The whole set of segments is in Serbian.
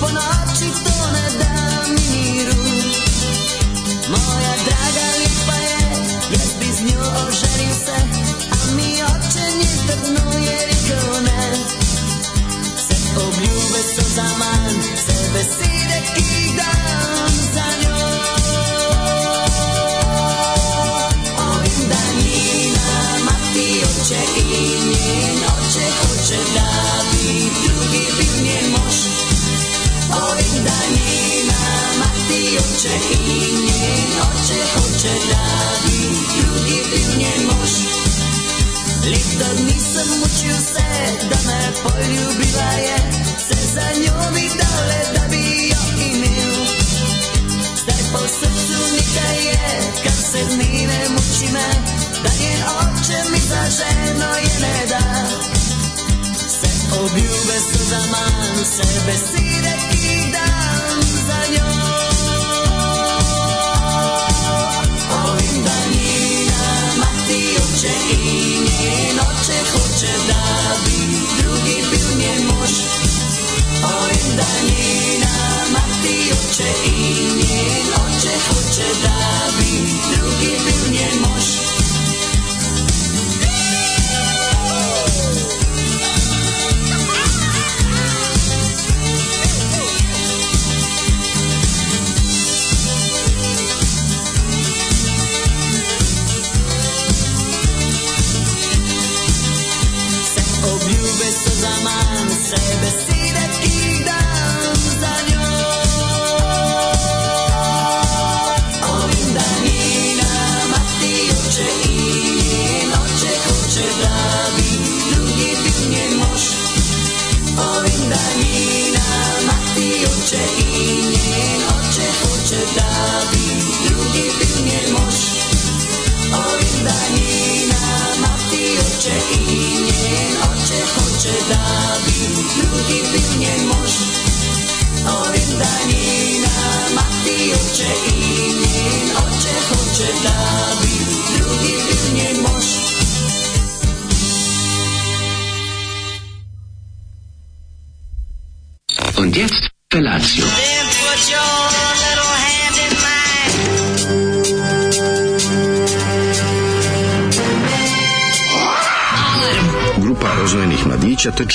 when not. poljubila je Se za njom i dale da bi joj i nil po srcu nika je Kad se dni ne muči me Da je oče mi za ženo je da Se obljube srdama U sebe sire Danina, Mati, oče i njen oče, hoće da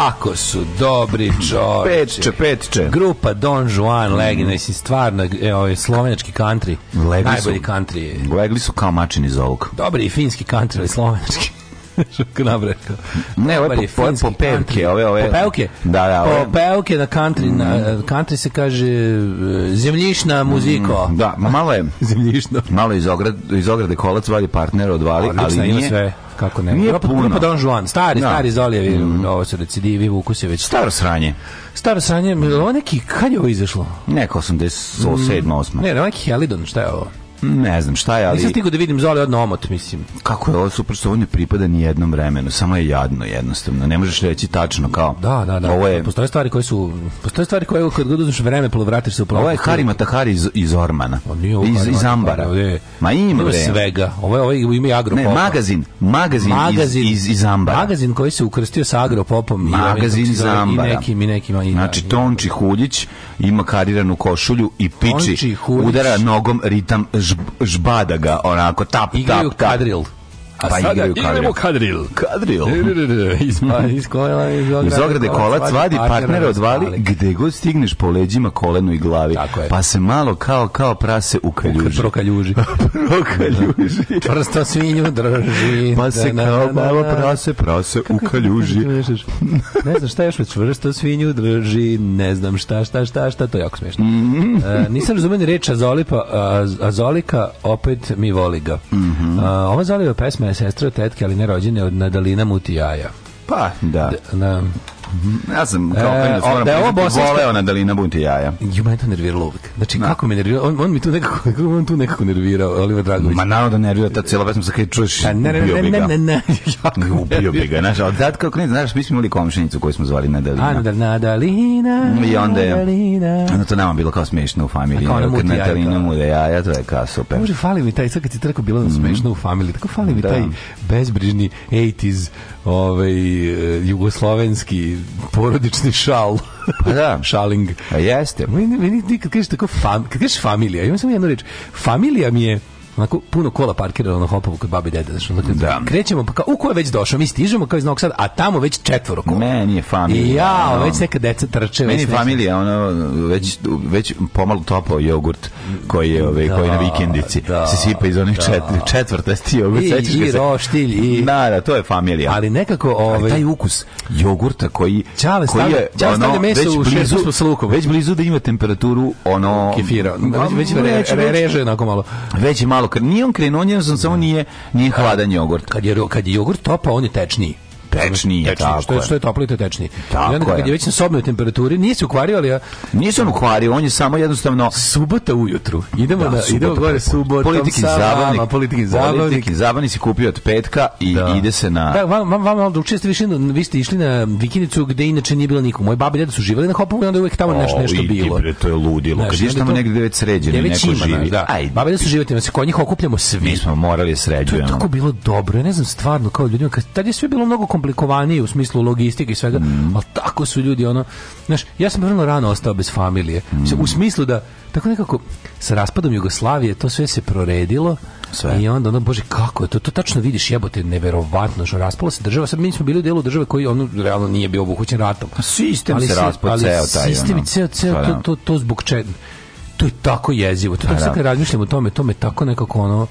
Kako su dobri, čovječi. Petče, petče. Grupa Don Juan, legi, mm. stvarno, evo, ovaj, slovenački country. Legli Najbolji su, country. Legli su kao mačin iz ovog. Dobri i finski country, ali slovenački. ne, ove po, po, popevke, ove, ove. Popevke? Da, da, ove. Popevke na country, na mhm. country se kaže e, zemljišna mhm. muziko. da, malo je. Zemljišna. Malo iz ograde, kolac vali partner odvali, Odlična, ali nije. Sve kako ne? Nije puno. Grupa Don Juan, stari, stari Zolijevi, mm. mm ovo su recidivi, vuku se već. Staro sranje. Staro sranje, mm ovo neki, kad je ovo izašlo? Neko 87, 8. Ne, ovo neki Helidon, šta je ovo? Ne znam šta je, ali... da vidim Zoli odno omot, mislim. Kako je ovo super što ovo pripada ni jednom vremenu, samo je jadno jednostavno. Ne možeš reći tačno kao... Da, da, da. Ovo je... Postoje stvari koje su... Postoje stvari koje kad god uzmeš vreme, polovratiš pa se u polovratiš. Ovo je Harima Tahari iz, iz Ormana. Pa nije ovo iz, iz Ambara. Ma ima, svega. Ovo je, ovo je, ima i Ne, magazin. Magazin, magazin iz, iz, Magazin koji se ukrstio sa agropopom. Magazin iz Ambara. I nekim, i nekim. I, znači, Tonči Huljić ima kariranu košulju i piči. Udara nogom ritam žbada ga onako tap tap. Igraju kadril. A pa sada igramo kadril. Kadril. Kadril. Iz, iz, ograde, kolac vadi, partnere, odvali, gde god stigneš po leđima, kolenu i glavi. Pa se malo kao kao prase u kaljuži. Pro kaljuži. Pro kaljuži. Prsto svinju drži. Pa se kao malo prase, prase u kaljuži. ne znam šta još već čvrsto svinju drži, ne znam šta, šta, šta, šta, to je jako smiješno. Mhm. E, nisam razumeni reč Azolipa, Azolika opet mi voli ga. Mhm. ova Zoliva pesma sestra tetke, ali ne rođene od Nadalina Mutijaja. Pa, da. da ja sam kao klinac, e, da bosanska... voleo na Dalina bunte jaja. Ju mene to nerviralo uvijek. Znači, no. kako me nervirao, on, on mi tu nekako, on tu nekako nervirao, Oliver Dragović. Ma naravno da nervirao, ta cijela pesma sa kaj čuješ, pa, ne, ne, ubio bi ga. Ne, ne, ne, ne, ubio bi ga, znaš, ali tad kao znaš, mi smo imali komšinicu koju smo zvali Nadalina. A, Nadalina, I onda je, ono to nama bilo kao smiješno u familiji. Ono kao ona Nadalina mu da jaja, to je kao super. Može, fali mi taj, sad kad ti tako bilo mhm. smiješno u familiji, tako fali mi taj bezbrižni 80s ovaj e, jugoslovenski porodični šal. Pa da. Šaling. A jeste. Meni, meni, kad kažeš tako, fam, kad kažeš familija, imam samo jednu reč. Familija mi je, onako puno kola parkirano na hopovu kod babi dede, znači da. krećemo pa kao u ko je već došao, mi stižemo kao iz Novog Sada, a tamo već četvoro kola. Meni je familija. ja, ono. već neka deca trče. Meni je familija, ono već već pomalo topao jogurt koji je ovaj koji na vikendici da, se sipa iz onih četvrtastih četvrta stio, I, i roštilj i da, da, to je familija. Ali nekako ovaj taj ukus jogurta koji Čale, koji je čale, ono, meso već u blizu s lukom. Već blizu da ima temperaturu ono kefira, već, već reže onako malo. Već malo, nije on krenuo, on nije, nije hladan jogurt. Kad je, kad je jogurt topa, on je tečniji. Tečnije, tečnije tako što je. Što je i to je tečnije. Tako I onda kad je već na sobnoj temperaturi, nije se ukvario, ali ja... Nisam ukvario, on je samo jednostavno... Subota ujutru. Idemo, da, na, idemo gore subotom. Politikin zabavnik, politiki zabavnik. Politiki zabavnik si kupio od petka i da. ide se na... Da, vam, vam, vam drugčije ste više, vi ste išli na vikinicu gde inače nije bilo nikog. Moje babi i su živali na Hopovu i onda uvek tamo nešto, nešto bilo. Bre, to je ludilo. Znaš, kad ješ tamo negde već sređeno, neko živi. babi i su živati, ima se kod njih okupljamo svi. Mi smo morali sređujemo. To je tako bilo dobro, ja ne znam stvarno, kao ljudima, kad, tad je sve bilo mnogo komplikovaniji u smislu logistike i svega, mm. ali tako su ljudi ono, znaš, ja sam vrlo rano ostao bez familije. Mm. U smislu da tako nekako sa raspadom Jugoslavije to sve se proredilo. Sve. I onda ono bože kako je to to tačno vidiš jebote neverovatno što raspala se država. Sad mi smo bili u delu države koji ono realno nije bio obuhvaćen ratom. Pa sistem ali se raspao ceo taj. Sistem ono. ceo ceo pa to to zbog čega to je tako jezivo. To, pa sad kad razmišljam o tome, to me tako nekako ono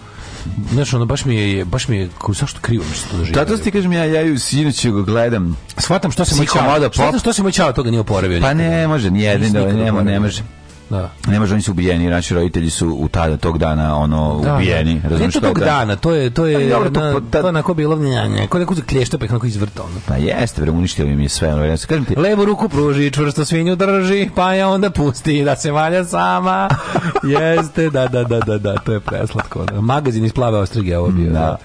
Znaš, ono, baš mi je, baš mi je, kao, zašto krivo mi se to doživio? Tato ti kažem, ja, ja ju sinuću go gledam. Shvatam što se moj čao, što se moj čao toga nije oporavio. Pa ne, može, nijedin, ne, ne, ne može. Da. Ne može, oni su ubijeni, naši roditelji su u tada tog dana ono da, ubijeni, razumiješ to tog dana, to je to je pa dobro, na, to onako bilo ko klješta pa kako izvrtao. Ono. Pa jeste, bre, uništio im sve, ono, ja kažem ti. Levu ruku pruži, čvrsto svinju drži, pa ja onda pusti da se valja sama. jeste, da, da, da, da, da, to je preslatko. Ono. Magazin iz plave ostrige ovo bio. Da.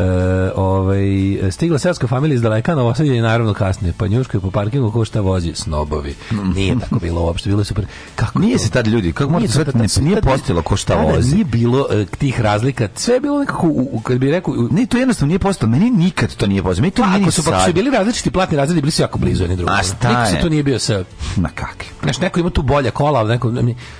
E, ovaj stigla seoska familija iz daleka, no je naravno kasnije. Pa njuška je po parkingu ko šta vozi, snobovi. Nije tako bilo uopšte, bilo je Kako se tad ljudi, kako možete sve, ne, nije postilo ko šta vozi. Nije bilo e, tih razlika, sve je bilo nekako, kad bi rekao... Ne, to jednostavno nije postalo, meni nikad to nije postilo Meni pa, su, su bili različiti platni razredi, bili su jako blizu jedni drugi. A šta je? to nije bio sa... Na kakvi? Znaš, neko ima tu bolja kola, neko...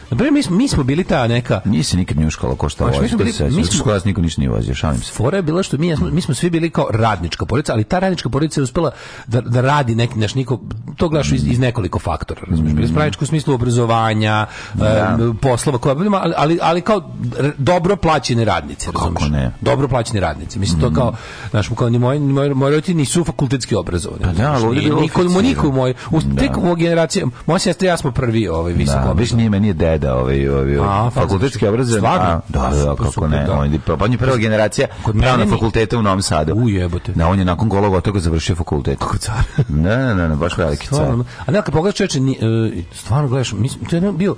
primjer, mi, mi smo bili ta neka... Nisi nikad njuškalo ko šta vozi, mi smo... mi smo... niko ništa nije vozio, šalim se. Fora je bila što mi, mi smo svi bili kao radnička porodica, ali ta radnička porodica je uspela da, da radi neki naš niko, to gledaš iz, iz nekoliko faktora, razumiješ, bili mm. u smislu obrazovanja, da. E, poslova koja ali, ali, ali kao dobro plaćene radnice, pa razumiješ? ne? Dobro plaćene radnice. Mislim, mm. to mhm. kao, znaš, kao ni moji, moji, moji nisu fakultetski obrazovani. Pa da, ali ovdje niko, niko, niko moj, u, da. tek moja generacija, moja sestra ja smo prvi ovaj, visoko da, Viš nije meni deda ovaj, ovaj, a, ovaj, fakultetski obrazovani. Stvarno? Da, da, da, kako ne. Da. On je, on je prva generacija pravna fakulteta u Novom Sadu. U jebote. Da, on je nakon golog otoga završio fakultet. Kako car. Ne, ne, ne, baš veliki car. A ne, kad čoveče, e, stvarno gledaš, mislim, to je bio,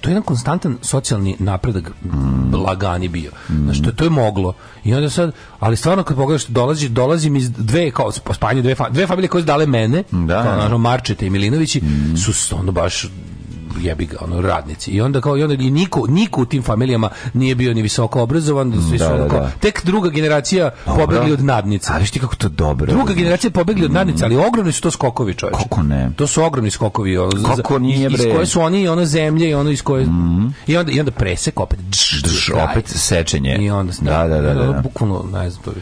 to je jedan konstantan socijalni napredak mm. lagani bio. Mm. Znači, to, je moglo. I onda sad, ali stvarno kad pogledaš, dolazi, dolazim iz dve, kao spanje, dve, dve familije koje su dale mene, da, kao, naravno Marčete i Milinovići, mhm. su ono baš jebi ga, ono, radnici. I onda kao, i onda i niko, niko u tim familijama nije bio ni visoko obrazovan, svi su da, tek druga generacija dobro. pobegli od nadnice. Ali ti kako to dobro. Druga generacija pobegli od nadnice, ali mm. ogromni su to skokovi, čovječe Kako ne? To su ogromni skokovi. Ono, kako nije, bre? Iz koje su oni i ono zemlje i ono iz koje... Mm. I, onda, I onda presek opet. Dž, opet sečenje. I onda, da, da, da, da. ne znam, to bi...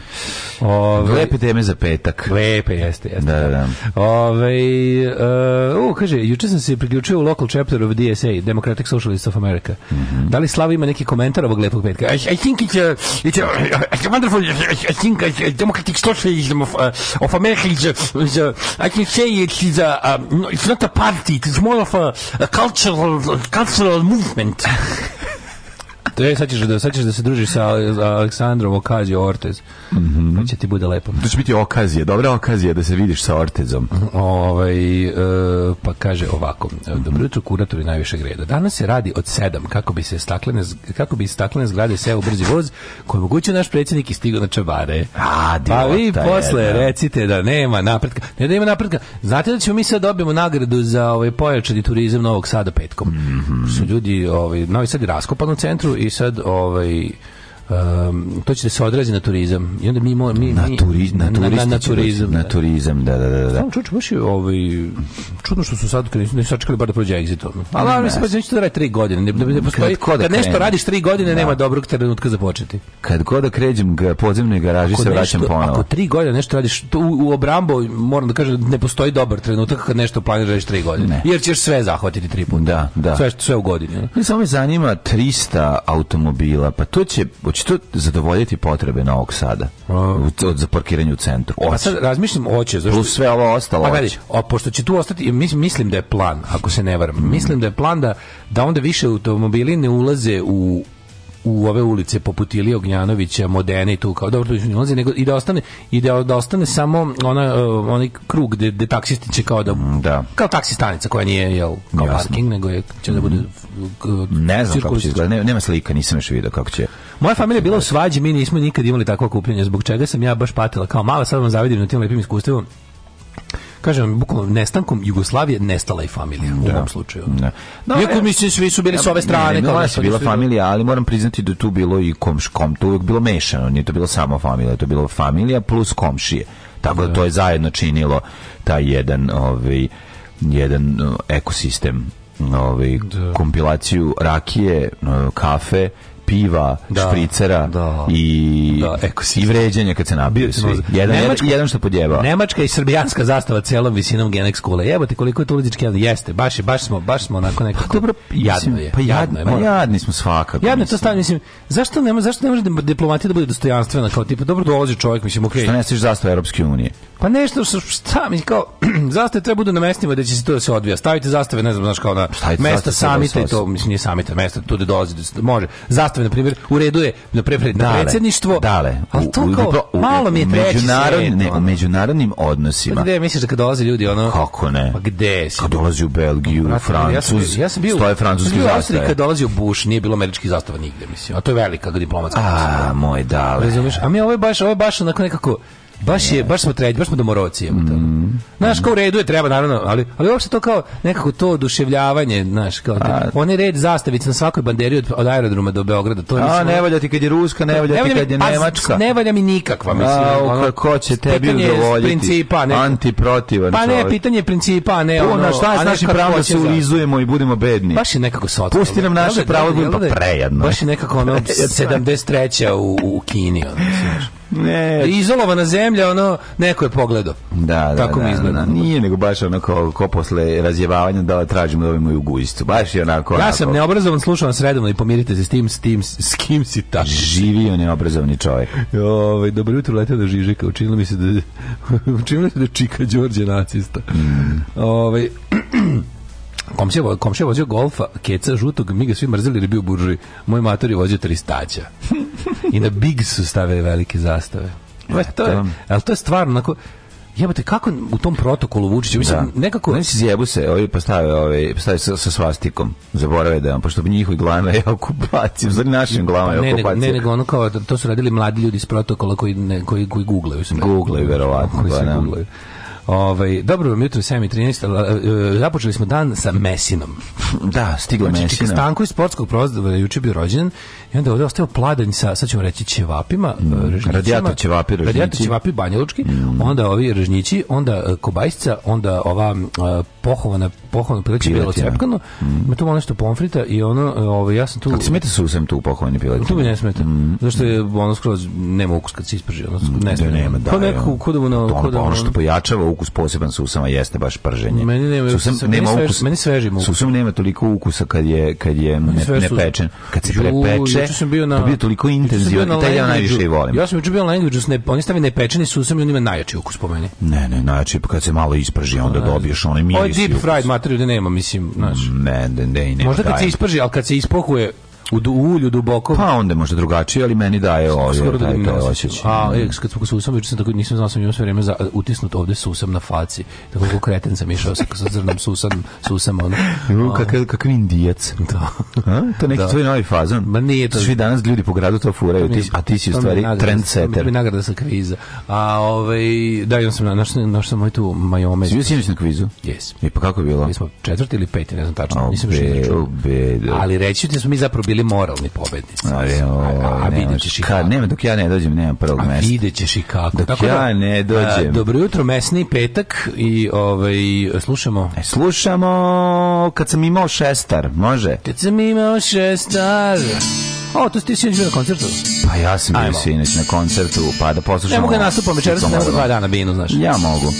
Ove, Lepe teme za petak. Lepe, jeste, jeste. Da, da, da. Ove, uh, kaže, juče sam se priključio u local chapteru of DSA, Democratic Socialists of America. Mm -hmm. Da li Slava ima neki komentar ovog lepog petka? I, I think it's a, it's a, it's a wonderful, I, I think a, Democratic Socialism of, uh, of America is, a, I can say it's is a, um, it's not a party, it's more of a, a cultural, cultural movement. To je, sad ćeš da, sad da se družiš sa Aleksandrom Okazio Ortez. Mm -hmm. će ti bude lepo. To će biti okazije, dobra okazija da se vidiš sa Ortezom. Ovaj, e, pa kaže ovako. E, Dobro jutro, kuratori najvišeg reda. Danas se radi od sedam kako bi se staklene, kako bi staklene zgrade seo brzi voz koji moguće naš predsjednik i stigo na čabare. A, pa vi posle recite da nema napretka. Ne da ima napretka. Znate da ćemo mi sad dobijemo nagradu za ovaj pojačani turizam Novog Sada petkom. Mm Su ljudi, ovaj, Novi Sad je raskopan u centru i sad ovaj um, to će se odrazi na turizam. I onda mi mi, na, turi, na, na, na, na turizam, na turizam, da da da. da. čuč, baš je ovaj čudno što su sad kad nisu sačekali bar da prođe exit ono. Ali ali se baš pa da radi 3 godine. Ne, ne, postoji, kad, kad nešto radiš 3 godine da. nema dobrog trenutka za početi. Kad god da krećem ga podzemne garaži se nešto, vraćam ponovo. Ako 3 godine nešto radiš to u, u obrambo, moram da kažem ne postoji dobar trenutak kad nešto planiraš 3 godine. Ne. Jer ćeš sve zahvatiti 3 puta. Da, da. Sve sve u godini. Ne samo me zanima 300 automobila, pa to će će to zadovoljiti potrebe Novog Sada za parkiranje u centru. Oće. sad razmišljam oće. Zašto... sve ovo ostalo A, pošto će tu ostati, mislim, da je plan, ako se ne varam, mm. mislim da je plan da, da onda više automobili ne ulaze u, u ove ulice poput Ilije Ognjanovića, Modene i tu kao dobro tu ulazi, nego i da ostane i da, ostane samo ona uh, onaj krug gde, gde taksisti će kao da, mm, da. kao taksi koja nije jel, kao parking, nego je, će da bude ne znam kako će izgleda, nema slika, nisam još vidio kako će moja familija je bila u svađi, mi nismo nikad imali takvo kupljenje, zbog čega sam ja baš patila kao mala, sad vam zavidim na tim lepim iskustvima kažem, bukvalno nestankom Jugoslavije nestala i familija u ovom slučaju. Iako svi su bili s ove strane, ne, ne, bila familija, ali moram priznati da tu bilo i komškom, to uvijek bilo mešano, nije to bilo samo familija, to je bilo familija plus komšije. Tako da to je zajedno činilo taj jedan ovaj jedan uh, ekosistem ovaj kompilaciju rakije, uh, kafe piva, da, špricera da, i, da, i vređenja kad se nabiju svi. Jedan, jedan što podjeva. Nemačka i srbijanska zastava celom visinom Genex kule. te koliko je to ulizički jadno. Jeste, baš, je, baš, smo, baš smo onako nekako... Pa dobro, pa pa jadno je. Pa jadno jadni smo svakako. Jadno je to stavljeno. Mislim, zašto ne, zašto ne može diplomatija da bude dostojanstvena? Kao tipa, dobro dolazi čovjek, mislim, okej. Što ne staviš zastava Europske unije? Pa nešto što šta mi kao zastave treba budu na mestima da će se to da se odvija. Stavite zastave, ne znam, znaš kao na mesta samita i to, mislim nije samita, mesta tu da dolazi, može. Zastave zastave, na primjer, u redu je na predsjedništvo, dale, ali to kao, u, malo mi je treći međunarodni, ne, u ono. međunarodnim odnosima. Pa gdje misliš da kad dolaze ljudi, ono... Kako ne? Pa gdje si? Kad dolazi u Belgiju, u pa Francuz, ja sam bio, stoje francuski zastave. Ja dolazi u Bush, nije bilo američkih zastava nigde, mislim. A to je velika diplomatska. A, moj dale. Razumiješ? A mi ovo baš, ovo je baš onako nekako Baš je, baš smo treći, baš smo domoroci. Mm. Mm-hmm. Znaš, kao u redu je, treba naravno, ali, ali uopšte to kao nekako to oduševljavanje, znaš, kao te, red zastavica na svakoj banderi od, od aerodroma do Beograda. To A, ono- ne valja ti kad je ruska, ne valja ti kad je nemačka. Ne valja mi nikakva, mislim. A, ono, ko će tebi udovoljiti? principa, ne. Antiprotivan Pa ne, pitanje principa, ne. Ono, na šta je se ulizujemo i budemo bedni? Baš je nekako sotko. Pusti nam naše pravo, budemo prejedno. Baš je nekako ono 73. u, u Kini, ono, ne. Izolovana zemlja, ono, neko je pogledao. Da, da, Tako da, mi izgleda. nije nego baš ono ko, posle razjevavanja da tražimo da u gujstu. Baš je onako. Ja sam neobrazovan, slušao vas redovno i pomirite se s tim, s tim, s kim si ta Živio neobrazovni čovjek. Ove, ovaj, dobro jutro, letao do Žižeka Učinilo mi se da, učinilo se da Čika Đorđe nacista. Mm. Ovaj, Komšija, komšija vozio golfa, keca žutog, mi ga svi mrzeli je bio buržuj. Moj mater je vozio tristaća. I na Big su stavili velike zastave. Ovo, to je, ali to je stvarno, onako, te kako u tom protokolu Vučić? Mislim, da. nekako... Oni se zjebu se, ovi postave, pa ovi, postave pa sa, svastikom. Zaborave da, pošto bi njihovi glava je okupacija, našim pa glava je okupacija. Ne, nego ono kao, to su radili mladi ljudi iz protokola koji, koji, koji googlaju. Googlaju, verovatno. Koji se googlaju. Ovaj, dobro vam jutro, 7.13. E, započeli smo dan sa Mesinom. Da, stigla je znači, Mesina. Stanko iz sportskog prozora juče bio rođen i onda ovdje ostao pladanj sa, sad ćemo reći, ćevapima, mm, eh, radijator ćevapi, režnjići. Radijator ćevapi, banjelučki. mm. onda ovi režnjići, onda eh, kobajsica onda ova eh, pohovana, pohovana pileća bilo cepkano, mm. ima tu malo nešto pomfrita i ono, ovo, ovaj, ja sam tu... Kako smete se tu pohovani pileće? Tu mi ne smete, mm. zašto je ono skroz, nema ukus kad se isprži, ono mm, ne nema, da, na... Ono, ono što pojačava ukus poseban susama jeste baš prženje. Meni nema, susam, meni nema ukus, meni sveži ukus. Susam nema toliko ukusa kad je, kad je ne, pečen. Kad se prepeče, juče sam bio na... bio toliko intenzivan i taj ja najviše i volim. Ja sam juče bio na ne, oni stavi nepečeni susam i on ima najjači ukus po meni. Ne, ne, najjači, pa kad se malo isprži, onda dobiješ onaj miris. Ovo je deep fried materiju da nema, mislim, znači. Ne, ne, ne, ne. Možda kad se isprži, al kad se ispohuje, u, du, u ulju duboko. Pa onda može drugačije, ali meni daje ovo. Skoro ovaj, da mi A, e, kad smo susam, sam tako nisam znao sam imao sve vrijeme za, utisnut ovde susam na faci. Tako kako kreten sam išao sa, zrnom susam, susam ono. Kakav, kakav indijac. Da. A? To je neki da. tvoj novi fazon. Ma nije to. Svi danas ljudi po gradu to furaju, ti, a ti si u stvari trendsetter. To mi nagrada sa kviza. A ovaj, da, imam sam, naš, naš sam moj tu majome. Svi si na kvizu? Jes. I pa kako je bilo? Mi smo četvrti ili peti, ne znam tačno. Nisam Ali reći smo mi zapravo bili moralni pobednici. je, o, a, a vidjet ćeš i kako. Nema, dok ja ne dođem, nema prvog mesta. A vidjet ćeš i kako. Dok Tako ja da, ne dođem. A, dobro jutro, mesni petak i ovaj, slušamo. E, slušamo kad sam imao šestar, može? Kad sam imao šestar. O, to ti si bio na koncertu? Pa ja sam bio sinoć na koncertu, pa da poslušamo. Ne mogu da nastupam večeras, ne mogu dva dana binu, znaš. Ja mogu.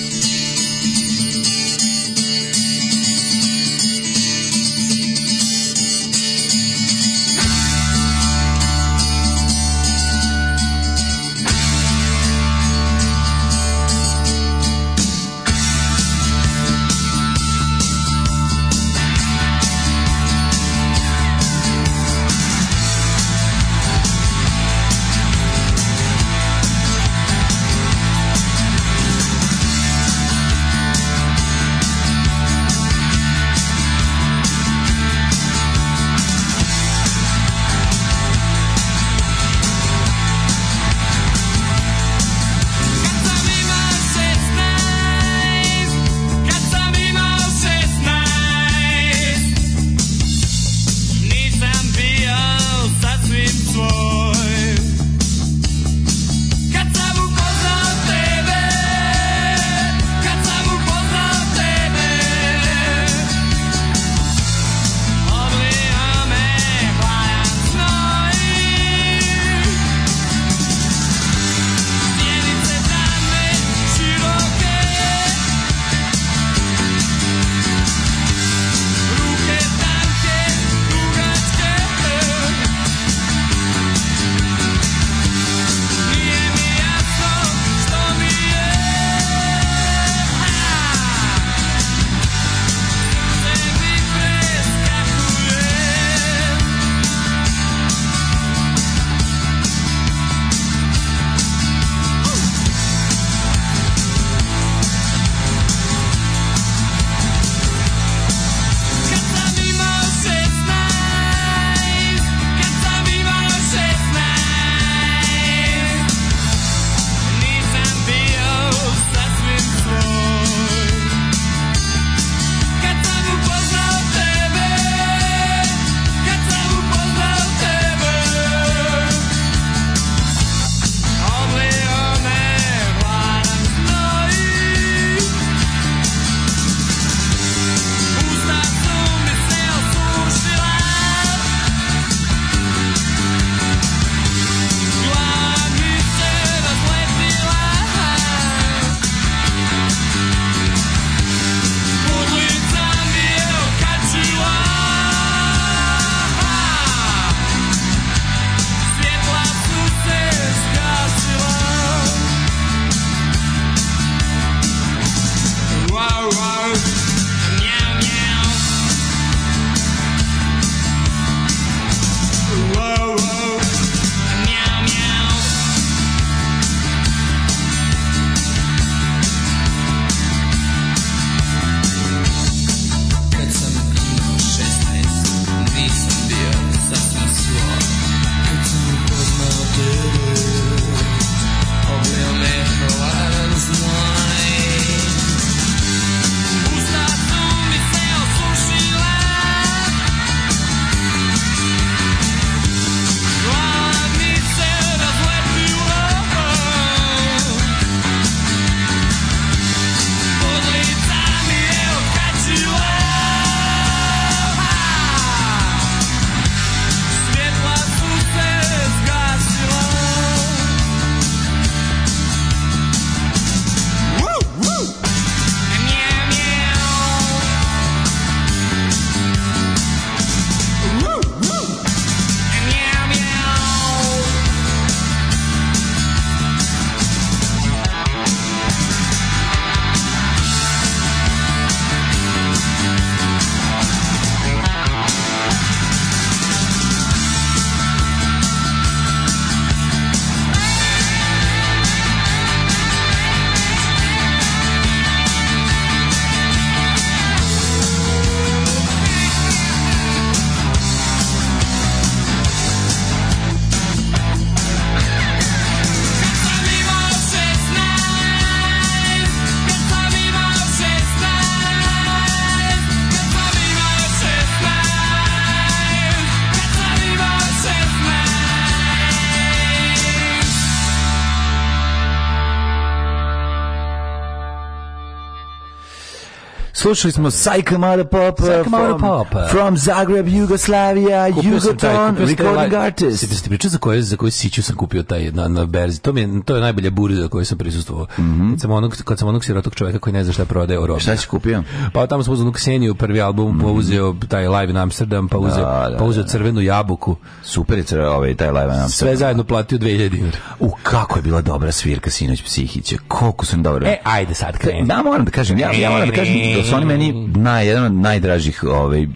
Slušali smo Psycho Mother Pop, uh, Psycho Mother from Zagreb, Jugoslavia, Jugoton, recording artist. Sjeti ste pričali za koje, za koju siću sam kupio taj na, na berzi. To, mi je, to je najbolja burza za koju sam prisustvovao. Mm -hmm. Kad sam onog, kad sam onog sirotog čovjeka koji ne zna šta prodaje u Europi. Šta si kupio? Pa tamo smo uzeli Kseniju prvi album, mm pa uzeo taj live na Amsterdam, pa uzeo, pa uzeo crvenu jabuku. Super je ovaj, taj live na Amsterdam. Sve zajedno platio 2000 dinara. U, kako je bila dobra svirka sinoć Psihiće. Koliko sam dobro. E, ajde sad krenu. Da, moram da kažem, ja, moram da kažem, oni meni mm. na jedan od najdražih ovaj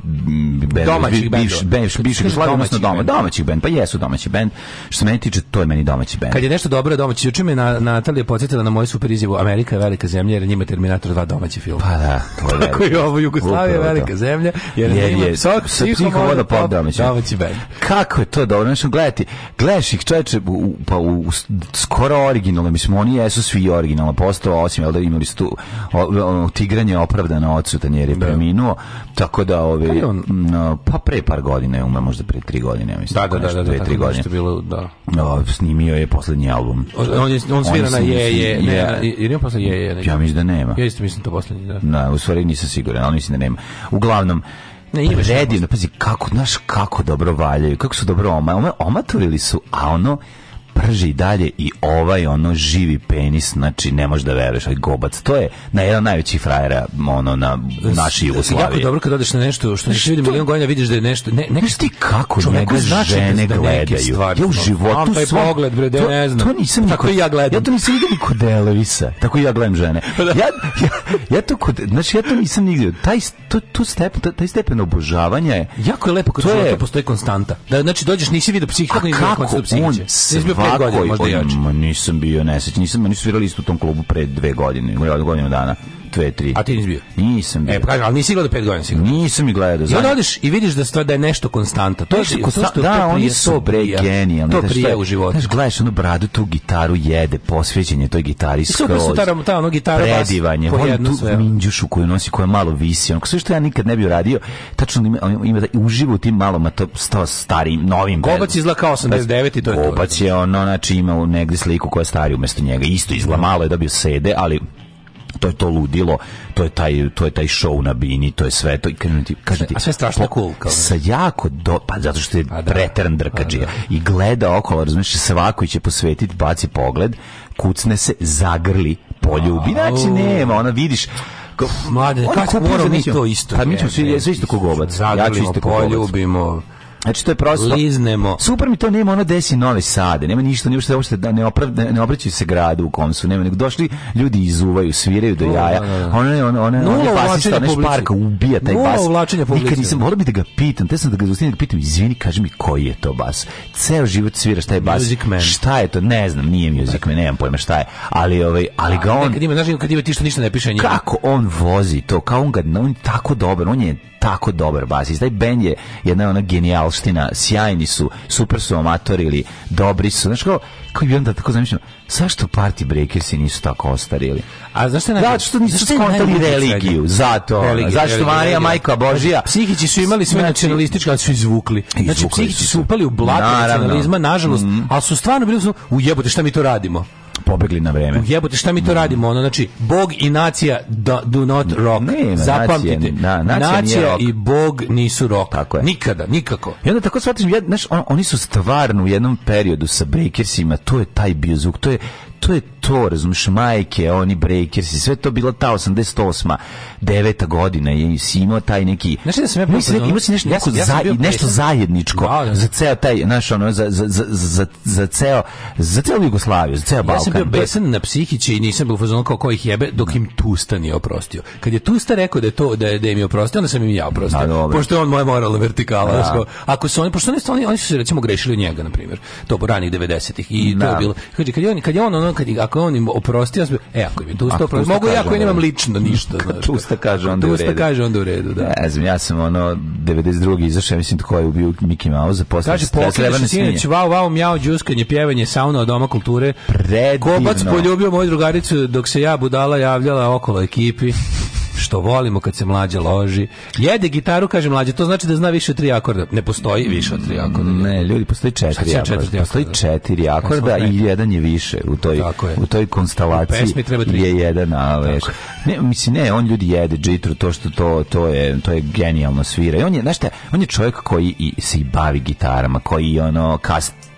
bend domaćih bendova. doma domaćih bend pa jesu domaći bend što se meni tiče to je meni domaći bend kad je nešto dobro domaći juče me na Natalija podsjetila na moju super izjavu Amerika je velika zemlja jer njima Terminator 2 domaći film pa da to je tako i ovo Jugoslavija je velika zemlja jer je, njima je, sok psihovoda pa domaći domaći bend kako je to dobro znači gledati gledaš ih čoveče pa u, skoro originalno mislim oni jesu svi originalno postao osim jel da imali su tu tigranje opravdano godina odsutan jer je preminuo. Tako da ove pa pre par godina je umro, možda pre tri godine, mislim. Da, da, da, da, tri godine. Bilo, da. snimio je poslednji album. On, je, on svira na je, je, ne, je, je, je, je. Ja mislim da nema. Ja isto mislim to poslednji, da. Na, u stvari nisam siguran, ali mislim da nema. Uglavnom, ne, predivno, pazi, kako, znaš, kako dobro valjaju, kako su dobro oma, omaturili su, a ono, prži dalje i ovaj ono živi penis, znači ne možeš da veruješ, ali ovaj gobac. To je na jedan najveći frajera ono na naši Jugoslaviji. Jako dobro kad odeš na nešto što nisi vidio milion godina, vidiš da je nešto ne ne ti kako njega žene gledaju. Ja u životu taj pogled bre, da ne znam. To, nisam tako ja gledam. Ja to nisam vidio kod Elvisa. Tako ja gledam žene. Ja, ja, to kod, znači ja to nisam nigdje. Taj to tu step, taj stepen obožavanja je jako je lepo kad to postaje konstanta. Da znači dođeš nisi vidio psihički, kako on pet godina, možda Nisam bio neseć, nisam, nisam svirali isto u tom klubu pre dve godine, godinu dana. Dve, tri. A ti nisi bio? Nisam bio. E, pa kažem, ali nisi gledao pet godina sigurno. Nisam i gledao. I onda odiš i vidiš da, stvar, da je nešto konstanta. To, je to, što, da, to da, oni su bre genijalni. To prije u životu. Znaš, gledaš onu bradu, tu gitaru jede, posvećenje toj gitari skroz. Super su ta, ono gitara predivanje. Bas, on tu sve. minđušu koju nosi, koja malo visi. Ono, sve što ja nikad ne bi uradio, tačno ima, ima da uživo u tim malom, to stao starim, novim. Gobac izla kao 89 i to je to. Gobac je znači. ono, znači ima negde sliku koja je stari umjesto njega. Isto izla malo je dobio sede, ali to je to ludilo, to je taj to je taj show na bini, to je sve to i krenuti kažem A sve strašno po, cool kao. Sa jako do pa zato što je preteran drkađija i gleda okolo, razumiješ, svako će posvetiti baci pogled, kucne se, zagrli, poljubi, znači nema, ona vidiš Mlade, ono kako moramo mi to isto? Pa mi ćemo svi isto kogovac. Ja ću isto Poljubimo Znači to je prosto liznemo. Super mi to nema, ono desi Nove Sade, nema ništa, ništa uopšte da ne opra, obraćaju se gradu u kom su, nema nego došli ljudi izuvaju, sviraju do jaja. Ona je ona ona ona basista, na parka ubija taj bas. Nikad nisam morao bi da ga pitam, te sam da ga zustinim da pitam, izvini, kaži mi koji je to bas. Ceo život sviraš taj bas. Music man. Šta je to? Ne znam, nije music man, nemam pojma šta je. Ali ovaj, ali ga on kad ima, znači kad ima ti što ništa ne piše Ako Kako on vozi to? Kao on ga on tako dobar, on je tako dobar basista. Taj bend je jedna ona genijal Galština, sjajni su, super su ili dobri su. Znaš kao, koji bi onda tako zamišljeno, zašto party breakersi nisu tako ostarili? A zašto ne? Zašto nisu skontali religiju? Zato. Ono, zašto Marija Majka znači, Božija? Psihići su imali sve znači, ali su izvukli. Znači, izvukli znači, psihići su upali u blat nacionalizma, nažalost, mm. ali su stvarno bili u jebote šta mi to radimo pobegli na vreme. Jebote, šta mi to radimo? Ono, znači, Bog i nacija do, do not rock. Zapamtite. Nacija, na, nacija, i Bog nisu rock. Tako je. Nikada, nikako. I onda tako shvatiš, ja, znaš, oni su stvarno u jednom periodu sa Breakersima, to je taj bio to je to je to, razumiješ, majke, oni breakers sve to bila ta 88. deveta godina i si imao taj neki... da Imao nešto, nešto, nešto zajedničko da, za ceo taj, znaš, ono, za, za, za, za, ceo, za ceo Jugoslaviju, za ceo Balkan. Ja sam bio besan na psihiće i nisam bio fazon kao kojih jebe, dok im Tusta nije oprostio. Kad je Tusta rekao da je to, da je, da je mi oprostio, onda sam im ja oprostio. pošto je on moja moralna vertikala. ako su oni, pošto oni, oni, oni su se recimo grešili u njega, na primjer, to po ranih 90-ih. I to je bilo, kad je on, kad je on ono, ono kad ako on im oprosti, e ako im je tusta, oprosti, mogu ja ako nemam lično ništa, znači. Tusta kaže onda u redu. Tusta kaže onda u redu, da. Ne znam, ja sam ono 92. izašao, mislim tko je ubio Mickey Mouse, posle kaže pokreće sinoć, vau, vau, Mjao džuskanje pjevanje, sauna od doma kulture. Predivno. Kopac poljubio moju drugaricu dok se ja budala javljala okolo ekipi što volimo kad se mlađa loži. Jede gitaru, kaže mlađa, to znači da zna više od tri akorda. Ne postoji više od tri akorda. Ne, ljudi, postoji četiri akorda. postoji četiri akorda i jedan je više u toj, u toj konstalaciji. U treba tri. Je jedan, ali mislim, ne, on ljudi jede džitru, to što to, to, je, to je genijalno svira. I on je, znaš on je čovjek koji i, se i bavi gitarama, koji ono, kast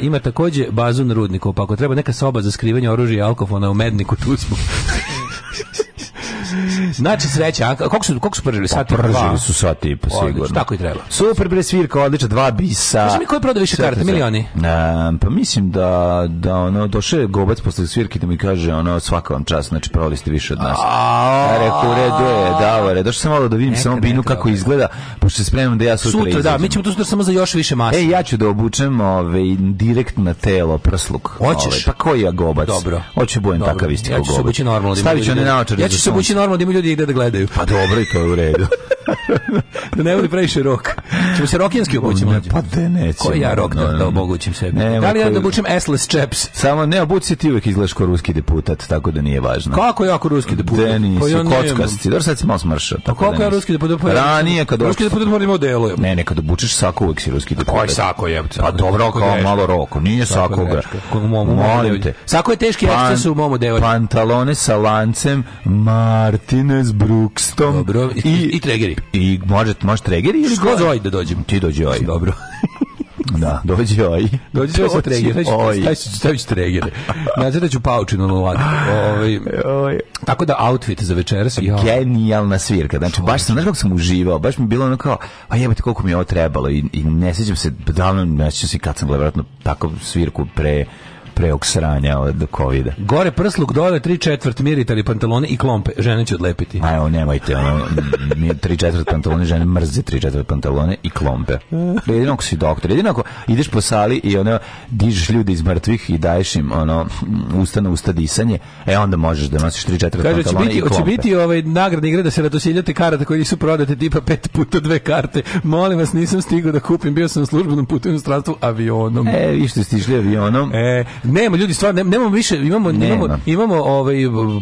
ima takođe bazu na rudniku, pa ako treba neka soba za skrivanje oružja i alkofona u medniku, tu smo. Znači sreća, a koliko su, koliko su pržili? Sat pa, su sat i pa sigurno. tako i treba. Super bre svirka, dva bisa. Kaže mi koji prodao više karata, milioni? E, pa mislim da, da ono, došao je posle svirke da mi kaže, ono, svaka vam čast, znači provali ste više od nas. A, reku, u redu je, davore, došao sam malo da vidim samo binu kako izgleda, pošto se spremam da ja sutra Sutra, da, mi ćemo tu sutra samo za još više masa. Ej, ja ću da obučem ove, ovaj, direkt na telo prsluk. Hoćeš? Ovaj, pa koji ja gobac? Dobro. hoće bojem takav isti gobac. Ja ću se obući normalno. da ću Ja ću se obući normalno ljudi ide da gledaju. Pa dobro, i to je u redu. da ne bude previše rok. Čemo se rokinski obući mlađe. Pa da neće. Koji ja rok no, da, da sebi? Ne, da li ja da obučem assless čeps Samo ne obuci ti uvijek izgledaš kao ruski deputat, tako da nije važno. Kako jako ruski deputat? Denis, pa ja kockasti. Dobro sad si malo smršao. Pa kako da ja ruski deputat? Pa Ranije kad ruski deputat mora imao delo. Ne, ne, kad obučeš sako uvijek si ruski pa deputat. Koji sako je? Pa dobro, kao malo roko. Nije sako ga. Molim te. Sako je teški eksces u momu devojku. Pantalone sa lancem, Martinez Brookstom i, i, i i možeš može triggeri ili Što oj da dođem? Ti dođi oj. Dobro. Da, dođi oj. Dođi oj sa tregere. Stavit ću tregere. da ću paučinu na Ovaj, tako da outfit za večeras. je Genijalna svirka. Znači, baš sam, znaš kako sam uživao. Baš mi je bilo ono kao, a jebote koliko mi je ovo trebalo. I, i ne sjećam se, davno ne sjećam se kad sam gledao tako svirku pre preog sranja od kovida. Gore prsluk, dole tri četvrt miritali pantalone i klompe. Žene će odlepiti. A evo, nemojte. Ono, mi tri četvrt pantalone, žene mrze tri četvrt pantalone i klompe. Jedino ako si doktor, jedino ako ideš po sali i ono, dižeš ljudi iz mrtvih i daješ im ono, usta na e onda možeš da nosiš tri četvrt Kaže, biti, i klompe. Oće biti ovaj nagradni igre da se ratosiljate karata koji nisu prodate tipa pet puta dve karte. Molim vas, nisam stigao da kupim, bio sam na službenom putu u inostranstvu avionom. E, vi ste avionom. E, nema ljudi stvarno nemamo više imamo imamo imamo ovaj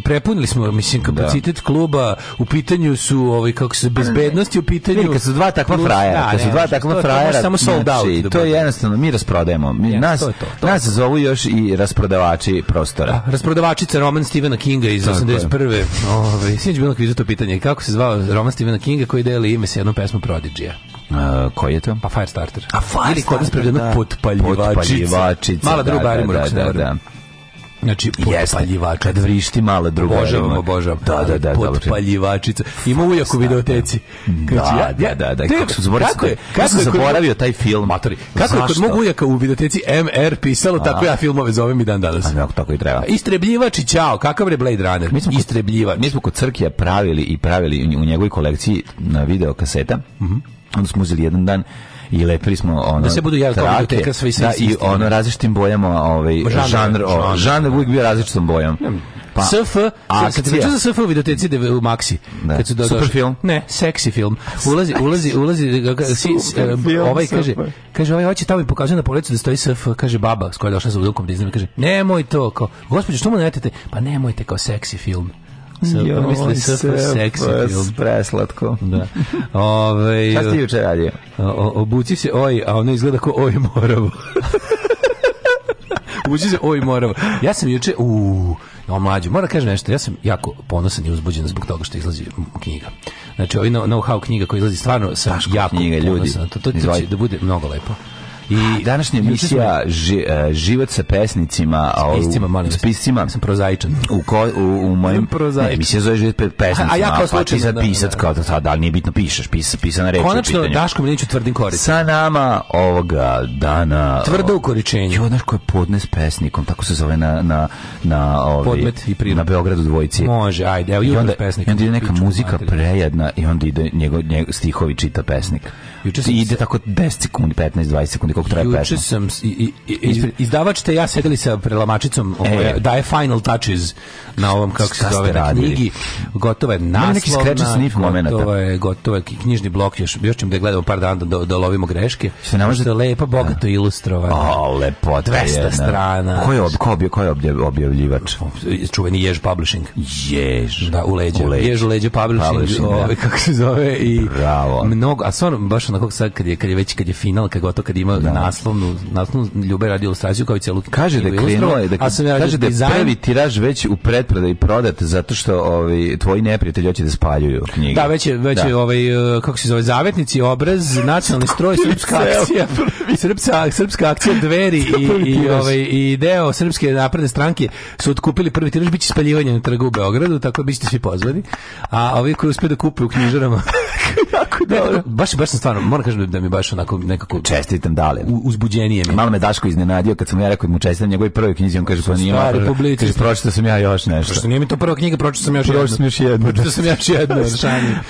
prepunili smo mislim kapacitet kluba u pitanju su ovaj kako se bezbednosti u pitanju kad su dva takva frajera, su dva takva frajera samo sold znači, out. To je jednostavno mi rasprodajemo. Mi nas nas zovu još i rasprodavači prostora. Rasprodavačica roman Stevena Kinga iz 81. Ovaj sinoć bilo kvizito to pitanje kako se zvao roman Stevena Kinga koji deli ime sa jednom pesmom Prodigy. Uh, koji je to? Pa Firestarter. A Firestarter, Ili kod nas prevedeno potpaljivačica. Mala druga da, da, da, da. Znači, potpaljivačica. Kad vrišti mala druga. božavamo. obožavam. Da, da, da. Potpaljivačica. Ima uvijek u videoteci. Znači, da, ja, da, da. da. Te, kako su zaboravio, kako je, kako sam zaboravio taj film. Matori, kako je kod mog ujaka u videoteci MR pisalo, A. tako ja filmove zovem i dan danas. A, nekako tako i treba. Istrebljivači, čao, kakav je Blade Runner? Mi smo Istrebljivač. Mi smo kod Crkija pravili i pravili u njegovoj kolekciji na video kaseta. Mhm onda smo uzeli jedan dan i lepili smo ono da se budu kao svi sve da, i ono različitim bojama ovaj žanr žanr, uvijek bio različitom bojom pa SF a kad se za SF u videoteci da u Maxi da. kad su super film ne seksi film ulazi ulazi ulazi si, eh, ovaj kaže kaže ovaj hoće tamo i pokazuje na policu da stoji SF kaže baba s koja je došla za udukom da kaže nemoj to kao gospođo što mu ne pa nemojte kao seksi film Mislim, pa Preslatko. Da. Šta ste juče radio? obuci se oj, a ono izgleda kao oj moravo. obuci se, oj, Ja sam juče, u, o mlađu, moram kažem nešto, ja sam jako ponosan i uzbuđen zbog toga što izlazi knjiga. Znači, ovaj know-how knjiga koja izlazi stvarno sa Taško jako ponosan. ljudi. to će da bude mnogo lepo. I današnja emisija ži, e, život sa pesnicima, a piscima, molim s piscima. Sam prozaičan. U ko, u, u mojim prozaičan. Emisija zove život pesnicima. A, a ja kao slučaj pa pisac kao da, da, ali nije bitno pišeš, pisa pisana reč. Konačno Daško tvrdim kori Sa nama ovoga dana tvrdo ukoričenje. Jo, znaš je podnes pesnikom, tako se zove na na na ovi, podmet i pri na Beogradu dvojici. Može, ajde, evo i onda pesnik. Onda neka muzika prejedna i onda ide njegov, njegov stihovi čita pesnik. Juče sam ide tako 10 sekundi, 15, 20 sekundi koliko traje pesma. Juče sam i, i, i, izdavač te ja sedeli sa prelamačicom, e, ovaj, daje final touches na ovom kako se zove na knjigi. Gotova je naslovna. Neki momenata. Gotova je, gotova je knjižni blok još još ćemo da gledamo par dana da, da lovimo greške. Se ne može da lepa, bogato ilustrovano. ilustrovano. O, lepo, 200 jedna. strana. Ko je ob, ko, obje, ko je obje, objavljivač? Čuveni Jež Publishing. Jež. Da, u leđe. Jež u leđe Publishing, publishing ovaj, kako se zove i Bravo. mnogo, a stvarno baš tačno sad kad je, kad već kad je final, kad gotovo kad ima da. naslovnu, naslovnu Ljube radi ilustraciju kao i celu Kaže da je sam da, kaže da je dizajn. prvi tiraž već u pretprodaji prodat zato što ovi, tvoji neprijatelji hoće da spaljuju knjige. Da, već je, već da. ovaj, e, kako se zove, zavetnici, obraz, nacionalni stroj, srpska akcija, srpska, srpska akcija dveri i, i, ovaj, i deo srpske napredne stranke su otkupili prvi tiraž, biće spaljivanje na trgu u Beogradu, tako bit ćete svi pozvani. A ovi koji uspiju da kupe u knjižarama, jako Baš, baš sam stvarno moram kažem da mi baš onako nekako čestitam dalje. Uzbuđenije mi. Malo me Daško iznenadio kad sam ja rekao da mu čestitam njegovoj prvoj knjizi, on kaže pa nije. Kaže pročitao sam ja još nešto. Što nije mi to prva knjiga, pročitao sam još jednu. Pročitao sam još jednu. Pročitao sam još jednu.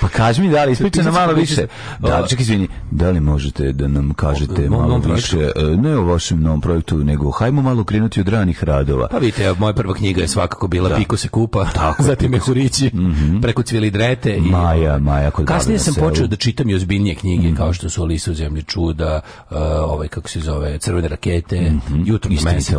Pa kaži mi da li ispričaj nam malo više. Da, čekaj izvini. Da li možete da nam kažete malo više e, ne o vašem novom projektu, nego hajmo malo krenuti od ranih radova. Pa vidite, moja prva knjiga je svakako bila Piko se kupa, zatim Mehurići, mhm. preko Cvili i Maja, Maja kod Kasnije sam počeo da čitam i ozbiljnije knjige mhm kao što su Alisa u zemlji čuda, uh, ovaj kako se zove, crvene rakete, mm jutro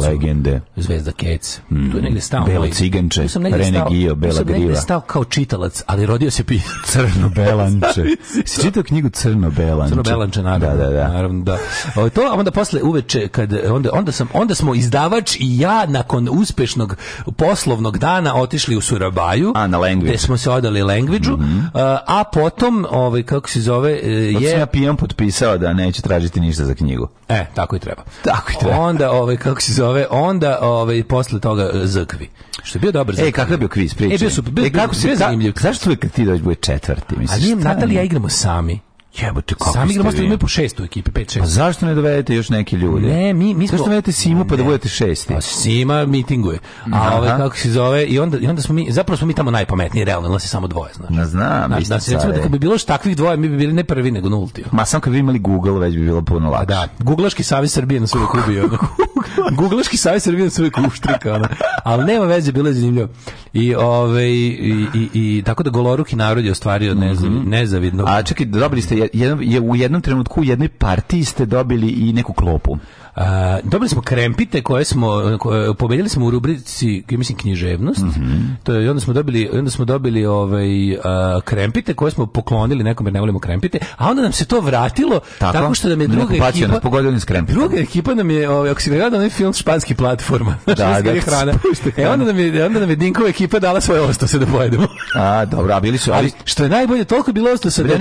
legende, zvezda Kec. Tu je mhm. negde stao. Bela ovaj- ciganče, Rene Gio, Bela sam stao kao čitalac, ali rodio se pi Crno Belanče. si čitao knjigu Crno Belanče? Crno Belanče, naravno. Da, da, da. Naravno, ovaj, to, a onda posle uveče, kad, onda, sam, onda smo izdavač i ja nakon uspešnog poslovnog dana otišli u Surabaju. A, na language. Gde smo se odali language mhm. a potom, ovaj, kako se zove, e, je pijan potpisao da neće tražiti ništa za knjigu. E, tako i treba. Tako i treba. Onda, ovaj, kako se zove, onda ovaj, posle toga e, zrkvi. Što je bio dobar zrkvi. E, kakav je bio kviz priča? E, bio su, bio, e, kako bio, bio, bio, Jebote, kako Sami Gromostra po šest u ekipi, pet, šest. Pa zašto ne dovedete još neke ljude? Ne, mi, mi smo... Zašto dovedete Simu pa da budete šesti? Pa Sima mitinguje. A ove, ovaj, kako se zove, i onda, i onda smo mi, zapravo smo mi tamo najpametniji, realno, nas samo dvoje, znaš. Ne znam, da se recimo, da bi bilo još takvih dvoje, mi bi bili ne prvi, nego nulti. Ma sam kad bi imali Google, već bi bilo puno lakše. Da, Googlaški savez Srbije nas uvijek ubio. Ono. Googlaški savez Srbije svoj klub uštrika, ono. ali nema veze, bilo je zanimljivo. I, ove, i, i, tako da goloruki narod je ostvario mhm. nezavidno. A čekaj, dobili ste, je, u jednom trenutku u jednoj partiji ste dobili i neku klopu dobili smo krempite koje smo koje, pobedili smo u rubrici mislim književnost. Mhm. To je onda smo dobili onda smo dobili ovaj krempite koje smo poklonili nekom jer ne volimo krempite, a onda nam se to vratilo tako, tako što nam je druga ekipa pogodila s krempite. Druga ekipa nam je ovaj ako se gleda onaj film španski platforma. Da, da, da hrana. E onda nam je onda nam je Dinkova ekipa dala svoje se da pojedemo. a, dobro, a bili su ali, što je najbolje toliko je bilo sa da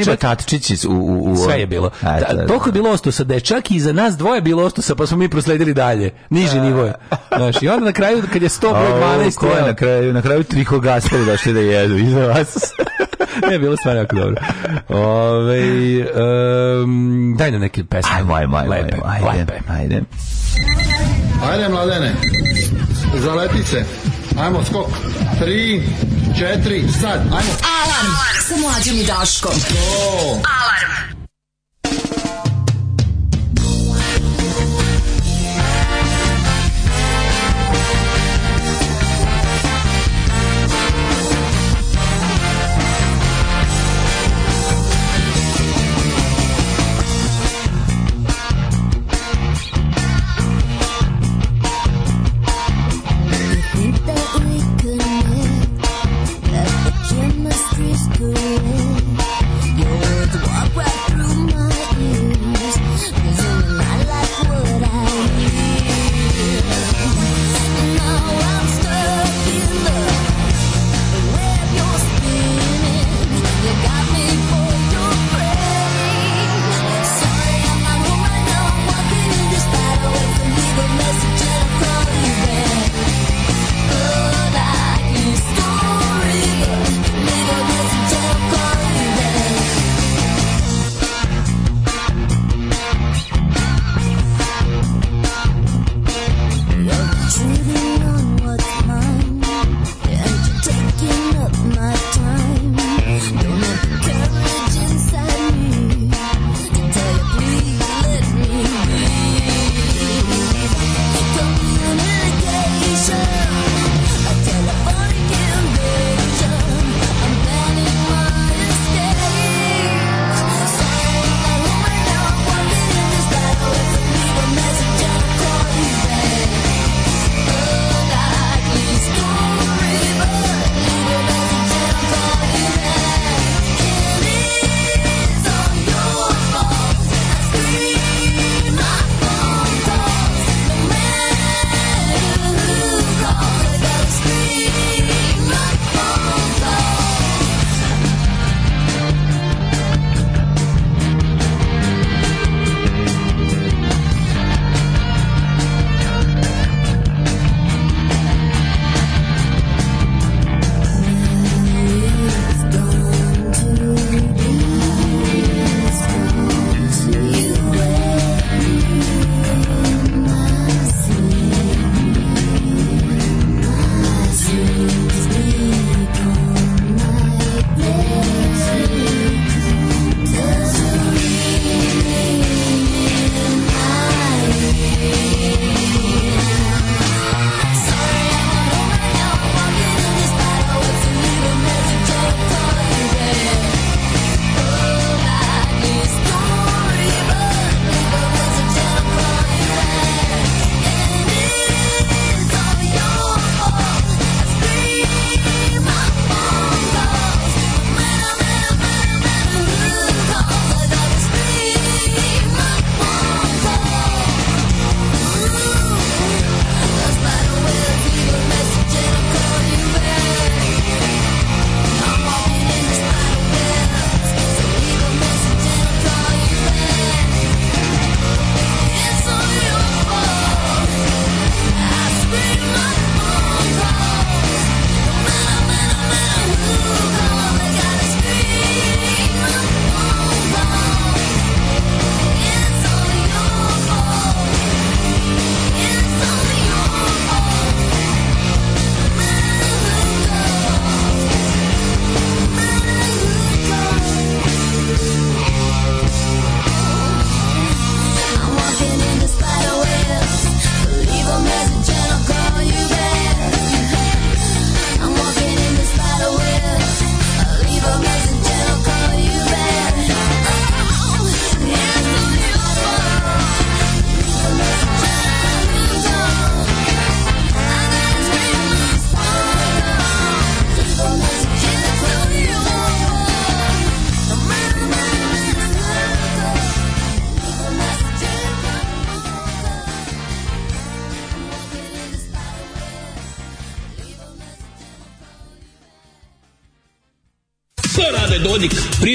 u, u, u sve je bilo. Da, toliko je bilo ostao da i za nas dvoje bilo sa pa smo mi prosledili dalje. Niži a... nivo je. Znaš, i onda na kraju, kad je 100 broj 12... Ko je na kraju? Na kraju trihogasteri došli da jedu iza vas. ne, bilo stvarno jako dobro. Ove, um, daj nam neke pesme. Ajmo, ajmo, ajmo. Lepe, ajmo, ajde, ajde. Ajde, mladene. Zaleti se. Ajmo, skok. Tri, četiri, sad. Ajmo. Alarm sa mlađim i Daškom. To. Alarm.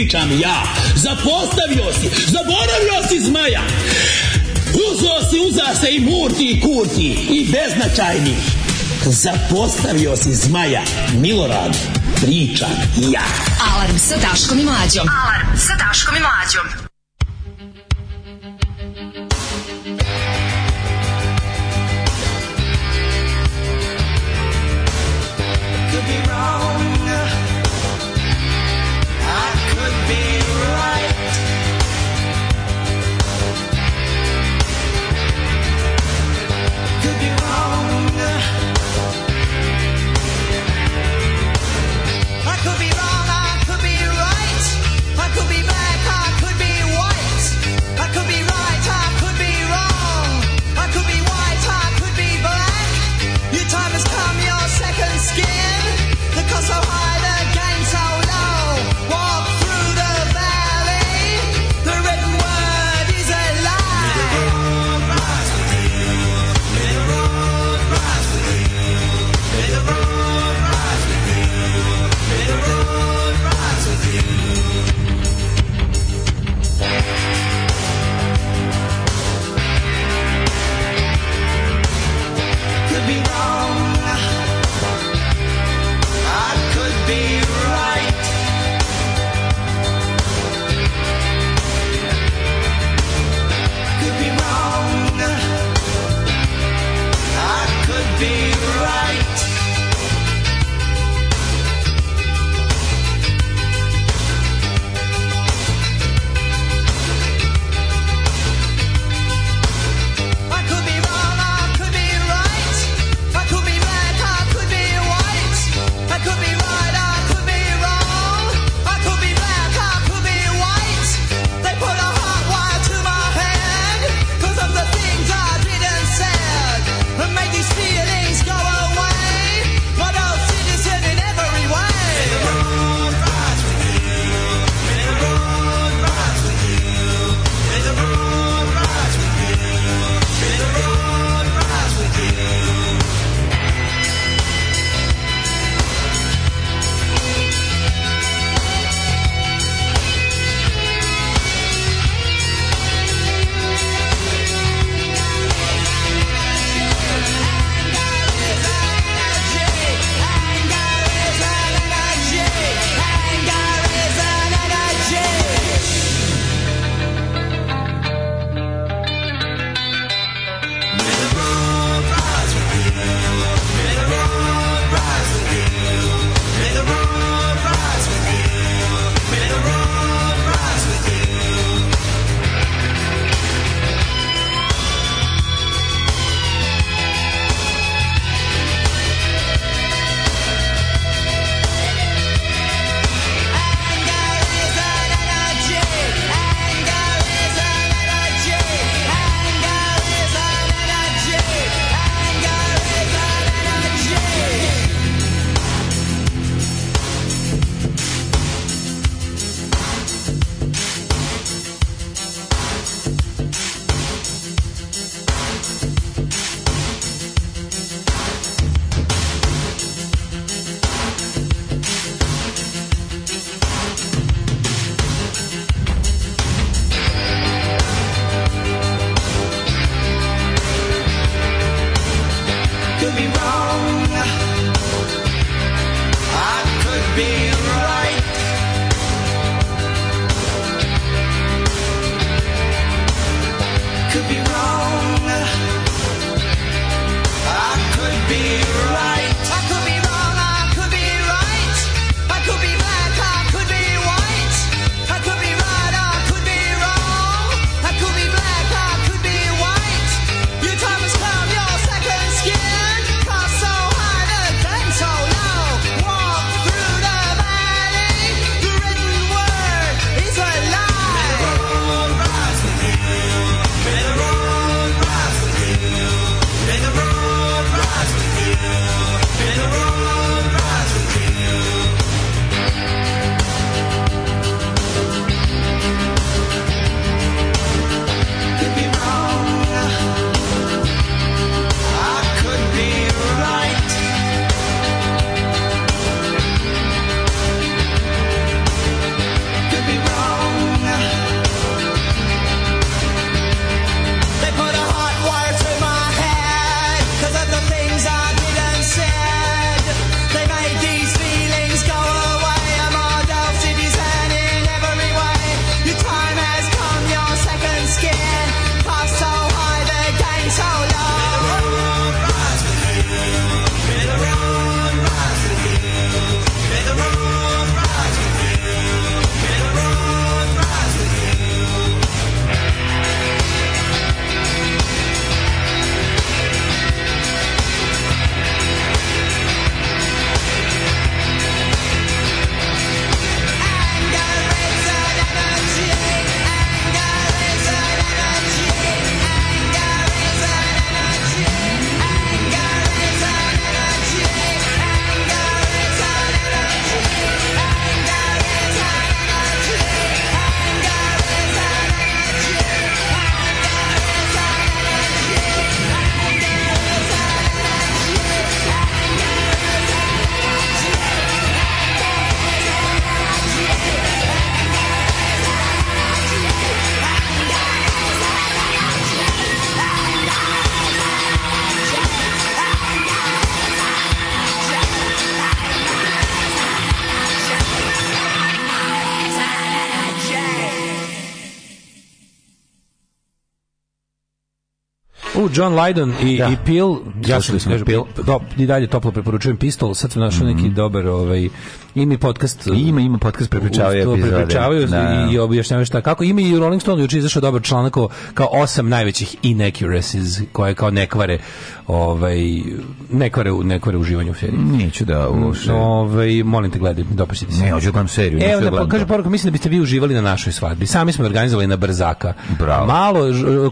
pričam ja. Zapostavio si, zaboravio si zmaja. Uzo si, uza se i murti i kurti i beznačajni. Zapostavio si zmaja, Milorad, pričam ja. Alarm sa Taškom i Mlađom. Alarm sa Taškom i Mlađom. John Lydon i, da. i Peel, ja Peel. Do, i dalje toplo preporučujem Pistol, sad su našao neki mhm. dobar ovaj, ima podcast. ima, ima podcast prepričavaju epizode. Prepričavaju da. i, objašnjavaju šta kako. Ima i Rolling Stone juče izašao dobar članak kao osam najvećih inaccuracies koje kao nekvare ovaj, nekvare, nekvare uživanju u seriji. Neću da uopšte. Mm, ovaj, molim te gledaj, dopustite Ne, hoću gledam seriju. Evo da, kaže poruka, mislim da biste vi uživali na našoj svadbi. Sami smo organizovali na Brzaka. Malo,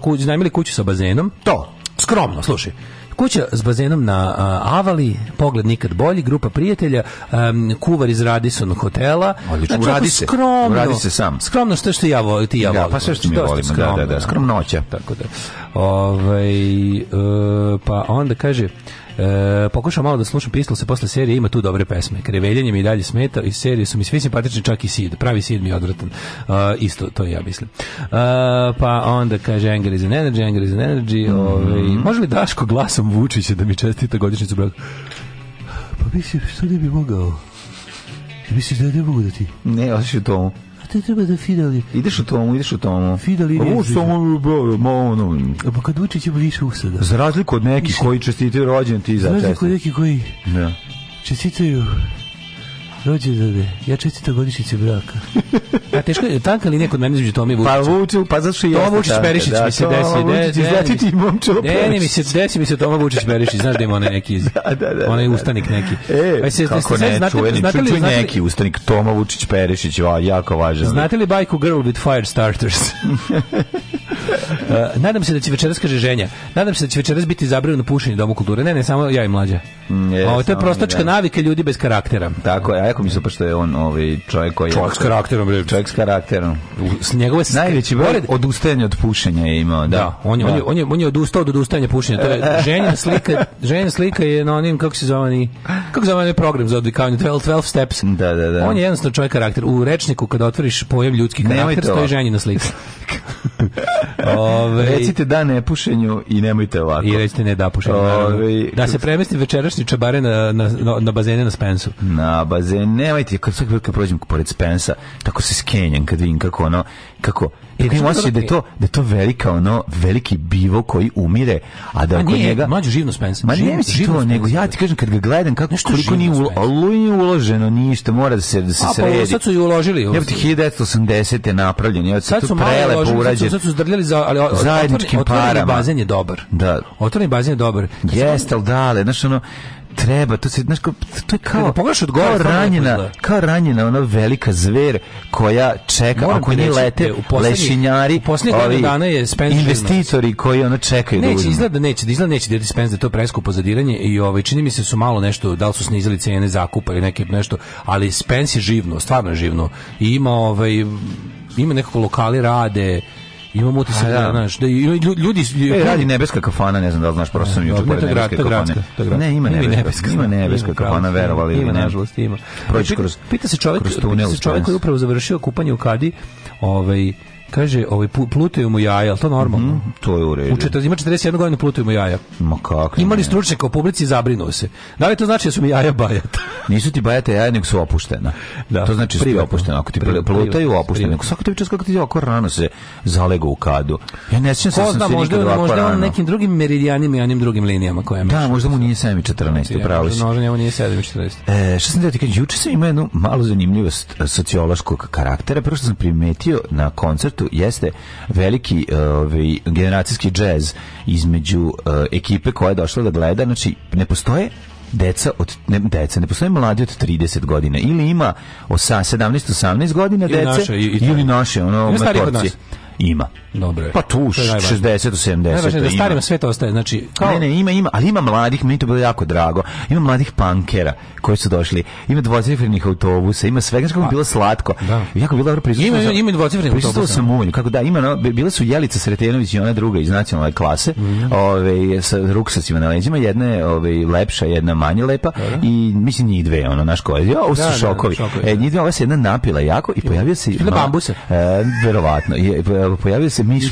kuć, najmili kuću sa bazenom. To skromno, slušaj. Kuća s bazenom na Avali, pogled nikad bolji, grupa prijatelja, um, kuvar iz Radisson hotela. Odlično, znači, uradi se. Skromno, uradi se sam. Skromno što što ja volim, ti ja volim. pa sve što mi volim, skromno, da, da, da. Skromnoća. Tako da. Ovaj, uh, pa onda kaže, E, pokušao malo da slušam Pistol se posle serije ima tu dobre pesme. Kreveljenje mi i dalje smeta i serije su mi svi simpatični, čak i Sid. Pravi Sid mi je odvratan. E, isto, to ja mislim. E, pa onda kaže Anger is an energy, Anger is an energy. mm može li Daško glasom se da mi čestita godišnjicu braka? Pa mislim, što ne bi mogao? Misliš da ne mogu da ti? Ne, pa te treba da Fidali. Ideš u tomu, ideš u tomu. Fidali je. ma ono. Pa kad ćemo više usada. Za razliku od nekih koji čestitaju rođen ti za. Za razliku od nekih koji. Da. Čestitaju Dođe da bi. Ja čestitam godišnjice braka. A teško je tanka linija kod mene između Tomi i Vučića. Pa Vučić, pa zato što je Toma Vučić Perišić mi se desi. Ne, izleti ti momče. Ne, ne mi se desi mi se Toma Vučić Perišić, znaš da ima onaj neki. Da, da, da. Onaj ustanik neki. E, pa se kako ne, čuveni, čuveni neki ustanik Toma Vučić Perišić, jako važan. Znate li bajku Girl with Fire Starters? E, nadam se da će večeras kaže ženja. Nadam se da će večeras biti zabranjeno pušenje u domu kulture. Ne, ne samo ja i mlađa. Mm, Ovo to je prostačka navika ljudi bez karaktera. Tako je jako mi što je on ovaj čovjek koji čovjek s karakterom, bre. Čovjek s karakterom. S njegove najveći broj Odustajanje od pušenja je imao, da. on je, da. on on je odustao od odustajanja pušenja. To je ženja slika, ženja slika je na onim kako se zove ni kako se zove program za odvikavanje 12 12 steps. Da, da, da. On je jednostavno čovjek karakter. U rečniku kad otvoriš pojam ljudski karakter, stoji ženjena slika. Ove, recite da ne pušenju i nemojte ovako. I recite ne da pušenju. da se premesti večerašnji čabare na, na, na, na bazene na Spensu. Na bazene ono, nemajte, kad svaki put kad prođem pored Spensa, tako se skenjam kad vidim kako ono, kako, jer imam osjećaj da je to, da to velika ono, veliki bivo koji umire, a da kod njega... Mađu živno Spensa. Ma ne misli to, nego ja ti kažem kad ga gledam, kako, Nešto koliko nije, ulo, uloženo ništa, mora da se, da se a, Pa, sad su i uložili. Ja ti 1980. je napravljen, ja sad, sad su prelepo urađen. Sad su zdrljali, za, ali zajedničkim parama. bazen je dobar. Da. Otvoreni bazen je dobar. Jeste, ali dale, znaš ono, treba, to se znaš to je kao od kao ranjena, kao ranjena ona velika zver koja čeka ako ne lete e, u lešinjari. Poslednjih dana je Spence investitori koji ono čekaju neće, da neće, izgleda neće da Spence da to preskupo zadiranje i ovaj čini mi se su malo nešto da li su snizili cene zakupa ili neke nešto, ali Spence je živno, stvarno je živno. I ima ovaj ima nekako lokali rade imam utisak da, znaš, da ljudi... E, radi nebeska kafana, ne znam da li znaš, prosto sam juče pored nebeske kafane. Ne, ima nebeska, ima nebeska kafana, verovali ili ne. Ima, nažalost, ima. Proći kroz Pita se čovjek koji je upravo završio kupanje u Kadi, ovaj, Kaže, ovaj plutaju mu jaja, al to normalno. Mm -hmm, to je u redu. U četiri, ima 41 godinu plutaju mu jaja. Ma kako? Imali stručnjak u publici zabrinuo se. Da li to znači da su mi jaja bajata? Nisu ti bajate jaja, nego su opuštena. Da. To znači su opušteno, Ako ti pri, plutaju nego svako ti vičas kako ti oko rano se zalega u kadu. Ja ne sećam se da se možda, možda on nekim drugim meridijanima i onim drugim linijama koje ima. Da, možda mu nije 7.14, pravo si. Možda njemu nije 14. E, šta sam da ti kažem, juče sam imao jednu malu zanimljivost e, sociološkog karaktera. Prvo što sam primetio na koncertu jeste veliki e, ovaj, generacijski džez između e, ekipe koja je došla da gleda, znači ne postoje deca od ne, deca ne postoje mladi od 30 godina ili ima 18 17 18 godina dece ili naše, ili naše ono matorci ima. Dobro je. Pa tu 60 70 Najvažnije da starima sve to ostaje, znači kao... Ne, ne, ima ima, ali ima mladih, meni to bilo jako drago. Ima mladih pankera koji su došli. Ima dvocifrenih autobusa, ima svega što znači bi pa, bilo slatko. Da. Jako bilo dobro prisustvo. Ima ima dvocifrenih autobusa. sam ulju, kako da, ima no, bile su Jelica Sretenović i ona druga iz nacionalne klase, mm. ove sa ruksacima na leđima, jedna je ove lepša, jedna manje lepa i mislim njih dve, ono naš kolega. Jo, ovo su da, šokovi. E, da, E, njih dve, ova se jedna napila jako i pojavio se... Bambuse. E, verovatno. Je, e, pojavio se miš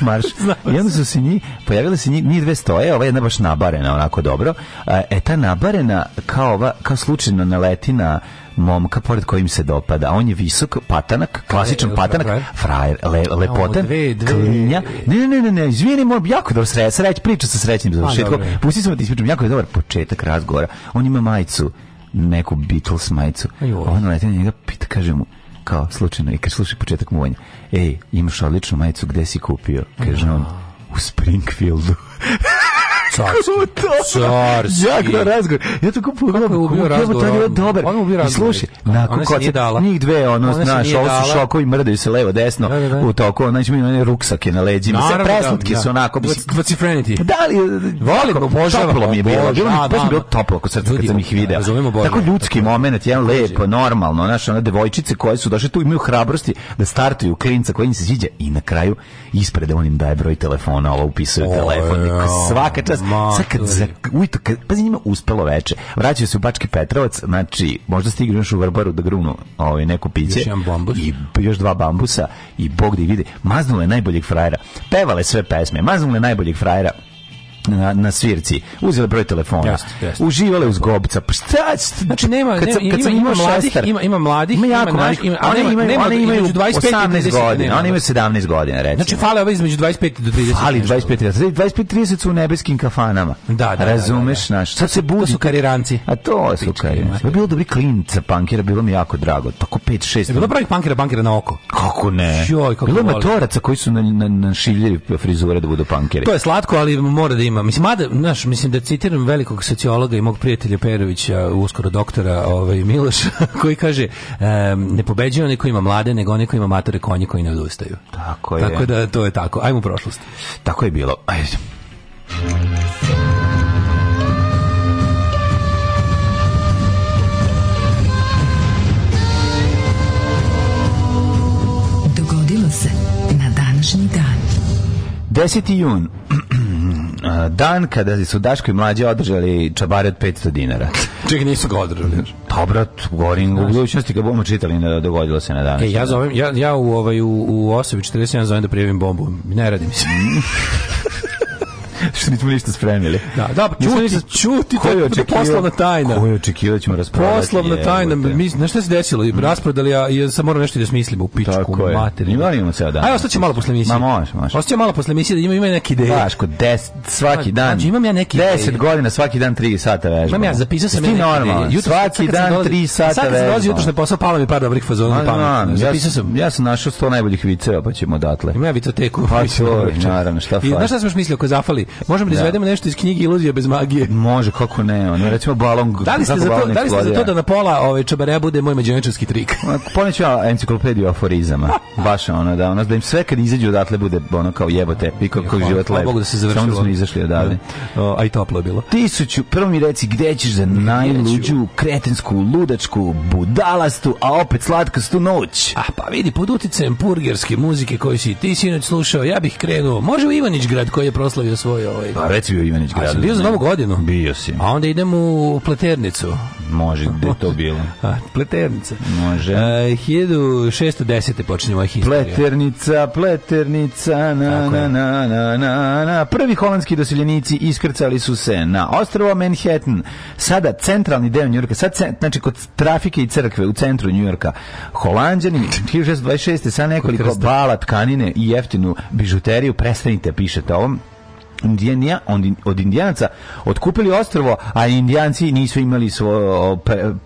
Marš. I onda su se njih, pojavile se njih, njih dve stoje, ova jedna baš nabarena, onako dobro. E, ta nabarena, kao, ova, kao slučajno naleti na momka pored kojim se dopada. On je visok, patanak, klasičan patanak, frajer, le, lepotan, klinja. Ne, ne, ne, ne, izvini, moj, jako dobro sreć, sreć, priča sa srećnim pa, završetkom. Pusti sam da ti ispričam, jako je dobar početak razgovora. On ima majicu, neku Beatles majicu. On leti na njega, pita, kaže mu, kao slučajno i kad sluši početak muvanja ej, imaš odličnu majicu, gde si kupio? Kaže on, u Springfieldu. Kako to? Carski. Jako razgovor. Ja tako pogledam, kako je razgovor. On je dobar. On je razgovor. Slušaj, nakon kocet, njih dve, ono, znaš, ovo su šokovi, mrdaju se levo, desno, da, da, da. u toku, ono, mi imaju ruksake na leđima. Sve presnutke su onako. Vacifrenity. Da li... Volim, obožavam. Toplo mi je bilo. Bilo mi baš bilo toplo kod srca kad sam ih video. Tako ljudski moment, jedan lepo, normalno, znaš, one devojčice koje su došle tu imaju hrabrosti da startuju klinca koji im se sviđa i na kraju ispred onim daje broj telefona, ovo upisuje telefon. Svaka čast. Sad kad za, kad, njima uspelo veče, vraćaju se u Bački Petrovac, znači možda stigne još u Vrbaru da grunu ovaj, neko piće. Još I još dva bambusa i Bog da vide. Maznule najboljeg frajera. Pevale sve pesme, maznule najboljih frajera na, na svirci, uzele broj telefona, uživale uz gobca. Pa šta? Znači nema, kad sam, kad sam ima, mladih, ima, ima mladih, ima jako mladih, ima, ali ima, ima, nema, one imaju 25 18 godina, oni imaju 17 godina, recimo. Znači fale ove između 25 do 30. Ali 25 30, 25 30 su u nebeskim kafanama. Da, da, razumeš, naš. Sad se budi. To su kariranci. A to su kariranci. Pa bilo dobri klinca pankera, bilo mi jako drago. Tako 5 6. Bilo pravih pankera, pankera na oko. Kako ne? Joj, kako bilo matoraca koji su na na, na frizure da budu pankeri. To je slatko, ali mora da ima ima. Mislim, mada, mislim da citiram velikog sociologa i mog prijatelja Perovića, uskoro doktora ovaj, Miloš, koji kaže ne pobeđuje onaj koji ima mlade, nego onaj koji ima matore konje koji ne odustaju. Tako je. Tako da to je tako. Ajmo u prošlost. Tako je bilo. Ajde. Dogodilo se na današnji dan. 10. jun dan kada su Daško i mlađe održali čabare od 500 dinara. Ček, nisu ga održali. Pa, brat, govorim u budućnosti kad budemo čitali, ne dogodilo se na dan. E, ja, zovem, ja, ja u, ovaj, u, u osobi 41 zovem da prijevim bombu. Ne radi mi se. što nismo ništa spremili. Da, da, pa čuti, čuti, to je očekiva, poslovna tajna. Koju očekivati ćemo raspravljati. Poslovna tajna, mi, na šta se desilo? Mm. Rasprodali, ja, ja sam morao nešto da smislimo u pičku, Tako je. materiju. Ima imamo ceo dan. Ajde, ostaće malo posle misije. Ma može, može. Ostaće malo posle misije, da ima, ima neke ideje. Daško, des, svaki dan. Znači, imam ja neke ideje. 10 godina, svaki dan 3 sata vežbam. Imam ja, zapisao sam neke normalno. Jutro, svaki dan 3 sata vežbam. Sad dolazi jutro što posao, pala mi par dobrih fazona na pamet. Zapisao sam. Ja sam našao sto najboljih viceva, pa ćemo datle. Ima ja vitoteku. Pa to, naravno, šta fali. I znaš šta sam još mislio, ko zafali, Možemo da izvedemo nešto iz knjige Iluzija bez magije. Može, kako ne, ono, recimo balon. Da li ste za to, da ste za to da na pola ove ovaj, čabareja bude moj međunačarski trik? Poneću ja enciklopediju aforizama. Baš ono da, ono, da im sve kad izađu odatle bude ono kao jebote, i kako život lepo. Mogu da se završilo. Samo smo izašli odavde. A i toplo je bilo. Tisuću, prvo mi reci gde ćeš za najluđu, kretensku, ludačku, budalastu, a opet slatkastu noć. A ah, pa vidi, pod uticajem purgerske muzike koju si ti sinoć slušao, ja bih krenuo. Može u Ivanić grad koji je proslavio svoj ovaj. Pa reci bio Ivanić grad. bio za novu godinu. Bio si. A onda idemo u Pleternicu. Može, gde to bilo? A, pleternica. Može. E, A, 1610. počinje moja historija. Pleternica, pleternica, na, na, na, na, na, Prvi holandski doseljenici iskrcali su se na ostrovo Manhattan. Sada centralni deo Njurka, sad, znači kod trafike i crkve u centru Njurka. Holandjani, 1626. sa nekoliko bala tkanine i jeftinu bižuteriju, prestanite, pišete ovom, Indijanija, od Indijanaca otkupili ostrovo, a Indijanci nisu imali svoju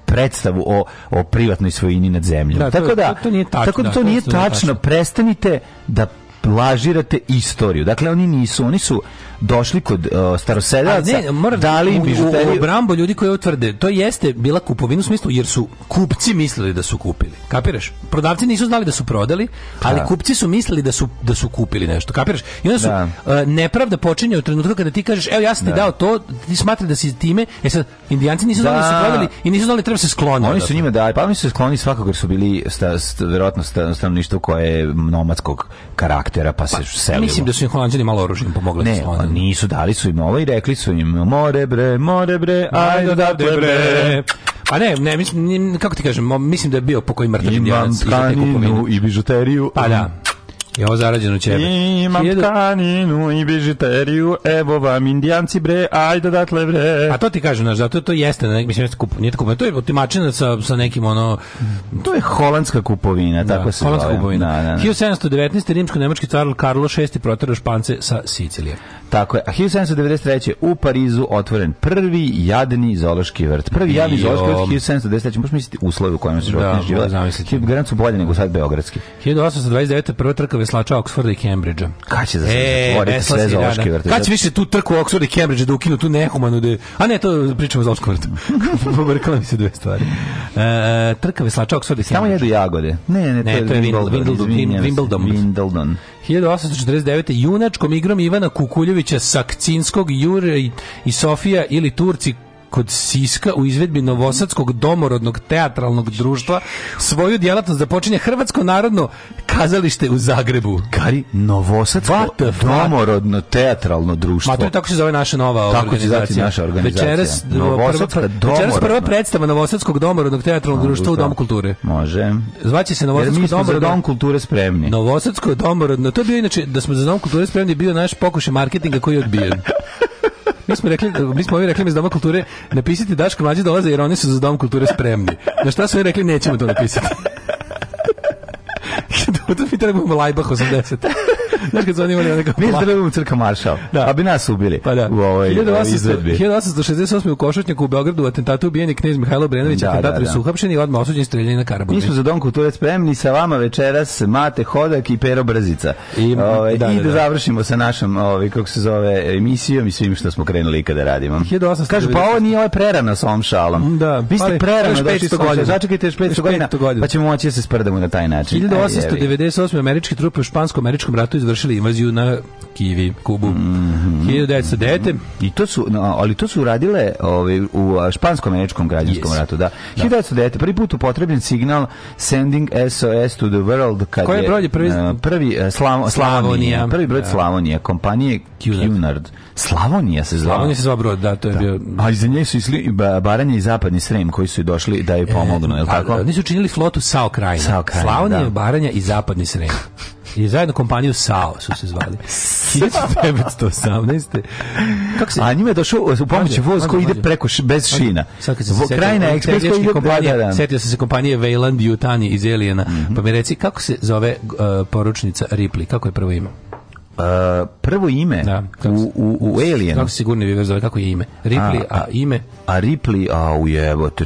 predstavu o, o privatnoj svojini nad zemljom. tako, da, to, nije tačno, tako da to nije tačno. Prestanite da lažirate istoriju. Dakle, oni nisu, oni su došli kod uh, dali im U, brambo ljudi koji utvrde, to jeste bila kupovina u smislu, jer su kupci mislili da su kupili. Kapiraš? Prodavci nisu znali da su prodali, ali kupci su mislili da su, da su kupili nešto. Kapiraš? I onda su, e, nepravda počinje u trenutku kada ti kažeš, evo ja sam ti dao to, ti smatri da si time, e sad, indijanci nisu znali da su prodali i nisu znali da treba se skloniti. Oni su njima dali, pa oni su sklonili svakako jer su bili sta, sta, verovatno stanovništvo koje je nomadskog karaktera, pa, se pa, selilo. Mislim da su im holandžani malo oružjem pomogli. Nisu, dali su im ovo i rekli su im more bre, more bre, ajde da bre. bre. Pa ne, ne, mislim, kako ti kažem, mislim da je bio po mrtav indijanac. Imam tkaninu i bižuteriju. Pa da. I ovo zarađeno ćebe. Imam tkaninu i bižuteriju, evo vam indijanci bre, ajde datle bre. A to ti kažem, znaš, zato to jeste, ne, mislim, jeste kupo, nije to je otimačina sa, sa nekim ono... To je holandska kupovina, tako se holandska kupovina. Da, da, da. 1719. rimsko nemočki car Karlo VI protara Špance sa Sicilije. Tako je. A 1793. u Parizu otvoren prvi jadni zoološki vrt. Prvi jadni I, zoološki vrt 1793. Možeš misliti uslovi u kojima se životinje živjela. Da, Garant su bolje nego sad beogradski. 1829. prva trka veslača Oxforda i Cambridgea. Kad će za e, zatvoriti sve zoološki vrt? Kad će više tu trku Oxforda i Cambridgea da ukinu tu nehumanu da... A ne, to pričamo o zoološkom vrtu. Pobrkala mi se dve stvari. Uh, trka veslača Oxforda i Cambridgea. Tamo jedu jagode. Ne, ne, to, ne, to je Wimbledon. Wimbledon. Wimbledon. 1849. junačkom igrom Ivana Kukuljevića Sakcinskog, Jure i Sofija ili Turci kod Siska u izvedbi Novosadskog domorodnog teatralnog društva svoju djelatnost započinje Hrvatsko narodno kazalište u Zagrebu. Kari, Novosadsko domorodno teatralno društvo. Ma to je tako se zove naša nova tako organizacija. Tako se naša organizacija. Večeras, prva, večeras prva predstava Novosadskog domorodnog teatralnog društva u Domu kulture. Može. Zvaće se Novosadsko Jer domorodno... Dom kulture spremni. Novosadsko domorodno... To je bio inače, da smo za Dom kulture spremni, bio naš pokušaj marketinga koji je odbijen. mi smo rekli, mi smo ovi rekli iz Doma kulture, napisati Daško Mlađe dolaze jer oni su za Dom kulture spremni. Na šta su oni rekli, nećemo to napisati. to mi trebamo Lajbah 80. Znaš kad su oni imali onaka... Mi u crka maršal, da. a bi nas ubili pa da. u ovoj 1868. u Košutnjaku u Beogradu u atentatu ubijeni knjez Mihajlo Brenović, da, atentatori da, da. su uhapšeni i odmah osuđeni streljeni na Karabavu. Mi smo za Donku Turec spremni sa vama večeras Mate Hodak i Pero Brzica. I, ove, da, i da, da, završimo sa našom, ove, kako se zove, emisijom i svim što smo krenuli kada radimo. 1800. Kažu, pa ovo nije ovo prerano sa ovom šalom. Da. Vi ste pa prerano došli znači, godina. Začekajte još 500 godina, pa ćemo moći da se sprdamo na taj način. 1898. američke trupe u Špansko-američkom ratu izvršili izvršili invaziju na Kivi, Kubu. Mm -hmm. 1909. I to su, no, ali to su radile ovaj, u španskom američkom građanskom yes. ratu, da. da. 1909. Prvi put upotrebljen signal Sending SOS to the World kad Koje je, broj je prvi, prvi uh, Slavonija, prvi broj da. Slavonija, kompanije Cunard. Slavonija se zvala. Slavonija se zvala brod, da, to je da. bio. A iza nje su isli Baranje i Zapadni Srem koji su došli da je e, pomognu, e, je li tako? Nisu činili flotu sa Ukrajina Slavonija, Baranja i Zapadni Srem. i zajedno kompaniju SAO su se zvali. 1918. Kako se? A njima je došao u pomoć voz koji ide preko bez šina. krajna ekspres ide se kompanije Weyland Jutani iz Elijena. Mhm. Pa mi reci kako se zove e, poručnica Ripley? Kako je prvo ime? Uh, prvo ime u, u, Kako sigurno vi vezali? kako je ime? Ripley, a, ime? A Ripley, a u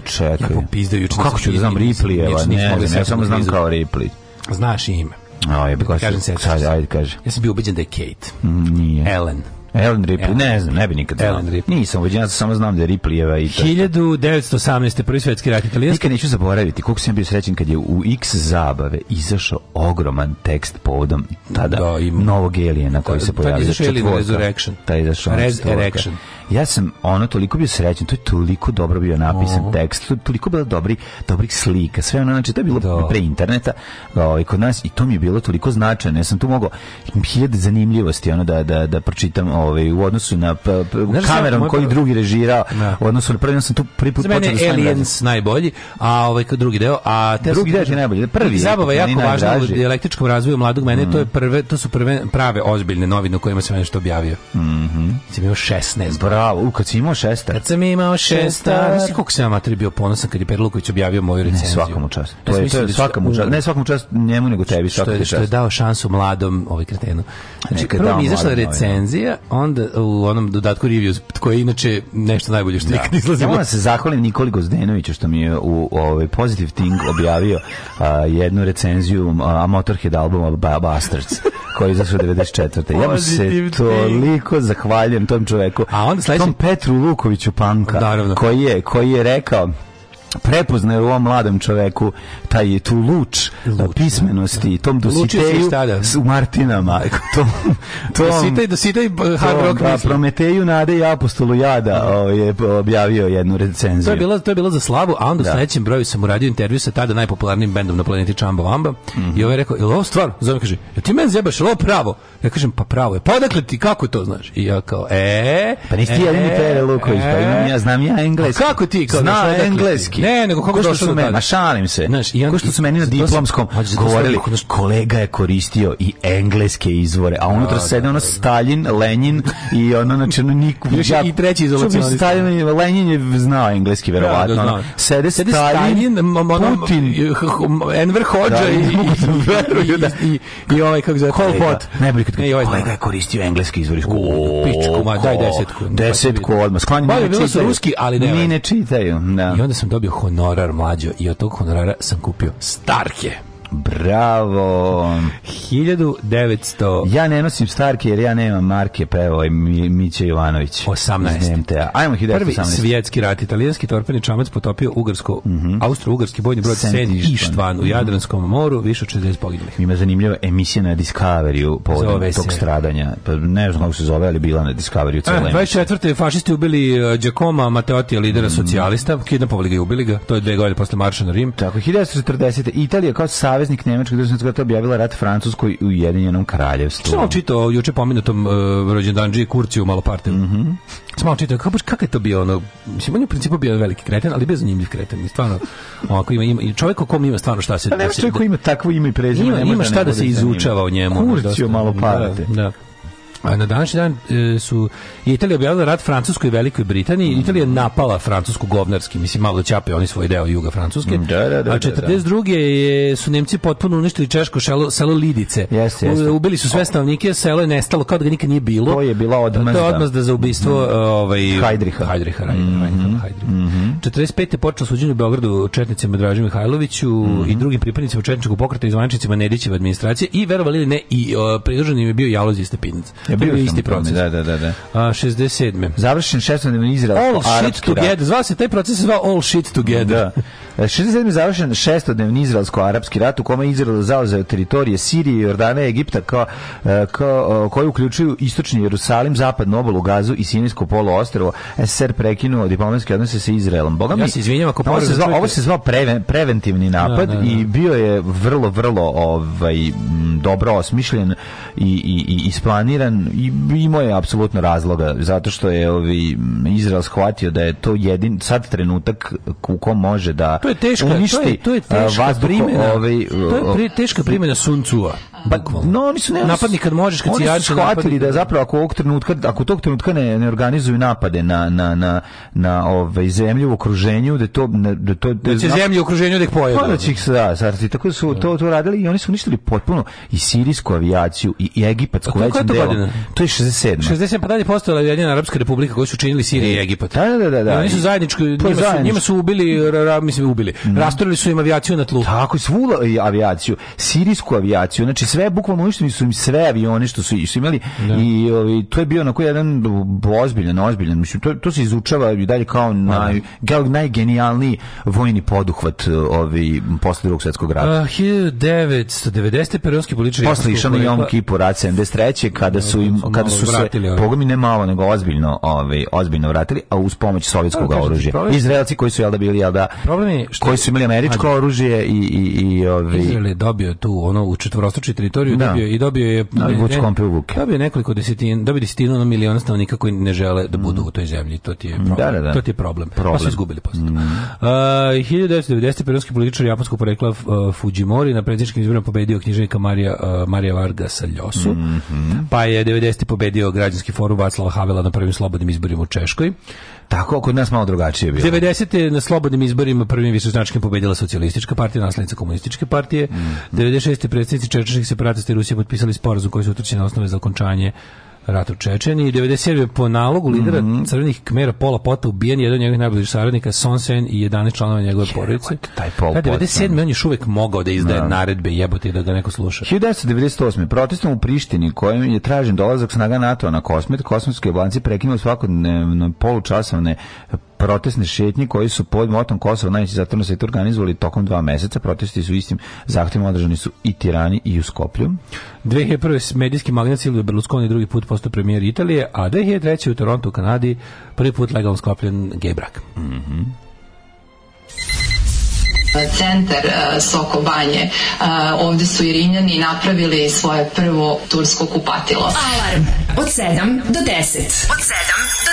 čekaj. Pa kako ću da znam Ripley, samo znam kao Ripley. Znaš ime je bi kažem se. Ajde, kaže. Ja sam bio ubeđen da je Kate. Mm, nije. Ellen. Ellen Ripley, Ellen. ne znam, ne bi nikad Ellen Ripley. Nisam uveđen, ja samo znam da je Ripleyeva i to. 1918. prvi svjetski rat italijanski. Nikad neću zaboraviti koliko sam bio srećen kad je u X zabave izašao ogroman tekst povodom tada da, ima. novog Elijena koji se pojavio. Tad izašao Alien Resurrection. Tad izašao Resurrection. Ja sam ono toliko bio srećan, to je toliko dobro bio napisan oh. tekst, to je toliko bilo dobri, dobrih slika, sve ono, znači to je bilo Do. pre interneta o, ovaj, kod nas i to mi je bilo toliko značajno, ja sam tu mogao hiljade zanimljivosti ono da, da, da pročitam ove ovaj, u odnosu na p, pa, p, pa, koji drugi režirao, u odnosu na prvi, ja sam tu prvi put počeo da Aliens najbolji, a ovaj drugi deo, a te drugi deo je najbolji, prvi. Zabava je jako važna u električkom razvoju mladog mene, to je mm. prve, to su prve prave ozbiljne novine u kojima sam nešto objavio. Mhm. Mm -hmm. imao 16. Bravo, u kad si imao šestar. Kad sam imao šestar. Mislim koliko sam amater bio ponosan kad je Per Luković objavio moju recenziju. Ne, svakom čast. To je, to je svakom čast. Ne svakom čast njemu nego tebi što je, što je dao šansu mladom ovaj kretenu. Znači, prvo mi izašla ovaj. recenzija, onda u onom dodatku reviews, tko je inače nešto najbolje što nikad izlazi. Ja moram se zahvalim Nikoli Gozdenoviću što mi je u ovaj Positive Thing objavio jednu recenziju a, Motorhead albuma Bastards koji je izašao 94. Ja mu se toliko zahvaljujem tom čoveku. A onda tom Petru Lukoviću, Panka, koji je, koji je rekao, prepoznaje u ovom mladom čoveku taj je tu luč, luč eh, pismenosti, tom dositeju Martinama, tom, tom dositej, dositej, hard rock da, Prometeju, Nade i Apostolu Jada o, ovaj, je objavio jednu recenziju. To je bilo, to je bilo za slavu, a onda da. s broju sam uradio intervju sa tada najpopularnijim bendom na planeti Čamba Vamba mhm. i ovaj je rekao, je li ovo stvar? Zovem kaže, ti men zjebaš, je ovo pravo? Ja kažem, pa pravo je. Pa odakle ti, kako to znaš? I ja kao, e... Pa nisi ti jedini e, Pere Luković, pa e. imam, ja znam ja engleski. A kako ti? Kao, Zna engleski. Ne, nego kako što su meni, šalim se. Znaš, ko što su meni na diplomskom govorili, kolega je koristio i engleske izvore, a unutra sede ono Stalin, Lenin i ono, znači, ono niku... Ja, I treći izolacionalist. Stalin, Lenin je znao engleski, verovatno. Ja, ono. sede, sede Stalin, ono, Putin, Enver Hoxha i, i, i, i, i ovaj, kako zove, Pol Pot. Najbolji kad ne, ovaj znači. Ko ovaj je koristio engleski izvoriš? O, pičku, ma daj desetku. Desetku pa odmah. Sklanj, ne čitaju. su ruski, ali ne. Ovaj. Mi ne čitaju, da. I onda sam dobio honorar mlađo i od tog honorara sam kupio Starke. Bravo. 1900. Ja ne nosim starke jer ja nemam marke pa mi, Miće Jovanović. 18. ajmo 1918. Prvi svjetski rat. Italijanski torpeni čamac potopio ugarsko, mm -hmm. austro-ugarski bojni brod Sen u mhm. Jadranskom moru, više od 60 poginulih. Ima zanimljiva emisija na u povodom tog stradanja. Pa ne znam kako se zove, ali bila na Discovery u e, 24. fašisti ubili eh, Giacomo Matteotti, lidera mm. socijalista, kidnapovali ga i ubili ga. To je dve godine posle marša na Rim. Tako, 1940. Italija kao savjet saveznik Nemačke državnosti je objavila rat Francuskoj u Ujedinjenom kraljevstvu. Samo čito juče pomenutom uh, e, rođendanđi Kurciju malo parte? Mm Samo čito kako baš kako, je to bio ono, mislim, on je u principu bio veliki kreten, ali bez zanimljiv kreten. Stvarno, ovako, ima, ima, čovjek o kom ima stvarno šta se... Ali pa čovjek koji ima takvo ime i prezime. Ima, ima šta da se izučava o njemu. Ono, Kurciju malo parte. da. da. A na današnji dan e, su Italija objavila rat Francuskoj i Velikoj Britaniji. Mm. Italija napala Francusku govnarski, mislim malo ćape oni svoj deo juga Francuske. Mm, da, da, da, a 42. Je, su Nemci potpuno uništili češko selo, selo Lidice. Yes, yes. U, ubili su sve stanovnike, selo je nestalo kao da ga nikad nije bilo. To je bila odmazda. To je odmazda za ubistvo mm. ovaj Hajdriha. Hajdriha, Hajdriha, mm -hmm. Hajdriha. Mm -hmm. 45. počelo suđenje u Beogradu četnicima Dražima Mihajloviću mm -hmm. i drugim pripadnicima četničkog pokreta i zvančnicima Nedićeva administracije i verovali ili ne i uh, pridružen je bio Jalozi i Stepinac to je bio isti proces. Da, da, da, da. A, 67. Završen šestodnevni izrael. All shit together. Zvao se taj proces zvao All shit together. Da. 67. E, je završen šestodnevni izraelsko-arapski rat u kome Izrael zauzeo teritorije Sirije, Jordana i Egipta kao, e, koji uključuju istočni Jerusalim, zapadnu obalu Gazu i Sinijsko poloostrovo e, SSR prekinuo diplomatske odnose sa Izraelom. Boga se izvinjam ako ovo se, zvao, ovo se preventivni napad i bio je vrlo, vrlo ovaj, dobro osmišljen i, i, i isplaniran i imao je apsolutno razloga zato što je ovaj, Izrael shvatio da je to jedin sad trenutak u kom može da to je teška, uništi to je, to je teška vazduh, ovaj, to je teška primjena suncua. Pa, no, oni su ne, napadni kad možeš, kad si jači shvatili da zapravo ako ovog trenutka, ako tog trenutka ne, ne organizuju napade na, na, na, na ovaj, zemlju u okruženju, da to... Da, to, da, da će zemlje u okruženju da ih pojede. Pa da će ih, da, sarti, tako su to, to radili i oni su uništili potpuno i sirijsku avijaciju i, i egipatsku većem delu. To je 67. 67, pa dalje postojala je Jedina Arabska republika koju su činili Sirija i e, Egipat. Da, da, da. da. Oni su zajednički, pa njima su, njima su ubili, mislim, ubili. Mm. Rastorili su im avijaciju na tlu. Tako, svu avijaciju, sirijsku avijaciju, znači sve bukvalno uništeni su im sve avioni što su, imali da. i ovi, ovaj, to je bio onako jedan ozbiljan, ozbiljan, mislim, to, to se izučava i dalje kao naj, kao najgenijalniji vojni poduhvat ovi, ovaj, posle drugog svjetskog rata. Uh, 1990. peronski političar posle išao na Jom Kipu rat 73. kada su im, kada su se, pogledaj ne malo, nego ozbiljno, ovi, ovaj, ozbiljno vratili, a uz pomoć sovjetskog pa, oružja. Izraelci koji su, jel da, bili, jel da, problem je što koji su imali američko oružje i i i ovi Izrael je dobio tu ono u četvorostruči teritoriju da. dobio i dobio je kompe vuke. Dobio nekoliko desetina, dobio desetinu na ono, miliona stanovnika koji ne žele da budu mm. u toj zemlji. To ti je problem. Da, da, da. To ti je problem. problem. Pa su izgubili posao. Mm. Uh, 1990. peronski političar japanskog porekla uh, Fujimori na predsjedničkim izborima pobedio književnika Marija uh, Marija Vargasa Ljosu. Mm -hmm. Pa je 90. pobedio građanski forum Václava Havela na prvim slobodnim izborima u Češkoj. Tako, kod nas malo drugačije je bilo. 90. na slobodnim izborima prvim višeznačkim pobedila socijalistička partija, naslednica komunističke partije. Mm. 96. predsjednici Čečeških separatista Rusije potpisali sporazum koji su utrčeni na osnove za okončanje rat u Čečeni. 97. po nalogu lidera mm -hmm. crvenih kmera Pola Pota ubijen jedan od njegovih najbližih saradnika Sonsen i 11 članova njegove porodice. Taj Pol Pot. 97. on je uvek mogao da izdaje no. naredbe jebote da ga neko sluša. 1998. protestom u Prištini kojem je tražen dolazak snaga NATO na Kosmet, kosmetske oblanci prekinuo svakodnevno polučasovne protestne šetnje koji su pod motom Kosova najveći zatvorno se organizovali tokom dva meseca. Protesti su istim zahtjevima održani su i Tirani i u Skoplju. 2001. medijski magnat Silvio Berlusconi drugi put postao premijer Italije, a 2003. u Toronto, u Kanadi, prvi put legalno skopljen gej brak. Mm -hmm centar e, Soko Banje. E, Ovdje su i Rimljani napravili svoje prvo tursko kupatilo. Alarm od 7 do 10. Od 7 do 10.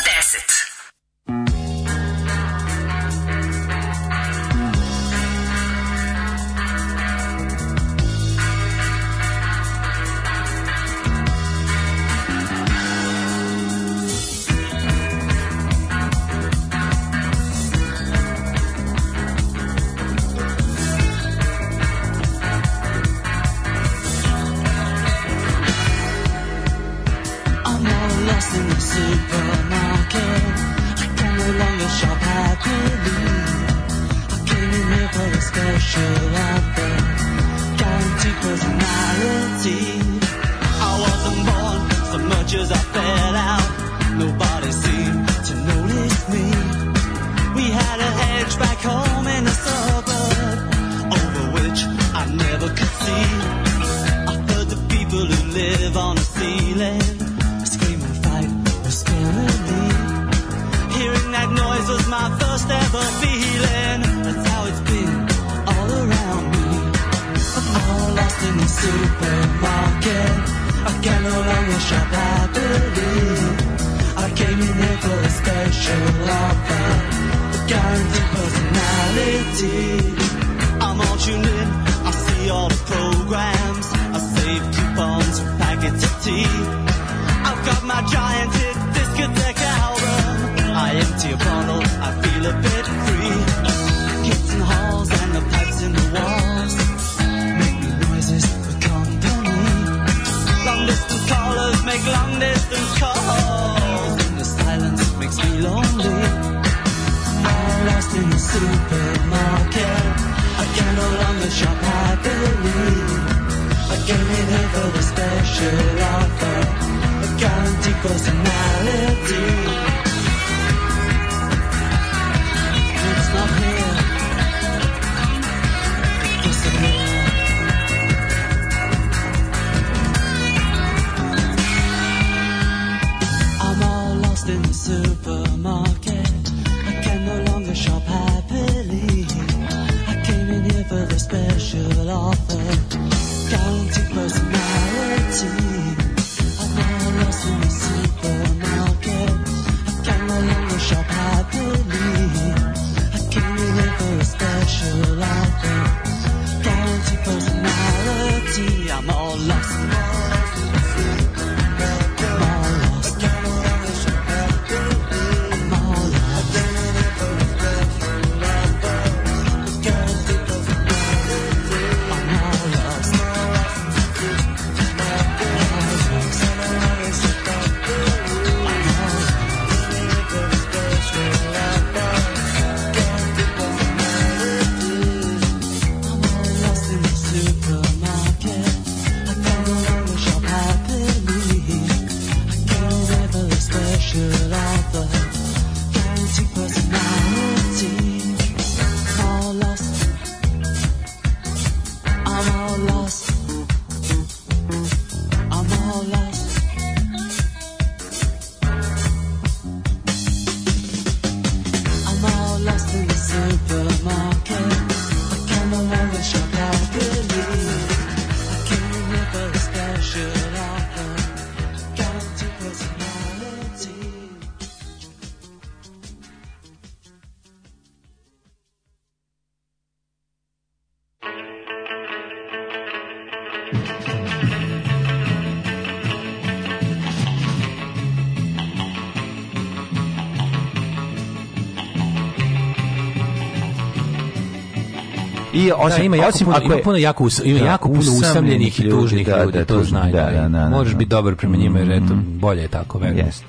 je osim, da, ima jako osim puno, ako je, ima puno jako, us, ima da, jako puno usamljenih i tužnih ljudi, ljudi da, to znaju. Da, da, da, Možeš biti dobar prema njima, jer eto, mhm. bolje je tako, verujem. Jeste.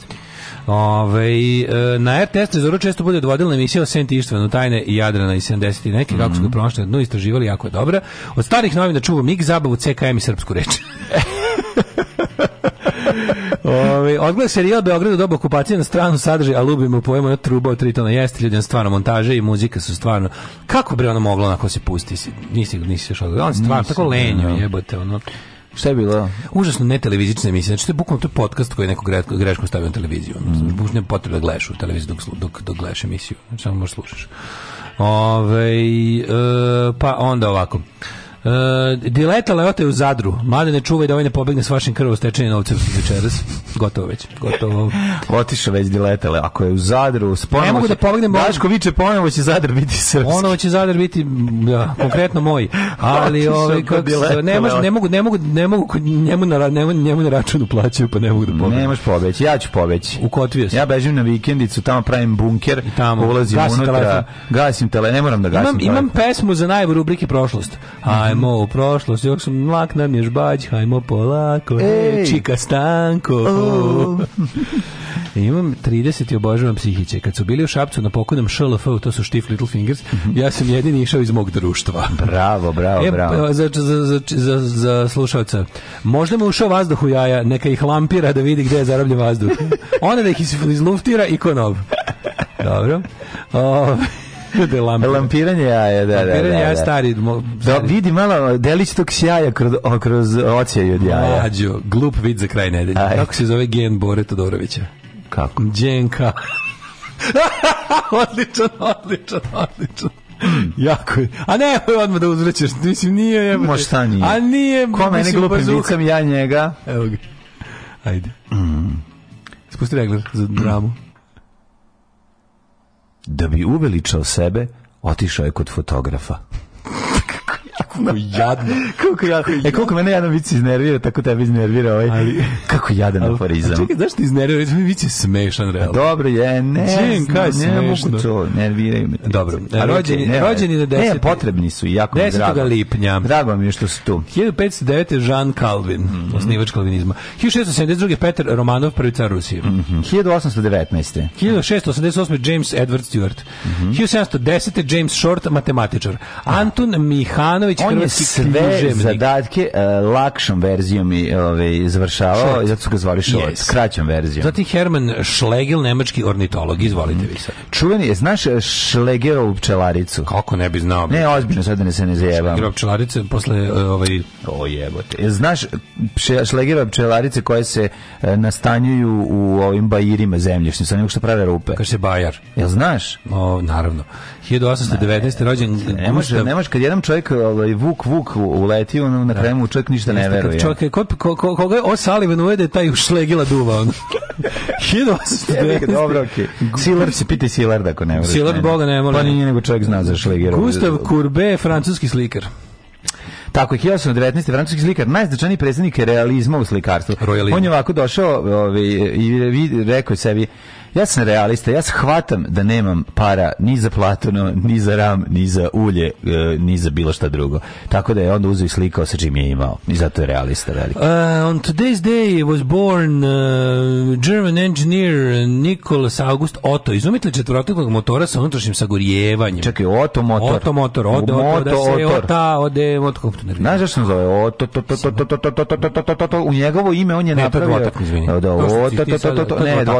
Ove, e, na RTS Tezoru često bude odvodila emisija o Senti tajne i Jadrana i 70 i neke, mm -hmm. kako su ga mhm. pronašli na dnu, istraživali, jako je dobra. Od starih novina čuvam ik zabavu, CKM i srpsku reč. odgled serijal Beogradu doba okupacije na stranu sadrži a lubimo pojma na ono, truba od tona Jeste ljudi, ono stvarno, montaže i muzika su stvarno... Kako bi ono moglo onako se pusti? Nisi, nisi još On stvarno tako lenio jebote, ono... Šta je bilo? Užasno ne televizična emisija. Znači, to je bukvalno to je podcast koji je neko greško stavio na televiziju. Mm. Znači, bukvalno da gledaš u televiziju dok, dok, dok gledaš emisiju. Znači, samo možeš slušaš. Ove, e, pa onda ovako. Uh, Dileta Leota je u Zadru. Mlade ne čuvaj da ovaj ne pobegne s vašim krvo Stečenje novcem večeras. Gotovo već. Gotovo. Otišao već Dileta Leota. Ako je u Zadru, ponovo Ne mogu da pobegnem. Daško viče ponovo će Zadar biti srpski. Ono će Zadar biti ja, konkretno moj. Ali ovaj ne, mož, ne mogu ne mogu ne mogu njemu na ne, njemu na račun plaćaju, pa ne mogu da Ne pobeći. Ja ću pobeći. U Kotviju. Ja bežim na vikendicu, tamo pravim bunker, tamo ulazim gasim unutra, gasim tele, ne moram da gasim. Imam, imam pesmu za u rubrike prošlost. A mhm hajmo u prošlost, još sam mlak nam je žbađ, hajmo polako, e, Ej. čika stanko. Oh. Imam 30 i obožavam psihiće. Kad su bili u Šapcu na pokunem šlf to su Štif Little Fingers, ja sam jedini išao iz mog društva. Bravo, bravo, e, pa, bravo. Za, za, za, za, za slušalca. Možda mu ušao vazduh u jaja, neka ih lampira da vidi gdje je zarobljen vazduh. Ona da ih izluftira i konov. Dobro. Dobro. lampiranje. Lampiranje jaja, da, lampiranje da. Lampiranje jaja stari. Mo, stari. Da, vidi malo delić tog sjaja kroz, kroz ocijaju od jaja. Jađo glup vid za kraj nedelje. Kako se zove gen Bore Todorovića? Kako? Dženka. odličan, odličan, odličan. Mm. jako je. A ne, odmah da uzrećeš Mislim, nije je. Možda šta nije. A nije. Ko mene glupim vicam, ja njega. Evo ga. Ajde. Mm. Spusti regler za dramu da bi uveličao sebe, otišao je kod fotografa. Kako ono, jadno. Kako jadno. E koliko mene jadno vici iznervira, tako tebi iznervira ovaj. Ali, kako jadan aforizam. Čekaj, znaš ti iznervira, mi vici smešan realno. Dobro je, ne. Čim, kaj Ne mogu to, nerviraju me. Dobro. Rođeni, rođeni na 10. Ne, potrebni su i jako mi drago. lipnja. Drago mi je što su tu. 1509. Jean Calvin, osnivač kalvinizma. 1672. Peter Romanov, prvi car Rusije. 1819. Mhm. 1688. James Edward Stewart. Mm -hmm. 1710. James Short, matematičar. Anton Mihanović on je sve zadatke uh, lakšom verzijom i ovaj završavao i zato su ga zvali yes. kraćom verzijom. Zatim Herman Schlegel, nemački ornitolog, izvolite mm. vi sad. Čuveni je, znaš u pčelaricu? Kako ne bi znao? Ne, ozbiljno, sad da ne se ne zajebam. u pčelarice, posle uh, ovaj o jebote. Znaš u pčelarice koje se nastanjuju u ovim bajirima zemljišnim, sa nego što prave rupe. Kaže se bajar. Jel znaš? O, naravno. 1819. Ne, rođen ne, može, ne kad jedan čovjek ovaj Vuk Vuk uleti, ono, na, na kremu mu čak ništa ne veruje. Čekaj, ko, ko, ko, koga je O'Sullivan uvede, taj šlegila duva. 1890. Ono. Dobro, okej. Silard se piti Silard ako ne veruje. Silard Boga ne mora. Pa ni nego čovjek zna za šlegira. Gustav Kurbe, francuski slikar. Tako je 1819. francuski slikar, najznačajniji predstavnik realizma u slikarstvu. On je ovako došao ovaj, i rekao sebi, ja sam realista, ja shvatam da nemam para ni za Platono, ni za ram, ni za ulje, ni za bilo šta drugo. Tako da je onda uzeo i slikao sa čim je imao. I zato je realista on today's day was born German engineer Nikolas August Otto, izumitelj motora sa unutrašnjim sagorijevanjem. Čekaj, Otto motor. Otto motor, ode, ode, se ode, ode, ode, ode, zove? Otto, to, to, to, to, u njegovo ime on je napravio. ode,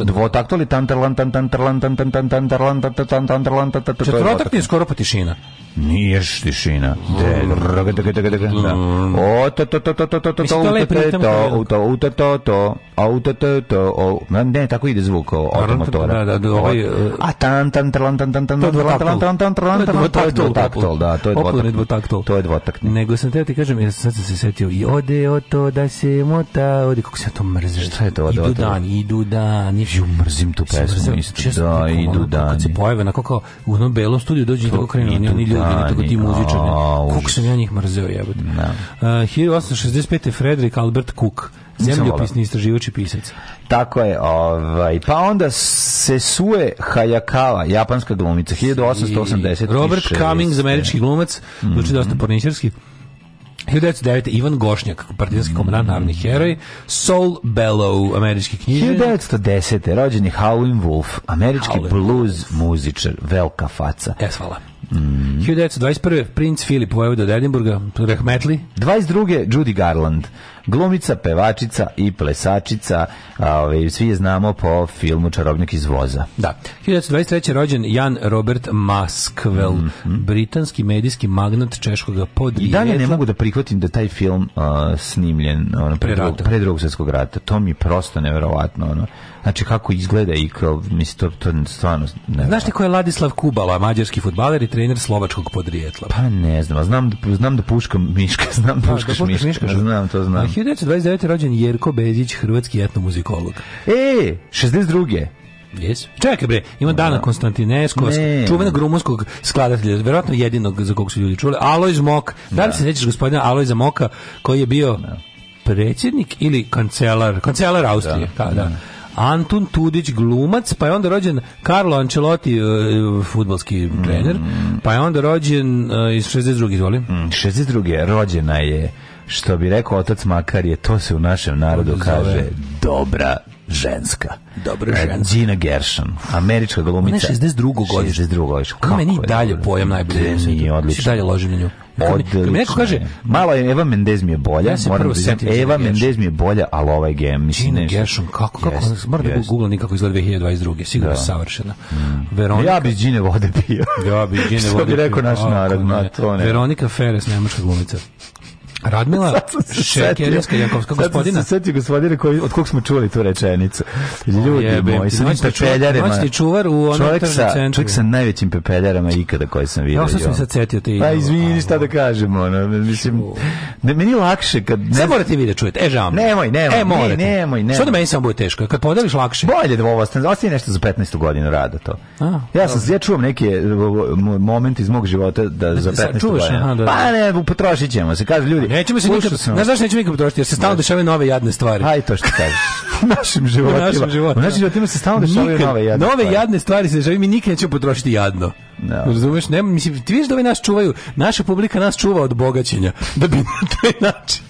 ode, Dvotakto ili... tantarlan tantarlan tantarlan tantarlan tantarlan tantarlan četvorotaktni je skoro pa tišina nije tišina o to to to to to to to to to to to to auto to ne tako ide zvuk od motora a tan tan tan tan tan tan tan tan to je dvotaktol to je dvotaktni nego sam teo ti kažem ja sam se setio i ode o to da se mota ode kako se to mrze šta je to ode idu dan. idu dan. Ju, mrzim tu pesmu isto. Često, da, idu dani. Ono, kad se pojave, onako kao u onom belom studiju dođe i tako krenu oni, oni ljudi, tako ti muzičari. Kako sam ja njih mrzeo jebote. Uh, 1865. Frederick Albert Cook zemljopisni istraživač i pisac. Tako je, ovaj. Pa onda se sue Hayakawa, japanska glumica 1880. Robert Cummings, američki glumac, mm -hmm. dosta mhm. porničarski. 1909. Ivan Gošnjak, partijanski komandant, narodni heroj, Soul Bellow, američki književnik. 1910. rođen je Howlin' Wolf, američki Howlin blues Wolf. muzičar, velika faca. Yes, hvala. Mm. 1921. Prince Filip vojevod od Edinburgha, Rahmetli. 22. Judy Garland, glumica, pevačica i plesačica, ovaj svi je znamo po filmu Čarobnjak iz voza. Da. 1923. rođen Jan Robert Maskvel, mhm. britanski medijski magnat češkog podrijetla. I dalje ne mogu da prihvatim da taj film snimljen ono, pre, pre, drugog, pre svjetskog rata. To mi je prosto nevjerovatno Ono znači kako izgleda i kao mislim to, stvarno ne Znaš ti ko je Ladislav Kubala, mađarski fudbaler i trener slovačkog podrijetla? Pa ne znam, znam da znam da puška Miška, znam da, puškaš da, Miška, miška znam to znam. 1929 rođen Jerko Bezić, hrvatski etnomuzikolog. E, 62. Yes. Čekaj bre, ima Dana Konstantinesko, čuvenog rumunskog skladatelja, verovatno jedinog za kog su ljudi čuli, Alojz Mok. Da li se nećeš gospodina Alojza Moka koji je bio predsjednik ili kancelar, kancelar Austrije, da, Antun Tudić glumac, pa je onda rođen Carlo Ancelotti, e, futbalski trener, pa je onda rođen e, iz 62. izvoli. Mm, 62. rođena je što bi rekao otac Makar je, to se u našem narodu kaže dobra ženska. Dobro e, ženska. Gina Gershon, američka glumica. Ona je 62. godine. 62. godište. Kako meni dalje pojam najbolje. Nije odlično. Si dalje ložim na nju. Odlično. Neko kaže, malo je Eva Mendez mi je bolja, ja moram prvo setim. Eva Mendez mi je bolja, ali ovaj gem, mislim Gina Gershon, kako, kako, yes, moram yes. da nikako izgleda 2022. Sigurno da. savršena. Mm. Veronika, ja bi Gine vode pio. ja bi Gine vode pio. Što bi rekao naš narod, na to ne. Veronika Feres, nemačka glumica. Radmila Šekerinska Jankovska gospodina. Sad se se gospodine koji, od kog smo čuli tu rečenicu. Ljudi oh, moji, sa onim pepeljarima. Noćni čuvar u onom tržnom centru. Čovjek sa najvećim pepeljarama ikada koji sam vidio. Ja sam se sad setio te. Pa izvini šta da kažem, ono, mislim, ne, meni lakše kad... Ne, Sve morate vi da čujete, e žao Nemoj, nemoj, e, nemoj, nemoj, nemoj. Što da meni samo bude teško, kad podeliš lakše. Bolje da ovo ostane, ostaje nešto za 15. godinu rada to. A, ja sam, ja čuvam neke e, moment iz mog života da za 15. godinu. Pa ne, potrošit ćemo se, kaže ljudi, Nećemo se nikad, ne znaš nećemo nikad potrošiti, jer se stalno dešavaju nove jadne stvari. Aj to što kažeš. u našim životima. U našim životima. U našim životima se stalno dešavaju nove jadne stvari. Nove jadne stvari se dešavaju, mi nikad nećemo potrošiti jadno. No. Razumeš? Ne, mislim, ti vidiš da ovi nas čuvaju, naša publika nas čuva od bogaćenja. Da bi na taj način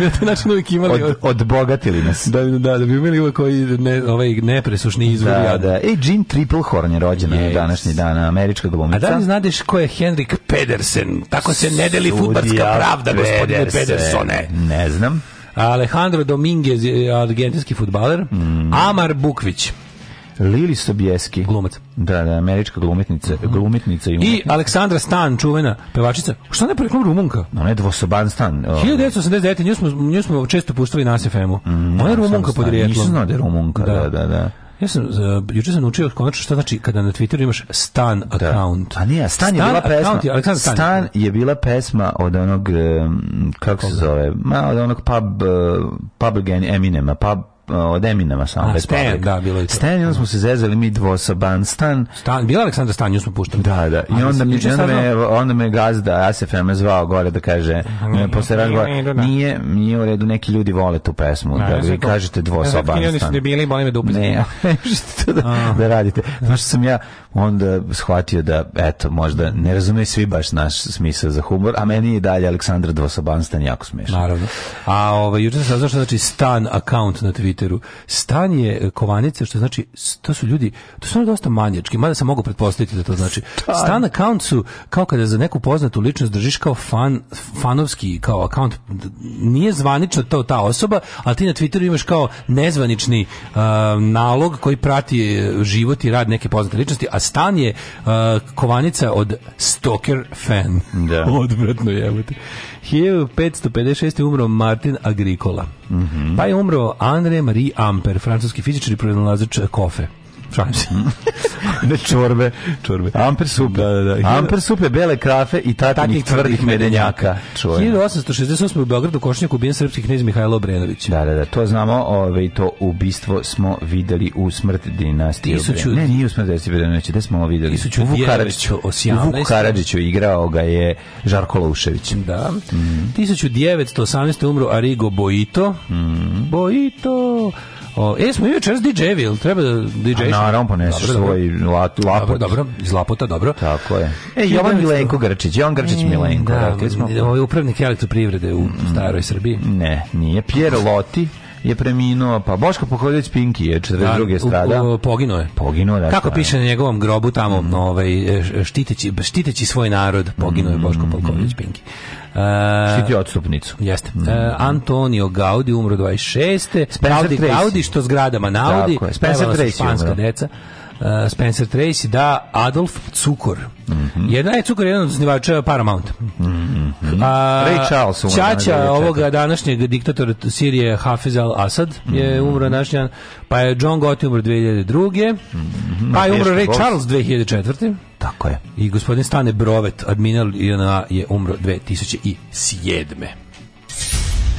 na taj način imali... Od, odbogatili nas. Da, da, da bi imali uvijek ovaj, ne, ovaj nepresušni izvor. Da, da. E, Jean Triplehorn je rođena yes. današnji dan, američka glumica. A da li znadeš ko je Henrik Pedersen? Tako se ne deli futbarska pravda, gospodine Pedersone. Ne znam. Alejandro Dominguez, argentinski futbaler. Mm. Amar Bukvić. Lili Sobieski. Glumac. Da, da, američka glumetnica, mhm. glumetnica i I Aleksandra Stan, čuvena pevačica. Šta ne preklom Rumunka? Ona je dvosoban stan. Uh, 1989. Nju smo, nju smo često puštali na SFM-u. Mm, ona je Rumunka pod rijetlom. Nisam znao da je Rumunka, da, da, da. Ja sam, uh, juče sam naučio konačno šta znači kada na Twitteru imaš stan da. account. A nije, Stan, je bila pesma. je Stan. Stan je bila pesma od onog, kako se zove, ma, od onog pub, uh, pub again Eminem, pub, od Eminema samo bez Stan, da, bilo je to. Stan, onda smo se zezali mi dvo sa Ban Stan. Stan, bila Aleksandra Stan, smo puštali. Da, da. I onda, mi, onda, me, onda me gazda Asef me zvao gore da kaže, mhm. e, posle razgovora, nije, nije u redu, neki ljudi vole tu pesmu, da vi kažete dvo sa Ban Stan. Oni su debili, boli me dupe. Ne, što da, da radite. Znaš sam ja onda shvatio da, eto, možda ne razume svi baš naš smisao za humor, a meni je dalje Aleksandra Dvosobanstan jako smiješan. Naravno. A ovaj, juče sam što znači stan account na vi Stan je e, kovanice, što znači, to su ljudi, to su dosta manjački, mada sam mogu pretpostaviti da to znači. Stan account su, kao kada za neku poznatu ličnost držiš kao fan, fanovski, kao account, nije zvanično to ta osoba, ali ti na Twitteru imaš kao nezvanični e, nalog koji prati e, život i rad neke poznate ličnosti, a stan je kovanica od stalker fan. Da. Odvratno 1556. umro Martin Agricola. Mm Pa je umro André Marie Amper, francuski fizičar i pronalazač kofe šalim se. ne čorbe, čorbe. Amper sup. Da, da, da. Amper je bele krafe i takvih tvrdih medenjaka. 1868. u Beogradu košnjak ubijen srpski knjez Mihajlo Brenović Da, da, da, to znamo, ove, ovaj, to ubistvo smo videli u smrt dinastije Obrenović. Ne, nije u smrt dinastije Obrenović, smo ovo videli? U Vukaradžiću, u Vukaradžiću igrao ga je Žarko Loušević. Da. Mm. 1918. umro Arigo Boito. Mm. Boito. O, e, smo i dj vi ili treba da dj Naravno, pa dobro, svoj lapot. Dobro, dobro, iz lapota, dobro. Tako je. E, Jovan Milenko Grčić, Jovan Grčić e, Milenko. Da, smo... ovaj upravnik elektroprivrede u mm. staroj Srbiji. Ne, nije. Pierre Loti, je preminuo, pa Boško Pohodović Pinki je 42. strada. poginuo je. Poginuo je. Kako piše na njegovom grobu tamo, mm. ovaj, e, štiteći, štiteći svoj narod, poginuo je mm. Boško pokolić Pinki. Uh, Štiti odstupnicu. Jeste. Mm. E, Antonio Gaudi umro 26. Spencer Gaudi, Gaudi što zgradama naudi. Tako je. Spencer Tracy. umro. Uh, Spencer Tracy, da Adolf Cukor. Mm -hmm. Jedna je Cukor jedan od snivača Paramount. Mm -hmm. A, Ray Charles. Čača ovoga današnjeg diktatora Sirije Hafez al-Assad je mhm. umro mm pa je John Gotti umro 2002. Mm -hmm. Pa je umro Ray Charles 2004. Tako je. I gospodin Stane Brovet, admiral je umro 2007.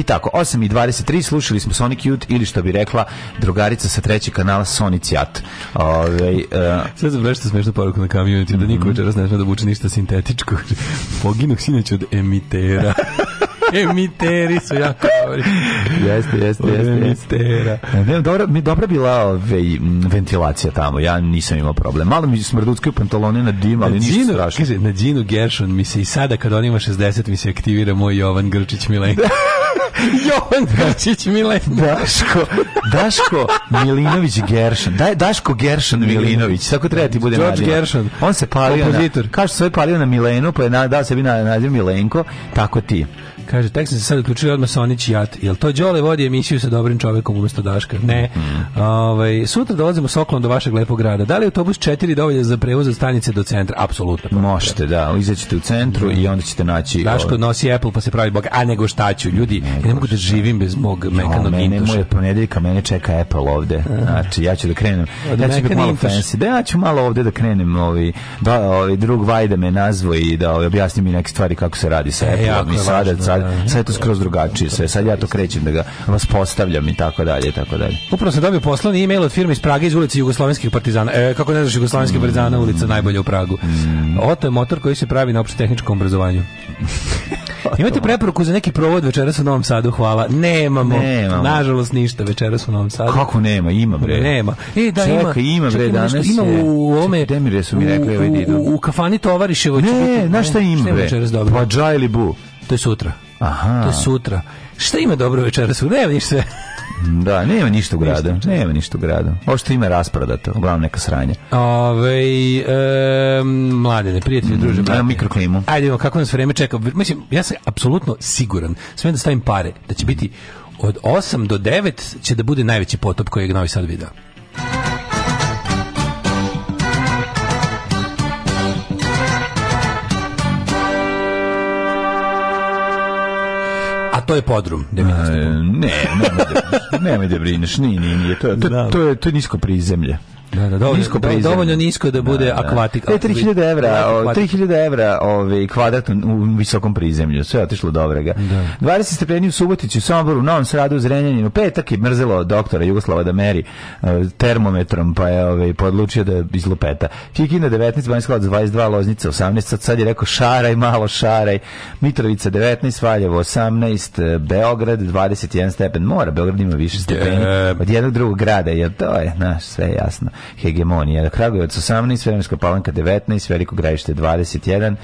I tako, 8 i slušali smo Sonic Youth ili što bi rekla drugarica sa trećeg kanala Sonic Jat. Ove, uh, Sad nešto poruku na community, da niko mhm. večeras ne da buče ništa sintetičko. Poginu sineć od emitera. Emiteri su jako dobri. Jeste, jeste, jeste. Emitera. E, dobra, mi dobra bila ove, ovaj, ventilacija tamo, ja nisam imao problem. Malo mi smrduckaju pantalone na dim, ali ništa strašno. na Džinu Gershon mi se i sada kad on ima 60 mi se aktivira moj Jovan Grčić Milenko. Jovan Grčić Milenović. Daško, Daško Milinović Geršan. Da, Daško Geršan Milinović, tako treba ti bude George geršan On se palio Opozitor. na, kaže se palio na Milenu, pa je se dao sebi na naziv Milenko, tako ti. Kaže, tek se sad uključio odmah Sonić i Jat. Jel to Đole vodi emisiju sa dobrim čovekom umjesto Daška? Ne. Mhm. Ovaj, sutra dolazimo s oklom do vašeg lepog grada. Da li je autobus 4 dovoljan za prevoz od stanice do centra? Apsolutno. Možete, da. Izaćete u centru i onda ćete naći... Daško ovaj, nosi Apple pa se pravi bog. A nego šta ću, ljudi, ne, ja ne mogu da živim bez mog mekanog mene, intoša. ponedeljka, mene čeka Apple ovde. Znači, ja ću da krenem. Od ja ću malo Da, ja ću malo ovde da krenem. Ovi, ovaj, da, drug Vajda me nazvo i da ovi, objasni mi neke stvari kako se radi sa Apple. E, jako, sad, je to skroz drugačije sve, sad ja to krećem da ga vas postavljam i tako dalje, tako dalje. Upravo sam dobio poslovni e-mail od firme iz Praga iz ulice Jugoslovenskih partizana, e, kako ne znaš Jugoslovenskih mm. partizana ulica najbolje u Pragu. Mm. Oto je motor koji se pravi na opšte tehničkom obrazovanju. Imate preporuku za neki provod večeras u Novom Sadu, hvala. Nemamo. Nažalost ništa večeras u Novom Sadu. Kako nema? Ima bre. Nema. E da Čekaj, ima. ima bre danas. ima u ome Demire su mi U, kafani Tovariševo. Ne, na šta ima bre? Večeras dobro. Pa bu. To je sutra. Aha. To je sutra. Šta ima dobro večeras? Nema ništa. Da, nema ništa u gradu. Nema ništa u gradu. Ovo što ima rasprodato, uglavnom neka sranja. Ove, e, mladine, prijatelji, mm, druže, mikroklimu. Ajde, kako nas vreme čeka. Mislim, ja sam apsolutno siguran, sve da stavim pare, da će biti od 8 do 9 će da bude najveći potop kojeg Novi Sad video. to je podrum. Da ne, ne, ne, ne, ne, ne, ne, ne, ne, ne, ne, ne, ne, ne, ne, ne, ne, da, da, dovoljno, nisko da, dovoljno nisko da bude da, akvatik. 3000 e, evra, 3000 evra ovaj, kvadrat u, visokom prizemlju. Sve je otišlo dobrega. Da. 20 stepeni u Subotiću, u Somboru, u Novom Sradu, u Zrenjaninu. Petak je mrzelo doktora Jugoslava da meri eh, termometrom, pa je ovaj, podlučio da izlupeta. Kikinda 19, Banjska 22, Loznica 18, sad, je rekao šaraj, malo šaraj. Mitrovica 19, Valjevo 18, eh, Beograd 21 stepen mora. Beograd ima više stepeni od jednog drugog grada, jer to je, naš, sve je jasno hegemonija. Kragujevac 18, Sremenska palanka 19, Veliko grajište 21,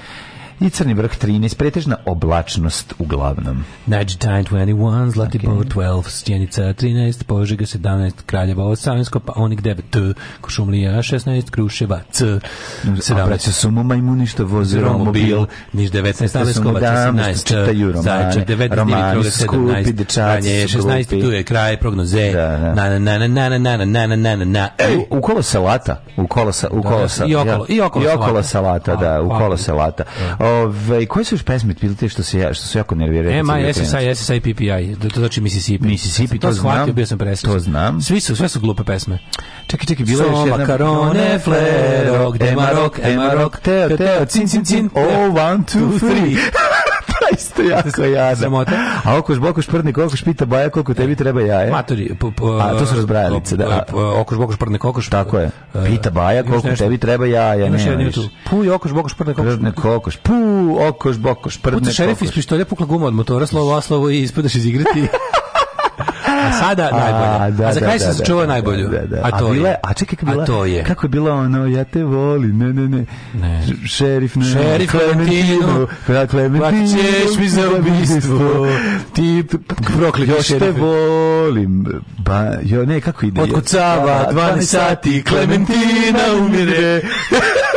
i Crni vrh 13, pretežna oblačnost uglavnom. Nađetajn 21, Zlatibor okay. 12, Stjenica 13, Požega 17, Kraljeva 18, pa onih 9, Košumlija 16, Kruševa C, 17. A su mu majmuni što voze romobil, Niš 19, Aleskovac 16, čitaju Zajče 19, romani, skupi, dečaci, 16, tu je kraj, prognoze, na na na na na na na na na na na na na u kolo salata, u kolo u kolo i okolo, i okolo, i okolo salata, da, u kolo salata. Ove, koje su još pesme bili te što, se, što se jako nerviraju? EMA, SSI, SSI, PPI. To, to znači Mississippi. Mississippi, to, to shvatio, znam. bio sam To znam. Svi su, sve su glupe pesme. Čekaj, čekaj, bila je još jedna... karone, flero, gde Ema Rock, teo, teo, cin, cin, cin, oh, one, two, three zaista isto jako jadan. Samota. A okoš bokoš prdni kokoš pita baja koliko tebi treba jaje. Matori. po, po, A to su razbrajalice, da. okoš bokoš okuš bokuš Tako je. E, pita baja koliko tebi treba jaja. Imaš jedan tu. Puj, okuš bokuš prdne kokoš Prdnik, okuš. Puj, okuš bokuš prdne kokoš Puta šerif iz pištolja pukla guma od motora, slovo A, slovo I, ispadaš iz igrati. A sada najbolje. a za kraj da, sam da, najbolju. A to je. A čekaj, bila, a to je. kako je bilo ono, ja te volim, ne, ne, ne. ne. Šerif, ne, Šerif Klementinu, Klementinu, ćeš mi za ubistvo, ti prokleti Još te volim, ba, jo, ne, kako ide? kucava, 12 sati, Klementina umire.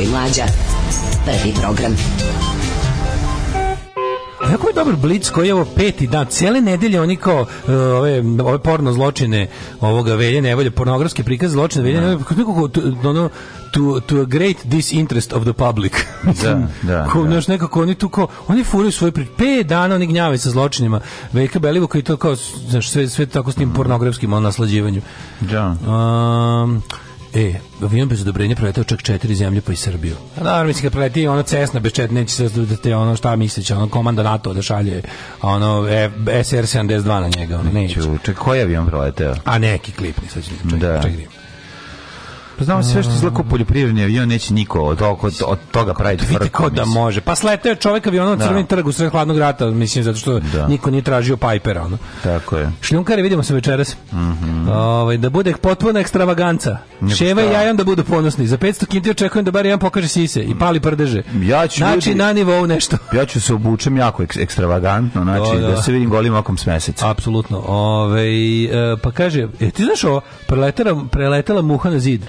i Mlađa. Prvi program. Jako je dobar blic koji je ovo peti dan. Cijele nedelje oni kao uh, ove, ove porno zločine ovoga velje nevolje, pornografski prikaz zločine velje nevolje, nekako ono, to, to a great disinterest of the public. da, da. Ko, da. nekako oni tu kao, oni furaju svoje priče. Pet dana oni gnjave sa zločinima. veka Belivo koji to kao, znaš, sve, sve tako s tim pornografskim on naslađivanju. Da. Um, E, avion bez odobrenja preletao čak četiri zemlje pa i Srbiju. A pa naravno, mislim, kad preleti ono cesna bez četiri, neće se da ono šta misliće, ono komanda NATO da šalje ono e, SR-72 na njega, ono neće. Ču, ček, koji avion preletao? A neki klipni, sad ću da čekaj, čekaj. Pa znamo sve što zlako mm. poljoprivredni avion, neće niko od, od toga praviti vrtu. Vidite ko da može. Pa čovjeka čovjek avion na crveni trgu u sred hladnog rata, mislim, zato što da. niko nije tražio Pipera. Ono. Tako je. Šljunkare, vidimo se večeras. Mm -hmm. da bude potpuno ekstravaganca. Njegu Ševa i jajom da budu ponosni. Za 500 kinti očekujem da bar jedan pokaže sise i pali prdeže. Ja ću znači, na nivou nešto. Ja ću se obučem jako ekstravagantno, znači, da. se vidim golim okom s meseca. Apsolutno. Ove, ovaj, pa kaže, e, ti znaš ovo, preletela, preletela muha na zid.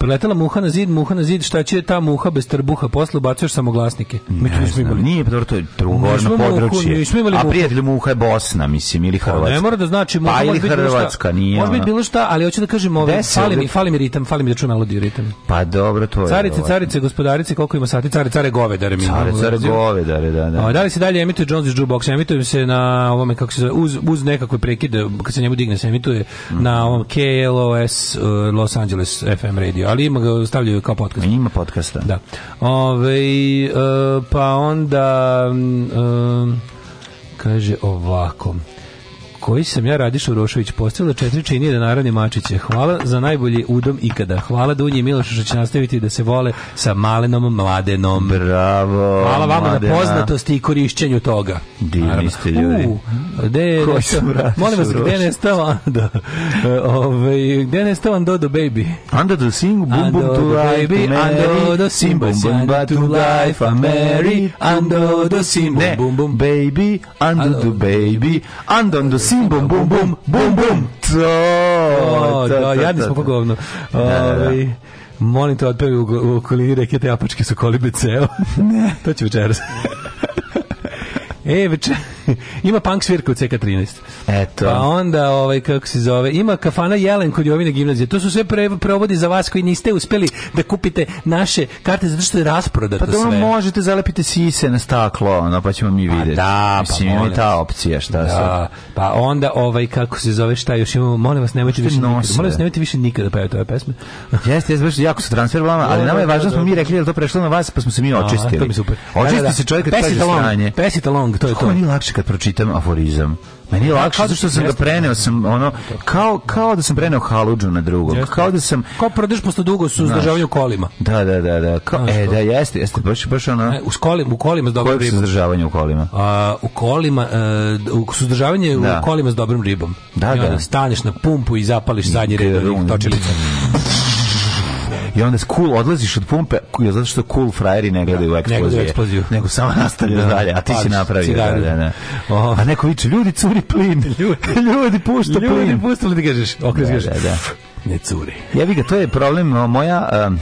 Preletela muha na zid, muha na zid, šta će ta muha bez trbuha? Posle ubacuješ samoglasnike. Mi tu smo imali. Nije, pa to je drugorno područje. Muhu, imali A prijatelj muha je Bosna, mislim, ili pa Hrvatska. Ne mora da znači muha. Pa ili Hrvatska, nije. Može biti ono. bilo šta, ali hoću da kažem, ove, ovaj, fali mi, fali mi ritam, fali mi da čujem melodiju ritam. Pa dobro, to je. Carice, carice, gospodarice, koliko ima sati? Care, care govedare mi. Care, care govedare, da, da. A, ovaj, da li se dalje emituje Jones Jukebox? Emituje se na ovome, kako se zove, uz, uz nekakve prekide, kad se njemu digne, se emituje na ovom KLOS uh, Los Angeles FM radio ali ima ga, stavljaju kao podcast. Ima podcasta. Da. Ove, e, pa onda... Um, kaže ovako koji sam ja Radiš Rošović postavila četiri čini da naravni Mačiće. Hvala za najbolji udom ikada. Hvala Dunji i Milošu što će nastaviti da se vole sa malenom mladenom. Bravo. Hvala vama mladena. na poznatosti i korišćenju toga. Divni ste ljudi. gde je sam Molim vas, gde ne stava Ando? E, Ove, ovaj, gde ne nestao Ando do baby? Ando do sing, bum bum to baby, Ando do sing, bum bum to life, I'm merry, Ando do sing, bum bum baby, Ando do baby, Ando do sing, Bum, bum, bum, bum, bum, bum. To, da, jadni smo pogovno. Ovaj Molim te odpevi u, u okolini reke te apačke su kolibe ceo. ne. to će večeras. e, e večeras. ima punk svirka u CK13. Eto. Pa onda, ovaj, kako se zove, ima kafana Jelen kod Jovine gimnazije. To su sve pre, provodi za vas koji niste uspeli da kupite naše karte zato što je rasprodato pa, sve. Pa možete zalepiti sise na staklo, ono, pa ćemo mi pa vidjeti. Pa da, pa Mislim, molim. ta opcija, šta da, su. Pa onda, ovaj, kako se zove, šta još imamo, molim vas, nemojte više nikada. Molim vas, nemojte više nikada pevati ove pesme. Jeste, jeste, baš jako su transfer vama, ali nama je važno da smo mi rekli da to prešlo na vas, pa smo se mi očistili. A, to mi super. Očisti se čovjek kad kaže stranje. Pesita long, to je to. Kako je lakše kad pročitam aforizam. Meni je lakše zato što sam ga preneo sam ono kao kao da sam preneo haludžu na drugog. Kao da sam kao prodeš posle dugo su u kolima. Da, da, da, da. Kao, e da jeste, jeste baš baš ono. E, u kolima, u kolima s dobrim ribom. Suzdržavanje u kolima. A u kolima uh, suzdržavanje u kolima s dobrim ribom. Da, da. Staneš na pumpu i zapališ zadnji red točilica. i onda cool odlaziš od pumpe zato što cool frajeri ne gledaju eksplozije, eksploziju nego samo nastavljaš dalje a ti si napravio da, da, da. a neko viče ljudi curi plin ljudi ljudi pušta plin ljudi puštali ti kažeš kažeš da, da ne curi. Jevi ga, to je problem moja um,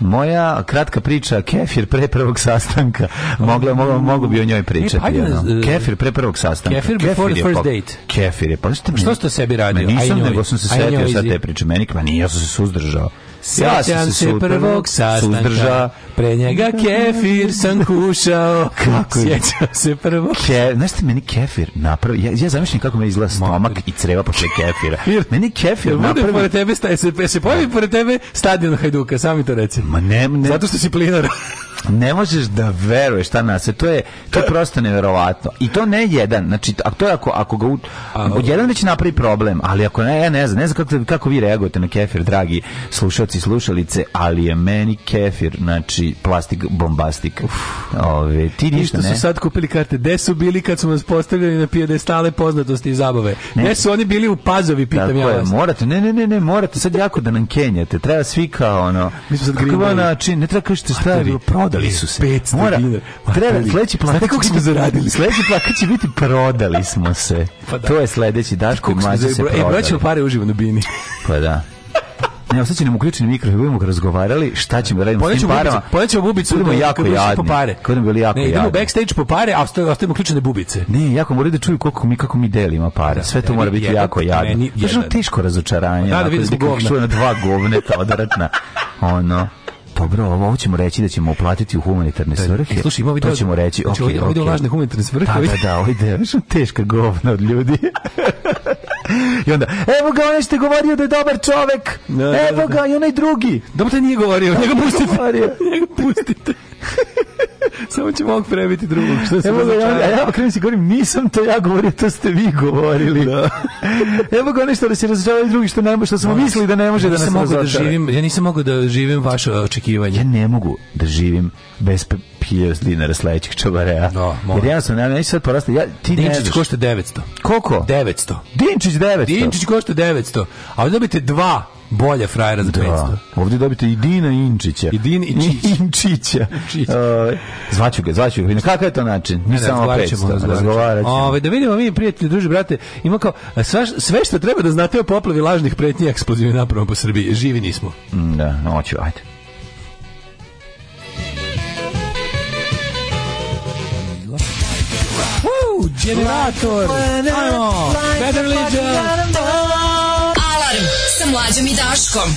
moja kratka priča kefir pre prvog sastanka. Mogla mogu, mogu bi o njoj pričati. E, pa, uh, kefir pre prvog sastanka. Kefir, kefir before the first date. Kefir je pa što ste sebi radio? nisam, nego sam se setio sa te priče. Meni, pa nije, ja sam se suzdržao. Sjećam se prvog sastanka, suzdrža. pre njega kefir sam kušao. kako je? Sjećam se prvog. Ke, znaš ti meni kefir napravi? Ja, ja zamišljam kako me izgleda stomak i creva pošle kefira. meni kefir napravi. Pored tebe, se, se pojavi pored tebe stadion Hajduka, sami to reci. Ma ne, ne. Zato što si plinar ne možeš da veruješ šta nas to je to je prosto neverovatno i to ne jedan znači a to je ako ako ga u, jedan već napravi problem ali ako ne ja ne znam ne znam kako vi reagujete na kefir dragi slušaoci slušalice ali je meni kefir znači plastik bombastik Uf, ove ti ništa ne su sad kupili karte gde su bili kad su nas postavljali na pijedestale poznatosti i zabave gde su oni bili u pazovi pitam ja morate ne ne ne ne morate sad jako da nam kenjate treba svi kao ono mi smo sad ne treba kažete šta prodali su se. 500 Mora, Treba, sledeći plakat, kako zaradili? Sledeći plakat će biti prodali smo se. Pa to je sledeći Daško i Mlađa se prodali. E, broćemo pare uživo na bini. Pa da. Ne, sad će nam uključeni mikro, budemo razgovarali, šta ćemo raditi s tim parama. Ponećemo bubicu, budemo jako jadni. Po pare. Kada bili jako ne, idemo jadni. backstage po pare, a ostavimo uključene bubice. Ne, jako moraju da čuju koliko mi kako mi delimo para. Sve to mora biti jako jadno. Ne, ono teško razočaranje. Da, da vidim govna. na dva govneta odvratna. Ono. Dobro, ovo ćemo reći da ćemo uplatiti u humanitarne svrhe. E, slušaj, ima video, ovaj to ćemo reći. Znači, okay, lažne humanitarne svrhe. Da, da, da, ovo teška govna od ljudi. I onda, evo ga, onaj što je govorio da je dobar čovek. Evo ga, i onaj drugi. Dobro, te nije govorio, njega pustite. njega pustite. Samo ćemo mogu prebiti drugog. Što se Evo ga, ja, ja okrenem se govorim, nisam to ja govorio, to ste vi govorili. Da. Evo ga nešto da se razočaraju drugi što, ne, što smo no, mislili da ne može ja da nas mogu da živim, Ja nisam mogu da živim vaše očekivanje. Ja ne mogu da živim bez 1000 dinara sledećih čobareja. No, Jer ja sam, ja, neću sad porasti. ja, ti Dinčić košta 900. Koliko? 900. Dinčić 900? Dinčić košta 900. A ovdje dobite dva bolja frajera za da. Ovdje dobite i Dina Inčića. I Dina Inčića. Inčića. Uh, zvaću ga, zvaću ga. Na kakav je to način? Mi samo 500. Razgovarat ćemo. Ovaj, da vidimo mi, prijatelji, druži, brate, ima kao sve, sve što treba da znate o poplavi lažnih pretnji eksplozivi napravom po Srbiji. Živi nismo. Mm, da, oću, ajde. generator! Ajmo! Better Legion! Alarm! sa i Daškom.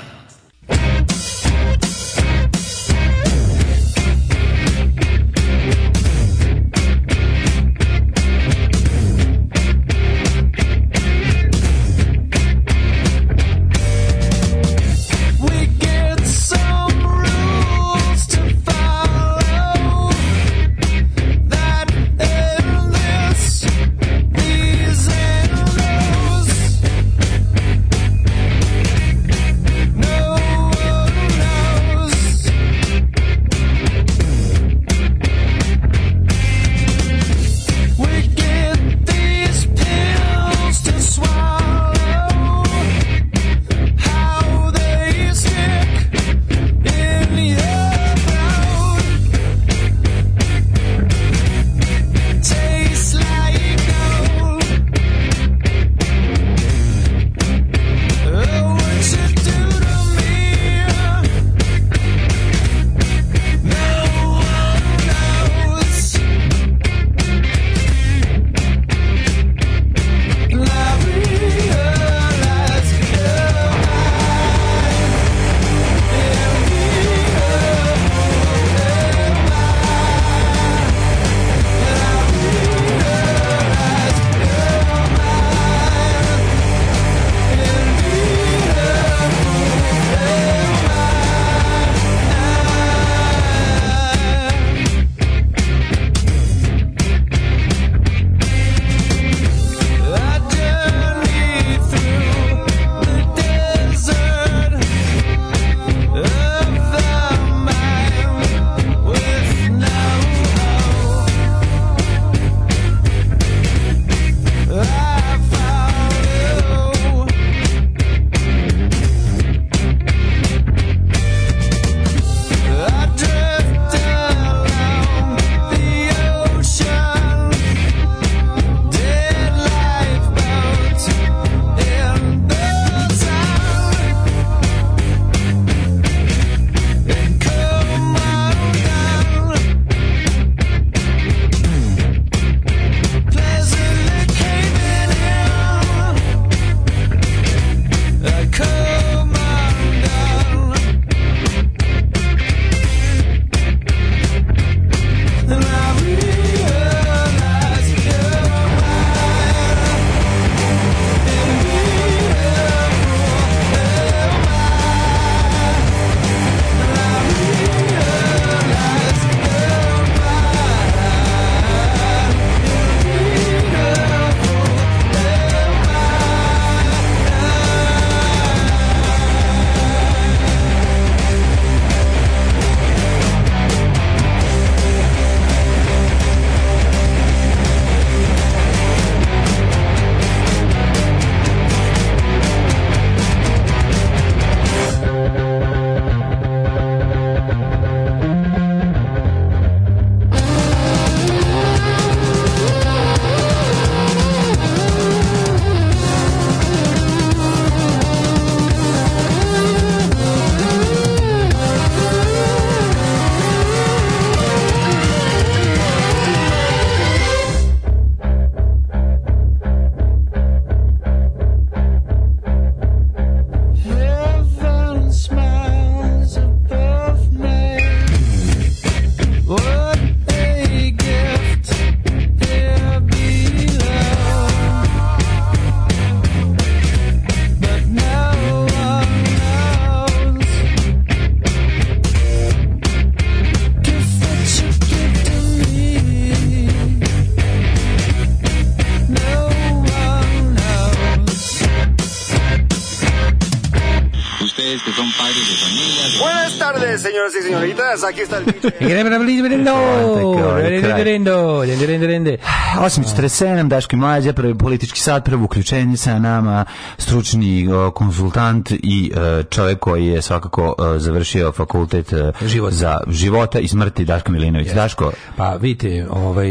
Sí señoritas, aquí está el pinche. 8.47, Daško i Mlađa, prvi politički sat, prvo uključenje sa nama, stručni e, konzultant i e, čovjek koji je svakako e, završio fakultet života. za života i smrti Daško Milinović. Yes. Daško? Pa vidite, ovaj,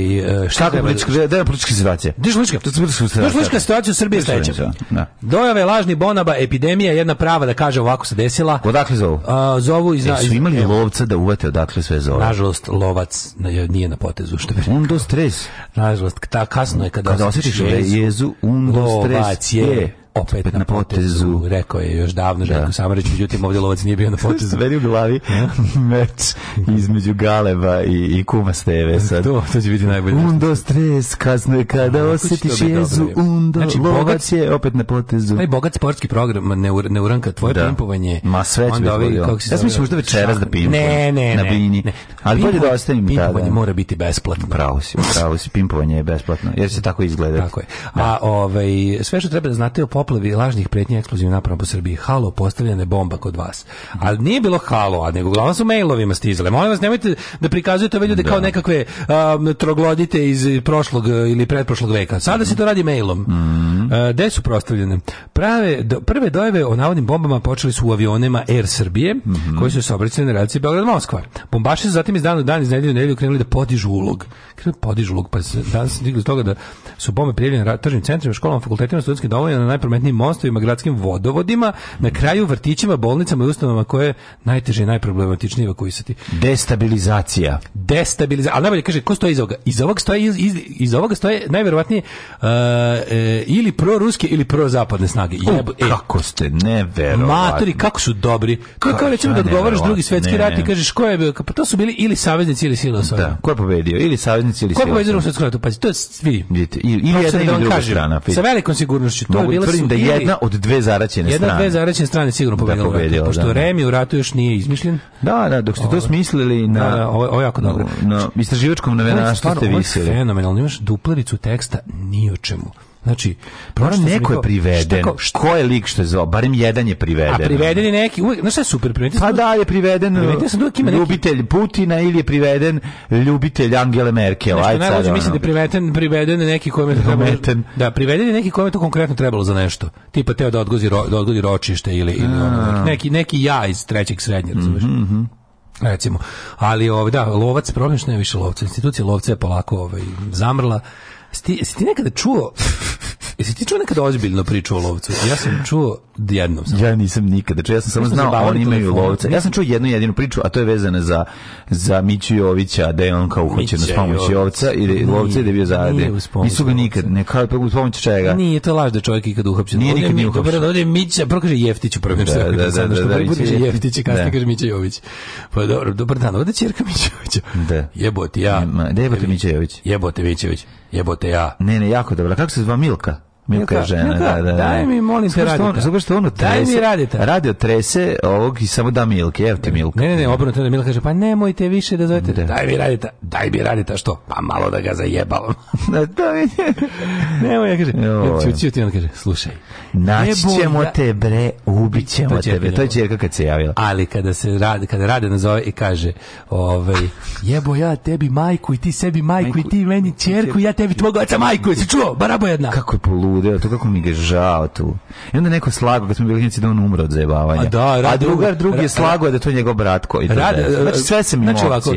šta je Politička, da je politička situacija? Gdje je politička situacija? u Srbiji sledeća. Dojave lažni bonaba, epidemija, jedna prava da kaže ovako se desila. Odakle zovu? zovu iz... E, su imali lovca da uvate odakle sve zove? Nažalost, lovac nije na potezu. Što On stres. Nažalost, ta kasno je kada, kada osjećaš jezu, jezu un, dos, tres, je opet, na potezu. rekao je još davno da. Željko Samarić, međutim ovdje lovac nije bio na potezu. Veri u glavi meč između Galeba i, i Kuma Steve sad. To, to će biti najbolje. Undo stres, kasno je kada osjetiš jezu, undo, znači, lovac je opet na potezu. Taj bogat sportski program ne, tvoje da. pimpovanje. Ma sve će biti. Ja sam mislio možda večeras da pimpujem. Ne, ne, na bini. ne. Ali bolje da ostavim Pimpovanje mora biti besplatno. Pravo si, pravo si, pimpovanje je besplatno, jer se tako izgleda. Tako je. A ovaj, sve što treba da znate o poplavi lažnih pretnji eksplozivnim napravom po Srbiji. Halo, postavljena je bomba kod vas. Ali nije bilo halo, a nego uglavnom su mailovima stizale. Molim vas, nemojte da prikazujete ove ljude kao nekakve um, troglodite iz prošlog uh, ili pretprošlog veka. Sada se to radi mailom. Mm -hmm. uh, su prostavljene? Prave, prve dojeve o navodnim bombama počeli su u avionima Air Srbije, mhm. koji su se obraćali na relaciji Beograd-Moskva. Bombaši su zatim iz dana u dan, iz nedelju u nedelju krenuli da podižu ulog. Krenuli da podižu ulog, pa danas toga da su bombe prijavljene tržnim centrima, školama, fakultetima, studentskim domovima na najprometnijim mostovima, gradskim vodovodima, na kraju vrtićima, bolnicama i ustanovama koje najteže i najproblematičnije evakuisati. Destabilizacija. Destabilizacija. Ali najbolje kaže, ko stoji iza ovoga? Iz ovoga stoje, iz, iz, iz ovoga stoje najverovatnije uh, e, ili proruske ili prozapadne snage. e, kako ste neverovatni. Maturi, kako su dobri. Kako, kao recimo da odgovaraš drugi svetski ne, rat i kažeš ko je, pa to su bili ili saveznici ili sila osvojena. Da, ko je pobedio? Ili saveznici ili sila osvojena. Ko je pobedio u svetskom ratu? Pazi, to je svi. ili jedna ili druga strana. Sa velikom sigurnošću. To Mogu je bila mislim da jedna od dve zaraćene strane. Jedna od dve zaraćene strane sigurno pobedila. Da pošto da, Remi u ratu još nije izmišljen. Da, da, dok ste to ovaj, smislili na... Da, ovo, ovo jako dobro. Na, znači, istraživačkom novenarstvu ste visili. Ovo je fenomenalno, imaš duplericu teksta ni o čemu. Znači, pa neko je priveden. ko, je lik što je zvao? Barem jedan je priveden. A ono. neki, uvijek, super Pa da, je priveden, priveden ljubitelj Putina ili je priveden ljubitelj Angele Merkel. Nešto pa naravno mislim da je priveden, priveden je neki kome to trebalo... Da, priveden je neki kome to konkretno trebalo za nešto. Tipa teo da odgodi, ro, da ročište ili, ili ono, neki, neki ja iz trećeg srednje, razumiješ? Mhm, mhm. recimo. Ali ovdje, da, lovac, problem što nije više lovca. Institucija lovca je polako ovaj, zamrla Sti, si ti nekada čuo Jesi ti čuo nekada ozbiljno priču o lovcu? Ja sam čuo jednom. Sam. Ja nisam nikada čuo, ja sam samo znao, oni imaju lovca. Ja sam čuo jednu jedinu priču, a to je vezana za, za Miću Jovića, da je on kao uhoćen s pomoći ovca, ili lovca je da bio zajedno. Nisu ga nikad, ne kao s pa pomoći čega. Nije to laž da čovjek ikad uhoćen. Nije nikad nije uhapćen. Ovdje je Mića, prvo kaže Jeftiću prvo. Da, da, da, da, da, Jeftić kasnije kaže Mića Jović. Pa dobro, dobro dan, ovdje je čerka Mića Jovića. Da. Jebote, ja. Jebote Mića Jović. Jebote Mića Jović. Jebote ja. Ne, ne, jako dobro Kako se zva Milka? Milka žena, da, da. Daj mi, molim, te radite. Ono, zato što ono trese. Daj mi radite. Radio trese ovog i samo da Milke, evo ti Milka. Ne, ne, ne, obrnuto da Milka kaže, pa nemojte više da zovete. Da. Daj mi radite, daj mi radite, što? Pa malo da ga zajebalo. da, da, ne. Nemoj, ja kaže, ću ti ono kaže, slušaj. Naći ćemo te, bre, ubit pa ćemo tebe. To je čerka kad se javila. Ali kada se radi, kada rade nazove i kaže, ovaj, jebo ja tebi majku i ti sebi majku i ti meni čerku, ja tebi tvog oca majku, jesi čuo? Barabo jedna. Kako je polu to kako mi ga žao tu. I onda neko slago, kad smo bili da on umre od zajebavanja. A, da, drugar, drugi je slago da to je njegov bratko. I to rad, Znači sve se znači, ovako,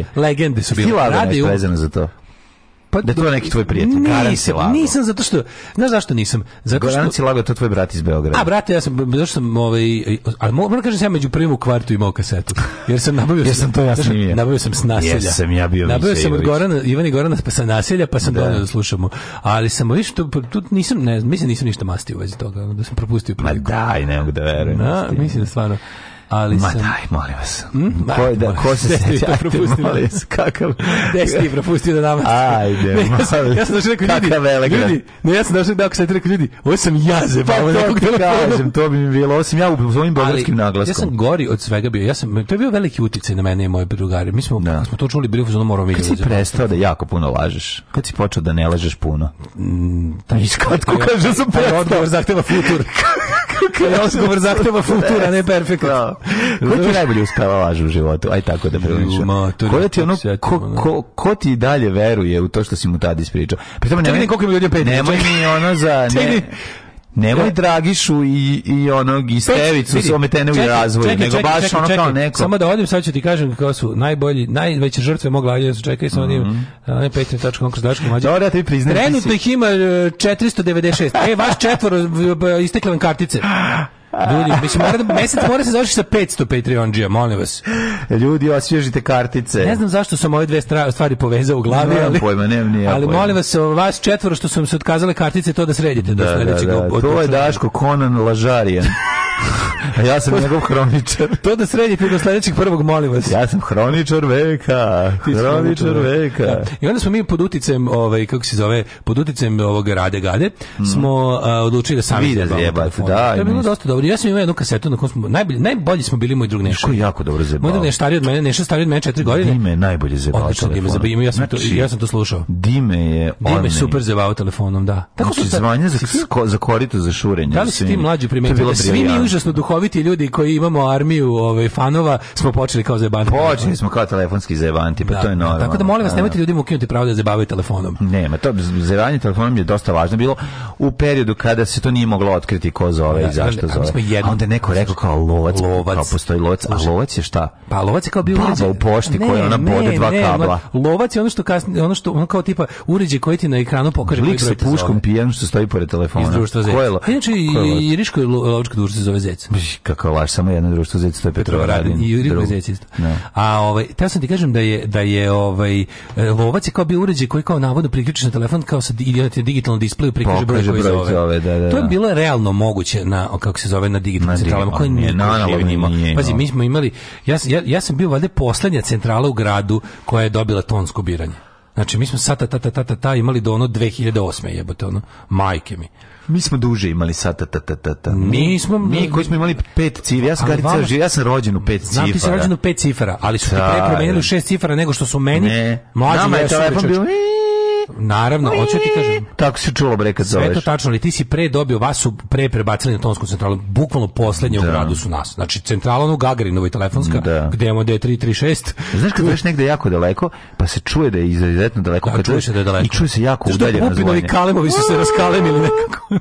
su bile. za to. Pa, da je to neki tvoj prijatelj. Nisam, nisam zato što, znaš zašto nisam? Zato što, lago, to je tvoj brat iz Beograda. A, brate, ja sam, zato što sam, ovaj, ali moram kažem se ja među prvim u kvartu imao kasetu. Jer sam nabavio... jer sam to ja snimio. Nabavio sam s naselja. Jer sam ja bio Nabavio sam od Gorana, Ivani i Gorana pa sa naselja, pa sam da. donio da slušamo. Ali sam, viš, tu, pa tu nisam, ne, mislim, nisam ništa mastio u vezi toga, ono, da sam propustio Ma daj, ne mogu da verujem. Na, mislim stvarno ali Ma sam... daj, molim vas. Hmm? Ko, da, ko se seća? Ajde, molim vas, kakav... si ti propustio da nam... Ajde, ne, ja sam, ja sam došao rekao, ljudi, ljudi, ne, ja sam došao da rekao, ljudi, ovo sam ja zebao. Pa to ti kažem, to bi mi bilo, ovo sam ja u svojim bogatskim naglaskom. Ja sam gori od svega bio, ja sam, to je bio veliki uticaj na mene i moje drugare. Mi smo, da. smo to čuli, bili uzmano moramo vidjeti. Kad si prestao da jako puno lažeš? Kad si počeo da ne lažeš puno? Mm, pa taj iskratko kaže sam prestao. Odgovor zahteva futur. Odgovor zahteva futura, ne perfekt. Ko ti najbolje uspeva lažu u životu? Aj tako da priliču. Ko ti ono, ko, ko, ko, ti dalje veruje u to što si mu tada ispričao? Pri tome nemoj, koliko mi ljudi opet. Nemoj mi ono za... Ne, Nemoj Dragišu i, i onog i Stevicu su ometene u razvoju, čekaj, nego baš čekaj, ono čekaj. kao neko. Samo da odim, sad ću ti kažem kako su najbolji, najveće žrtve mog da su čekaj samo onim mm -hmm. tačkom kroz dačkom mađa. Dobro, ja ti priznam. Trenutno ih ima 496. E, e, vaš četvor, istekle vam kartice. Ljudi, mislim, mora, mesec mora se završiti sa 500 Patreon-đija, molim vas. Ljudi, osvježite kartice. Ne znam zašto sam ove dve stvari povezao u glavi, ali, pojma, nije ali pojma. molim vas, vas četvoro što su vam se otkazale kartice, to da sredite. Da, da, da, da. To je Daško Conan Lažarijan. A ja sam njegov hroničar. To da sredi do sledećeg prvog, molim vas. Ja sam hroničar veka. Hroničar veka. I onda smo mi pod uticajem, ovaj, kako se zove, pod uticajem ovog Rade Gade, mm. smo odlučili da sami da zjebati, da. To je bilo dosta dobro. Ja sam imao jednu kasetu na kojoj smo, najbolji, najbolji smo bili moj drug Neša. jako dobro zjebao. Moj drug Neša stariji od mene, Neša stariji od mene četiri godine. Dime je najbolje zjebao telefonom. ja sam, to, znači, ja sam to slušao. Dime je Dime super zjebao telefonom, da. Tako znači, zvanje za, za korito, za šurenje. Da li si ti mlađi primetio? Svi mi užasno duhoviti ljudi koji imamo armiju ovaj, fanova, smo počeli kao zebanti. Počeli smo kao telefonski zebanti, pa to je normalno. Tako da molim vas, nemojte ljudima ukinuti pravo da zajebavaju telefonom. Nema, to zevanje telefonom je dosta važno bilo u periodu kada se to nije moglo otkriti ko zove i zašto zove. A onda je neko rekao kao lovac, lovac. kao postoji lovac, a lovac je šta? Pa lovac je kao bio uređaj. u pošti koja ona ne, bode dva kabla. Lovac je ono što kasnije, ono što ono kao tipa uređaj koji ti na ekranu pokaže Lik sa puškom pijan što stoji pored telefona. Iz društva Iriško i lovačka društvo zove Zec. Kako laž, samo jedno društvo Zec, to je Radin I Juriko Zec isto. A ovaj, teo sam ti kažem da je, da je ovaj, e, lovac je kao bio uređaj koji kao navodno priključiš na telefon kao sa digitalnom displeju prikaže broj koji zove. To je bilo realno moguće na, kako se zove, na digitalnim centralama koji nije na analognim. Pazi, mi smo imali, ja, ja, ja sam bio valjda poslednja centrala u gradu koja je dobila tonsko biranje. Znači, mi smo sata, ta, ta, ta, ta, imali do ono 2008. jebote, ono, majke mi. Mi smo duže imali sata, ta, ta, ta, ta. Mi, smo... Mi koji smo imali pet cifara. ja sam, ali vama, ja sam rođen u pet cifara. Znam, ti si rođen u pet cifara, ali su ti pre u šest cifara nego što su meni. Ne, mlađi nama je telefon bio... Naravno, hoću ti kažem. Tako se čulo bre kad zoveš. Sve to tačno, ali ti si pre dobio vas su pre prebacili na tonsku centralu, bukvalno poslednje da. u gradu su nas. Znači centrala ono u Gagarinovoj telefonska, da. gde imamo D336. Znaš kad veš negde jako daleko, pa se čuje da je izuzetno daleko da, kad čuješ da je daleko. I čuje se jako udaljeno Što pupinovi kalemovi su se raskalemili nekako.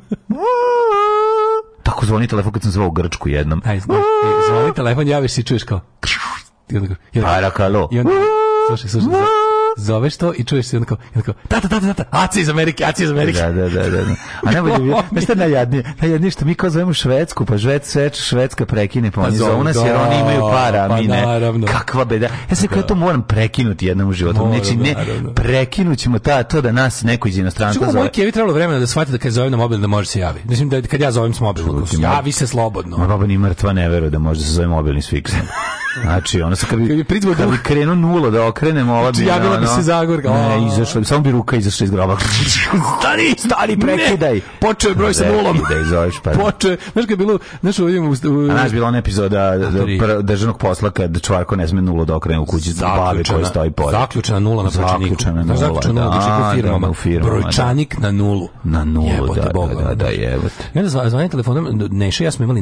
Tako zvoni telefon kad sam zvao u Grčku jednom. Aj, znaš, e, zvoni telefon, javiš se i čuješ kao... I onda, i onda, i onda, i zoveš to i čuješ se onako, onako tata, tata, tata, aci iz Amerike, aci iz Amerike. Da, da, da, da. A ne je, mi ste najjadnije, najjadnije što mi kao zovemo Švedsku, pa Šved, Šved, Švedska prekine, pa, pa oni zovu nas jer oni imaju para, a pa mi ne. Naravno. Kakva beda. Ja se kao to moram prekinuti jednom u životu. Neći znači, ne, prekinućemo ta, to da nas neko iz inostranstva zove. Čekaj, moj Kevi trebalo vremena da shvati da kad zovem na mobil da može se javi. Mislim da kad ja zovem s mobilom, javi se slobodno. Ma baba ni mrtva ne veruje da može da se zove mobilni s fiksom. Znači, ono se kad bi, kad bi krenuo nula da okrenemo, ova znači, bi... Znači, ja bi se Zagorka. Ne, izašla bi, samo bi ruka izašla iz groba. stani, stani, prekidaj. Počeo je broj sa nulom. Počeo je, pa. Počeo, znaš kad je bilo, znaš u ovim... A znaš, bila ona epizoda državnog posla kad čvarko ne sme nulo da okrene u kući zbog bave koji stoji pored. Zaključena nula na počiniku. Zaključena nula, zaključena nula, da, da, firmama. Brojčanik na nulu. Na nulu, jebote, da, Boga, da, da, jebote. I onda zvanje telefonom, Neša ja smo imali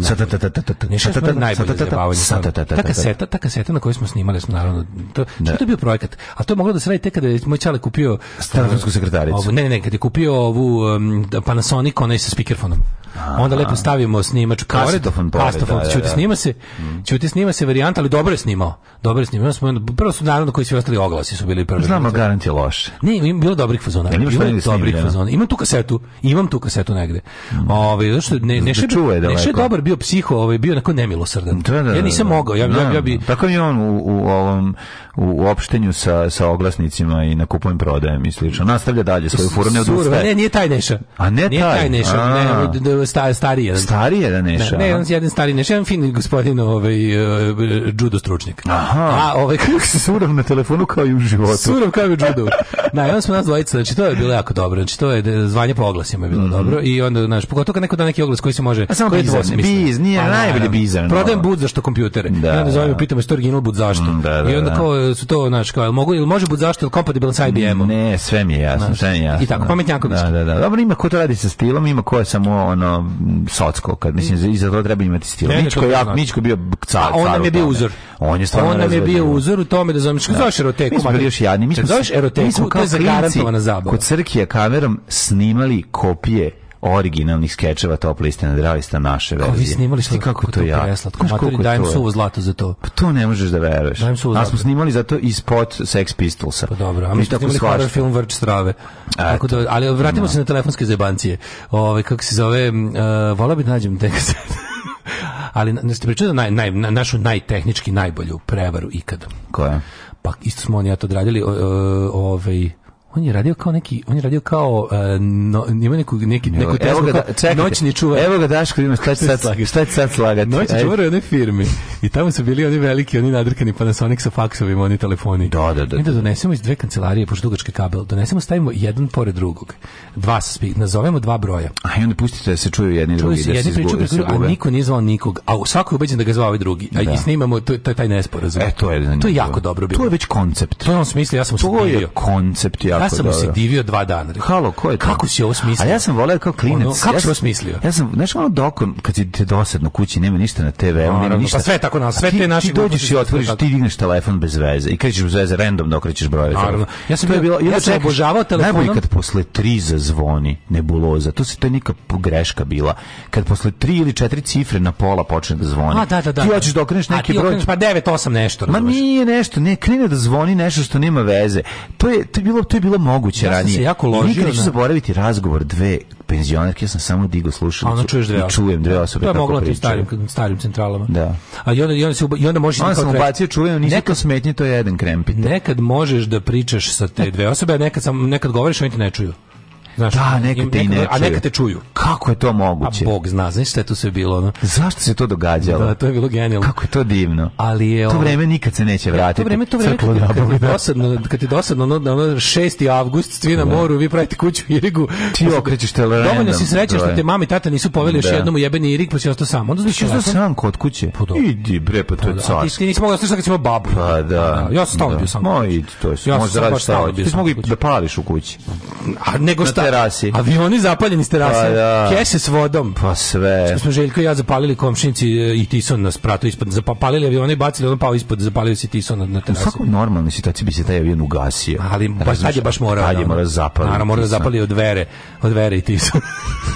najbolje zabavanje. Ta kaseta, ta kaseta na kojoj smo snimali, smo naravno, to, to je bio projekat, a to je moglo da se sve te kada je moj čale kupio telefonsku sekretaricu. Ovu, ne, ne, kad je kupio ovu um, Panasonic, onaj sa speakerfonom. Aha. Onda lepo stavimo snimač pored, kastofon, da, da, čuti snima se, mm. čuti snima se varijanta, ali dobro je snimao. Dobro je snimao. Smo, prvo su naravno koji su ostali oglasi su bili prvi. Znamo, garant je loš. Ne, im bilo dobrih fazona. Ima dobrih snimljeno. fazona. Imam tu kasetu, imam tu kasetu negde. Mm. Ove, ovaj, zašto ne ne čuje da je dobar bio psiho, ovaj bio neko nemilosrdan. Da, da, ja nisam mogao, ja, ja, ja bi Tako je on u, u ovom u opštenju sa sa oglasnim vlasnicima i na kupujem prodajem i slično. Nastavlja dalje svoju furu, ne odustaje. Ne, nije taj Neša. A ne nije taj? taj Neša, ne, sta, je. jedan. Stariji jedan Neša? Ne, jedan, jedan stari Neša, jedan fin gospodin ovaj, e, judo stručnjak. Aha. A ovaj, kako se surav na telefonu kao i u životu. Surov kao i u judo. Na, on onda smo nas dvojica, znači to je bilo jako dobro, znači to je zvanje po oglasima bilo mm dobro i onda, znači, pogotovo kad neko da neki oglas koji se može... A samo biz, nije pa, najbolje bizarno. Prodajem bud zašto kompjutere. Da, I onda zovem pitam, je to original bud zašto? Mm, da, da, I onda kao su to, znači, kao, mogu, ili može bud zašto je kompatibilan sa IBM-om. Ne, sve mi je jasno, sve mi je jasno. I tako, pametnjaković. Da, da, da. Dobro, ima ko to radi sa stilom, ima ko je samo ono, socko, kad mislim, i za to treba imati stil. Mičko, ja, je bio car, A on nam je bio uzor. On je stvarno On nam je bio uzor u tome da zoveš, zoveš eroteku. Mi smo bili još jadni. Mi smo, zoveš eroteku, to je zagarantovana zabava. Kod Crkija kamerom snimali kopije originalnih skečeva Top liste na dravista naše verzije. Kao vi snimali ste kako to, to ja. preslatko. Matori, dajem suvo zlato za to. Pa to ne možeš da veruješ. Dajem suvo zlato. smo snimali za zato ispod Sex Pistolsa. Pa dobro, a mi smo snimali horror film Vrč strave. Tako da, ali vratimo se na telefonske zebancije. Ove, kako se zove, uh, e, volao bi da nađem ali ne ste pričali naj, naj, našu najtehnički najbolju prevaru ikad. Koja? Pa isto smo oni ja to odradili, e, ovaj on je radio kao neki on je radio kao uh, no, ima neku neki neku evo ga noćni čuvar evo ga Daško ima šta će sad šta će sad slagati noćni čuvar one firmi. i tamo su bili oni veliki oni nadrkani Panasonic sa faksovima oni telefoni da da da mi da donesemo iz dve kancelarije pošto dugačke kabel donesemo stavimo jedan pored drugog dva spi, nazovemo dva broja a i onda pustite da se čuju jedni drugi se, se jedni a niko nije zvao nikog a svako je ubeđen da ga zvao ovaj drugi a i snimamo to, taj taj nesporazum e to je to je jako dobro bilo to je već koncept to je on smisli ja sam to je koncept ja ja sam se divio dva dana. Halo, ko je to? Kako si ovo smislio? A ja sam voleo kao klinec. Ono, kako ja si ovo smislio? Ja sam, znaš, ono dokon, kad si te dosadno kući, nema ništa na TV, no, nema pa ništa. Pa sve tako na, sve te naše... Ti dođeš i otvoriš, ti digneš telefon bez veze i krećeš bez veze, random da okrećeš brojeve. Naravno. Ja sam, bio, ja sam obožavao telefonom. Najbolji kad posle tri zazvoni nebuloza, to se to je neka greška bila. Kad posle tri ili četiri cifre na pola počne da zvoni. A, da, da, da. Ti hoćeš da okreneš neki broj. Pa 9, 8 nešto, Ma nije nešto, ne, krene da zvoni nešto što nema veze. To je, to bilo, bilo bilo moguće ja ranije. Ja sam se jako ložio. Nikad neću zaboraviti razgovor dve penzionerke, ja sam samo digo slušao. Ono čuješ dve Čujem dve osobe To kako mogla ti starim, starim centralama. Da. A i onda, i onda, se, i onda možeš... Onda sam ubacio, čujem, nisu to smetnje, to je jedan krempit. Nekad možeš da pričaš sa te dve osobe, a nekad, sam, nekad govoriš, oni te ne čuju. Znaš, da, neka te ne A neka te čuju. Kako je to moguće? A Bog zna, znaš šta je tu sve bilo? No? Zašto se to događalo? Da, to je bilo genijalno. Kako je to divno. Ali je, to ono- vreme nikad se neće vratiti. To vreme, to vreme, Crklo, kad, kad, je dosadno, kad je dosadno, no, ono 6. Ono avgust, svi na moru, vi pravite kuću u Irigu. Ti okrećeš te Dobro Dovoljno si srećan što te mami i tata nisu poveli još jednom u jebeni Irig, pa si ostao sam. Onda pa si ostao sam kod kuće. Pa idi bre, pa to je carstvo. Pa ti nisi mogao da slušaš kad si imao babu. Pa da. Ja sam stalno bio sam. Moj, to je. Ja sam stalno bio sam. Ti si mogao da pališ u kući. A nego šta? terasi. Avioni zapaljeni s terase. Pa, da. Kese s vodom. Pa sve. Što smo Željko i ja zapalili komšinici e, i Tison nas spratu ispod. Zapalili pa avioni i bacili, Ono pao ispod, zapalio se Tison na terasi. U svakom normalnoj situaciji bi se taj avion ugasio. Ali pa sad je baš morao. Tad je morao zapaliti. Naravno, morao zapali od vere. Od vere i Tison.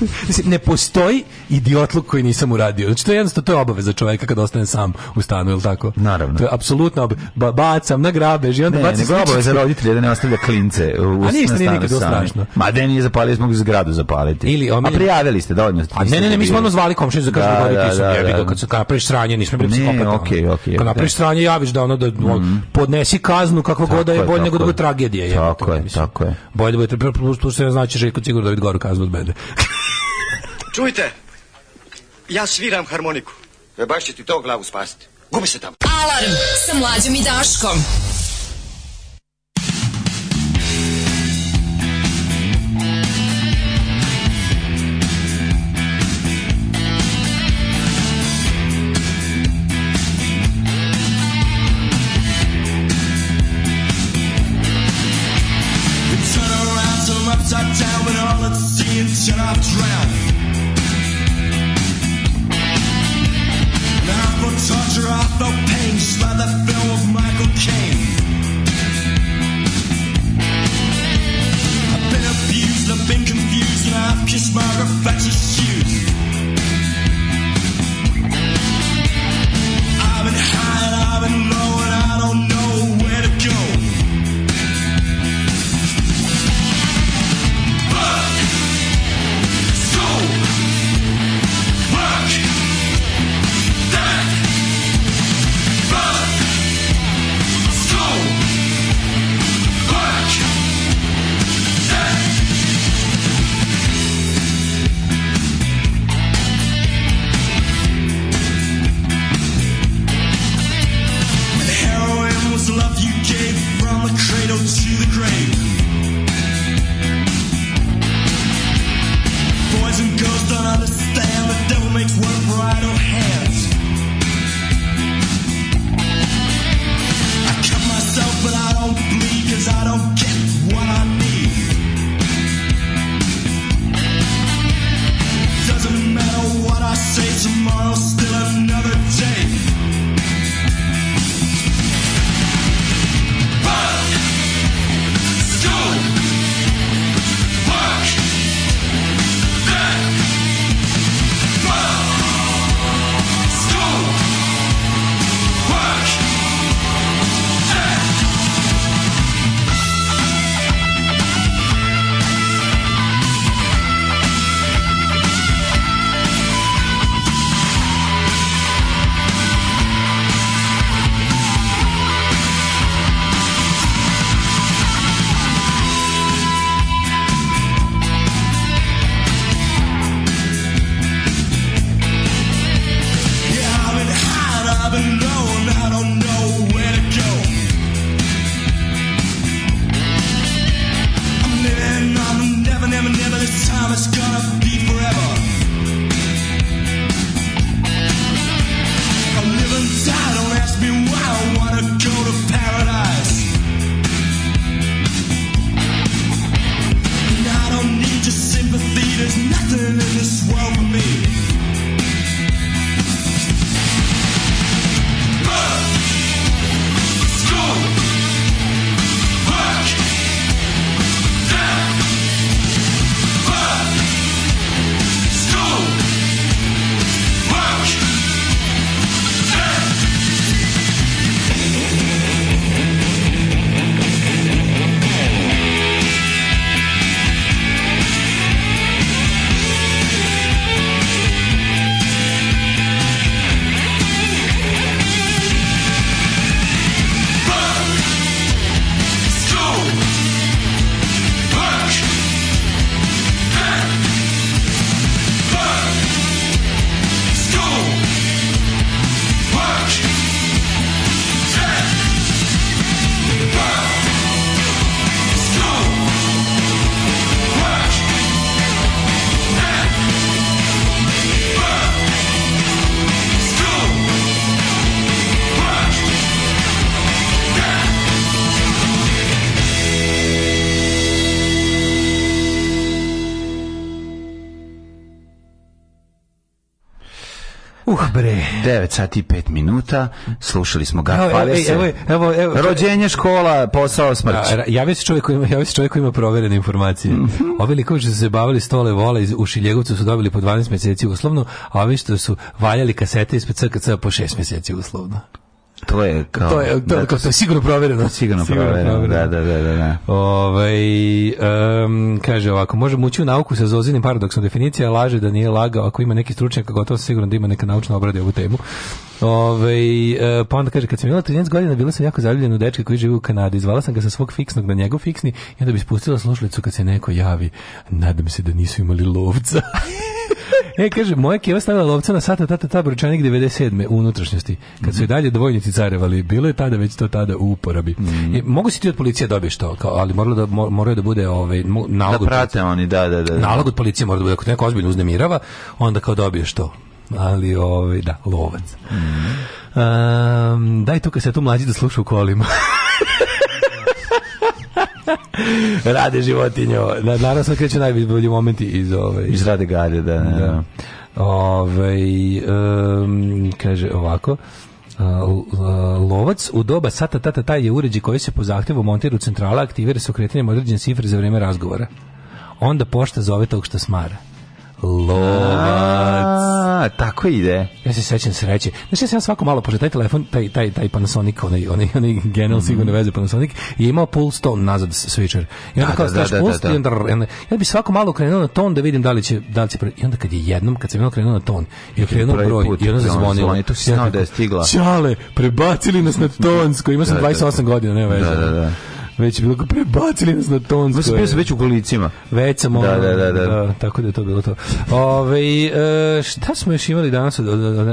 ne postoji idiotluk koji nisam uradio. Znači, to je jednostavno, to je obaveza čoveka kad ostane sam u stanu, je tako? Naravno. To je apsolutno ba bacam na grabež i onda ne, bacam... Ne, nego da ne ostavlja klince A nije nikad strašno. Ma, ne nije zapalio, smo zgradu zapaliti. Ili omiljeni... A prijavili ste dovoljno. A ne, ne, ne, mi smo ono zvali komšinu za kažu da, da, da, jebi kad se napraviš sranje, nismo bili psihopata. Ne, okej, okej. Kad napraviš sranje, javiš da ono da mhm. ono, podnesi kaznu kako god je, bolje nego da bude tragedija. Tako je, tako je. Bolje da bude, plus tu se znači Željko sigurno da vidi goru kaznu od mene. Čujte, ja sviram harmoniku. E baš će ti to glavu spasiti. Gubi se tamo. Alarm sa mlađim i Daškom. upside down when all it's seeing shut up drown. Now for torture, I felt pain, just by the film of Michael Caine. I've been abused, I've been confused, and I've kissed my reflection's shoes. 9 sati i 5 minuta, slušali smo ga evo, evo, evo, Rođenje, škola, posao, smrć. Ja se čovjek koji ima, ja se čovjek ima proverene informacije. Mm -hmm. Ovi likovi što su se bavili stole vola iz, u Šiljegovcu su dobili po 12 mjeseci uslovno, a ovi što su valjali kasete ispred CKC po 6 mjeseci uslovno to je kao... To je, to, da, sigurno provereno. sigurno, da, da, da. da. um, kaže ovako, može ući u nauku sa Zozinim paradoksom. Definicija laže da nije lagao. Ako ima neki stručnjak, gotovo sam siguran da ima neka naučna obrada ovu temu. Ove, ovaj, pa onda kaže, kad sam imala 13 godina, bila sam jako zaljubljena u dečka koji živi u Kanadi. Zvala sam ga sa svog fiksnog na njegov fiksni i onda bi spustila slušalicu kad se neko javi. Nadam se da nisu imali lovca. E, kaže, moja keva stavila lovca na sata tata ta bročanik 97. u unutrašnjosti. Kad su i dalje dvojnici carevali, bilo je tada već to tada u uporabi. Mm. mogu si ti od policije dobiješ to, kao, ali moralo da, moraju da bude ovaj, nalog da prate oni, da, da, da, Nalog od policije mora da bude, ako te neko ozbiljno uznemirava, onda kao dobiješ to. Ali, ovaj, da, lovac. Mm. Um, daj tu mlađi da sluša u kolima. Rade životinjo. Naravno sad kreću najbolji momenti iz, ove, iz Rade gade da. da. Ove, ovaj, kaže ovako, lovac u doba sata tata taj je uređaj koji se po zahtjevu montira u centrala aktivira se okretanjem određene cifre za vrijeme razgovora. Onda pošta zove tog što smara. Lovac tako ide. Ja se sećam sreće. Znaš, ja sam svako malo, pošto taj telefon, taj, taj, taj Panasonic, onaj, onaj, onaj genel mm -hmm. sigurno veze Panasonic, je imao pull stone nazad switcher. I onda da, kao da, staš da, pull da, da, da. Onda, ja bi svako malo krenuo na ton da vidim da li će, da li će pre... I onda kad je jednom, kad sam jednom krenuo na ton, i je krenuo broj put, i onda zazvonilo. I tu si znao da je stigla. Ćale, prebacili nas na tonsko, imao sam 28 godina, ne veze. Da, da, da već bilo prebacili nas na tonsko. Već bio već u kolicima. Već sam, ono, da, da, da, da. tako da je to bilo to. Ove, e, šta smo još imali danas? Od,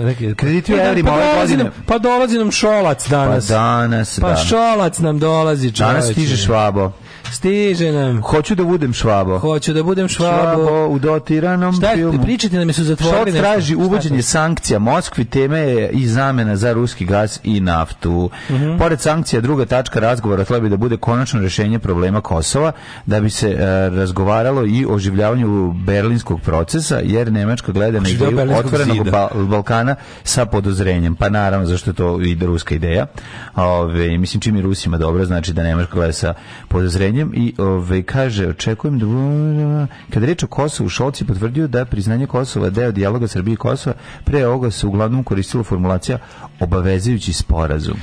neke, Krediti u e, pa ove godine. pa dolazi nam šolac pa danas. Pa danas, pa da. šolac nam dolazi, čoveče. Danas stiže švabo. Stiže nam. Hoću da budem švabo. Hoću da budem švabo. švabo u dotiranom Šta, filmu. Pričati nam je su zatvorili. traži uvođenje sankcija Moskvi, teme je i zamena za ruski gaz i naftu. Mhm. Pored sankcija, druga tačka razgovora treba bi da bude konačno rešenje problema Kosova, da bi se e, razgovaralo i o oživljavanju berlinskog procesa, jer Nemačka gleda na ideju otvorenog Balkana sa podozrenjem. Pa naravno, zašto je to i ruska ideja. Ove, mislim, čim je Rusima dobro, znači da Nemačka gleda sa podozrenjem i ove, ovaj, kaže, očekujem da... Kada reč o Kosovu, Šolc je potvrdio da priznanje Kosova deo dijaloga Srbije i Kosova, pre ovoga se uglavnom koristila formulacija obavezujući sporazum.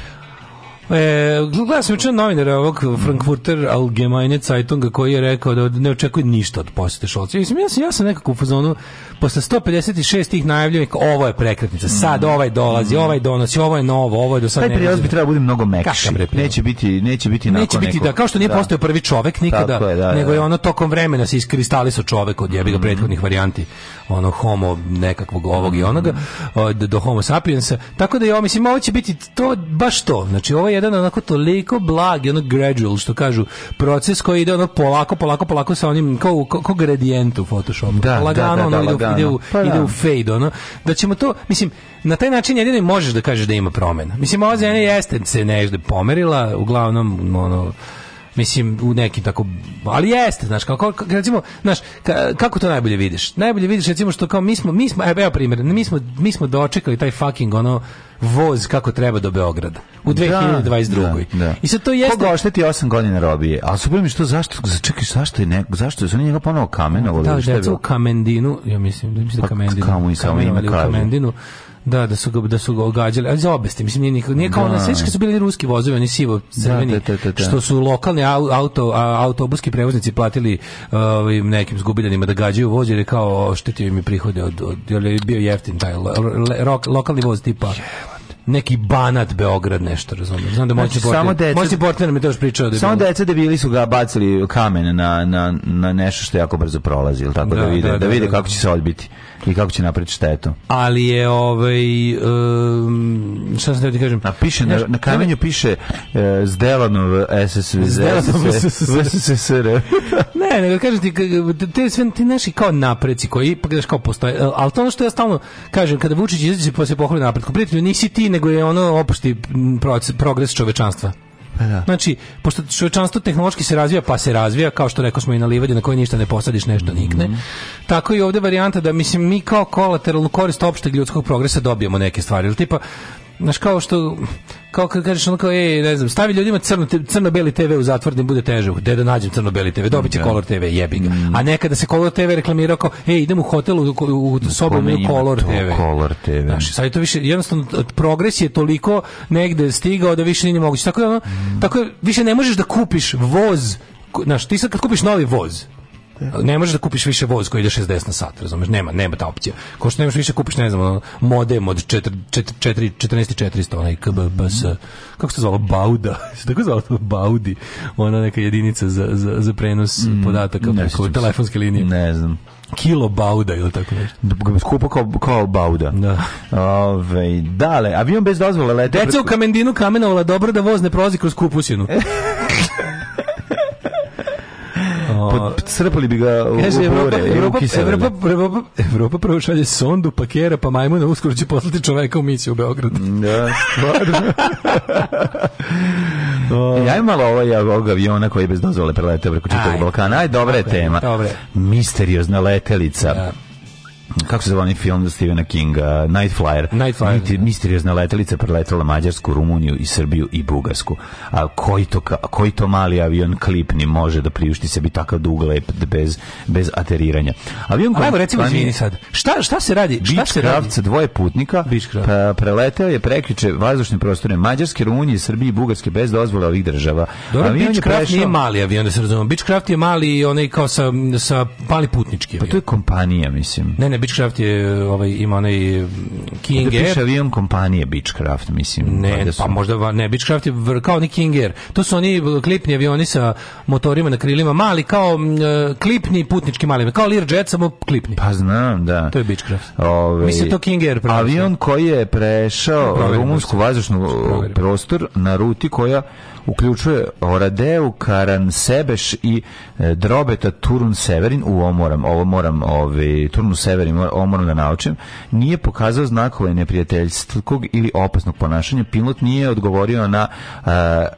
E, gledam sam učin novinara ovog Frankfurter Allgemeine Zeitunga koji je rekao da ne očekuje ništa od posete Šolca. Mislim, ja sam, ja sam nekako u fazonu, posle 156 tih najavljenih, ovo je prekretnica. Sad ovaj dolazi, ovaj donosi, ovo je novo, ovo je do sad Taj prijelaz bi trebao mnogo mekši. Neće biti, neće biti neće biti, kao što nije da. postao prvi čovek nikada, nego je ono tokom vremena se iskristali sa čovek od jebiga mm prethodnih varijanti ono homo nekakvog ovog i onoga, mhm. do homo sapiensa. Tako da je ovo, mislim, ovo će biti to, baš to. Znači, ovo je jedan onako toliko blag ono gradual, što kažu, proces koji ide ono polako, polako, polako sa onim, kao, kao, kao gradijent u Photoshopu. Da, ono, lagano, Ide, u, pa fade, ono. Da ćemo to, mislim, na taj način jedino i možeš da kažeš da ima promjena Mislim, ova zemlja jeste se nešto pomerila, uglavnom, ono, Mislim, u nekim tako... Ali jeste, znaš, kao, recimo, znaš, kako to najbolje vidiš? Najbolje vidiš, recimo, što kao mi smo, mi smo, evo primjer, mi smo, mi smo dočekali taj fucking, ono, voz kako treba do Beograda u 2022. Da, da. I sad to jeste Koga ošteti 8 godina robije? A su mi što zašto čekaj zašto je ne zašto su oni njega ponovo kamenovali da, da, u Kamendinu, ja mislim da mislim da pa Kamendinu. Kamu i samo ime Kamendinu da da su ga da su ga ogađali ali za obesti mislim nije nije kao na svečke su bili ruski vozovi oni sivo crveni što su lokalni auto autobuski prevoznici platili ovim ovaj, nekim zgubiljanima da gađaju voz jer kao štetio im prihode od, od jer je bio jeftin taj lo, lokalni voz tipa neki banat Beograd nešto, razumem. Znam da znači, samo moći mi to još pričao. Da samo deca debili su ga bacili kamen na, na, na nešto što jako brzo prolazi, ili tako da, da vide, da vide kako će se odbiti i kako će napraviti štetu. Ali je ovaj um, šta sam ti kažem? na, na kamenju piše uh, Zdelanov SSV ne, nego kažem ti te sve ti naši kao napreci koji ipak daš kao postoje, e, ali to ono što ja stalno kažem kada Vučić izađe posle pohvale napretku, prijatelju nisi ti nego je ono opšti progres čovečanstva. Pa da. Znači, pošto čovječanstvo tehnološki se razvija, pa se razvija, kao što rekao smo i na livadi, na kojoj ništa ne posadiš, nešto mhm. nikne. Tako i ovdje varijanta da, mislim, mi kao kolateralnu korist opšteg ljudskog progresa Dobijemo neke stvari. Ili tipa, znaš, kao što, kao kad kažeš ono kao, ej, ne znam, stavi ljudima crno, beli TV u zatvor bude teže. Gde da nađem crno-beli TV? Dobit će Color TV, jebi ga. Mm. A nekada se Color TV reklamira kao, ej, idem u hotel u, u, sobu Color TV. sad je to više, jednostavno, progres je toliko negde stigao da više nije moguće. Tako je ono, mm. tako više ne možeš da kupiš voz znaš, ti sad kad kupiš novi voz, ne možeš da kupiš više voz koji ide 60 na sat, razumeš? Nema, nema ta opcija. Ko što nemaš više kupiš, ne znam, ono, modem od 14400 onaj KBBS. Kako se zvalo Bauda? se tako zvalo to Baudi. Ona neka jedinica za, za, za prenos mm, podataka preko telefonske linije. Ne znam kilo bauda ili tako nešto. Skupo kao, kao bauda. Da. Ove, dale, avion bez dozvole leta... Deca u kamendinu kamenovala, dobro da voz ne prolazi kroz kupusinu. Crpali bi ga u kaže, Evropa Europa, prvo šalje sondu, pakera, pa majmuna, uskoro će poslati čoveka u misiju u Beograd. Mm, da, stvarno. ja je malo ovaj ovog aviona koji bez dozvole preletao preko čitavog Balkana. Aj, dobra je tema. Dobre. Misteriozna letelica kako se zove onaj film Stephena Kinga, Night Flyer, Night Flyer. misteriozna letelica preletela Mađarsku, Rumuniju i Srbiju i Bugarsku. A koji to, koji to mali avion klipni može da priušti sebi takav dug lep bez, bez ateriranja? Avion koji... Ajmo recimo, izvini sad. Šta, šta se radi? Šta se dvoje putnika pa, preleteo je prekriče vazdušne prostore Mađarske, Rumunije, Srbije i Bugarske bez dozvole ovih država. Dobro, avion Beechcraft nije mali avion, da se razumemo. Beechcraft je mali onaj kao sa, sa pali putnički avion. Pa to je kompanija, mislim. Ne, ne, Beechcraft je ovaj ima onaj mm, King Air. avion kompanije Beechcraft, mislim. Ne, pa, su... možda ne Beechcraft je kao ni King Air. To su oni klipni avioni sa motorima na krilima, mali kao uh, klipni putnički mali, kao Learjet samo klipni. Pa znam, da. To je Beechcraft. Ovaj mislim to King Air. Avion koji je prešao rumunsku vazdušnu prostor na ruti koja uključuje Oradeu, Karan Sebeš i e, Drobeta Turun Severin, u ovo moram, ovo moram, ovi, ovaj, Turun Severin, ovo moram da naučim, nije pokazao znakove neprijateljskog ili opasnog ponašanja. Pilot nije odgovorio na e,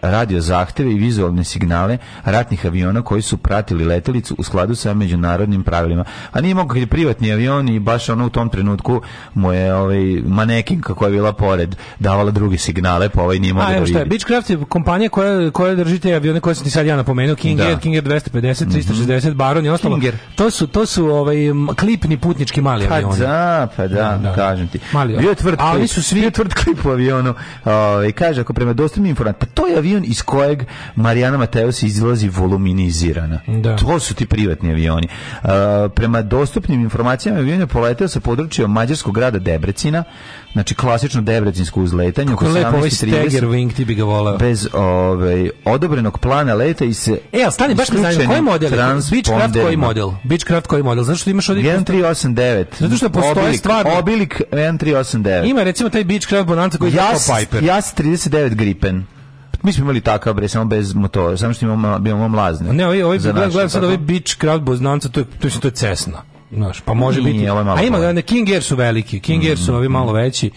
radio zahteve i vizualne signale ratnih aviona koji su pratili letelicu u skladu sa međunarodnim pravilima. A nije mogao kad je privatni avion i baš ono u tom trenutku mu je ovaj, manekinka koja je bila pored davala druge signale, pa ovaj nije mogao da vidi. je kompanija koje, koje držite avione koje sam ti sad ja napomenuo, King Air, King Air 250, 360, mhm. Baron i ostalo. To su, to su ovaj, klipni putnički mali pa avioni. Pa da, pa da, kažem ti. bio tvrd ali su svi... tvrd klip avionu. i ovaj, kaže, ako prema dostupnim informacijama, pa to je avion iz kojeg Marijana Mateos izlazi voluminizirana. To su ti privatni avioni. Eh, prema dostupnim informacijama avion je poleteo sa područja mađarskog grada Debrecina, Znači klasično debrecinsko uzletanje oko 17:30. Ovaj Wing ti bi ga voleo. Bez ovaj odobrenog plana leta i se E, al stani baš me zanima koji model? Beechcraft koji model? Beechcraft koji model? Zato što imaš ovdje 1389. Zato što postoje stvar obilik 1389. Ima recimo taj Beechcraft Bonanza koji je kao Piper. Jas 39 Gripen. Mi smo imali takav bre samo bez motora, samo što imamo imamo mlazne. Ne, ovaj ovaj gledam sad ovaj Beechcraft Bonanza, to je to je, to je Cessna. Znaš, pa može biti. a ima, King Air su veliki, King Air su ovi malo veći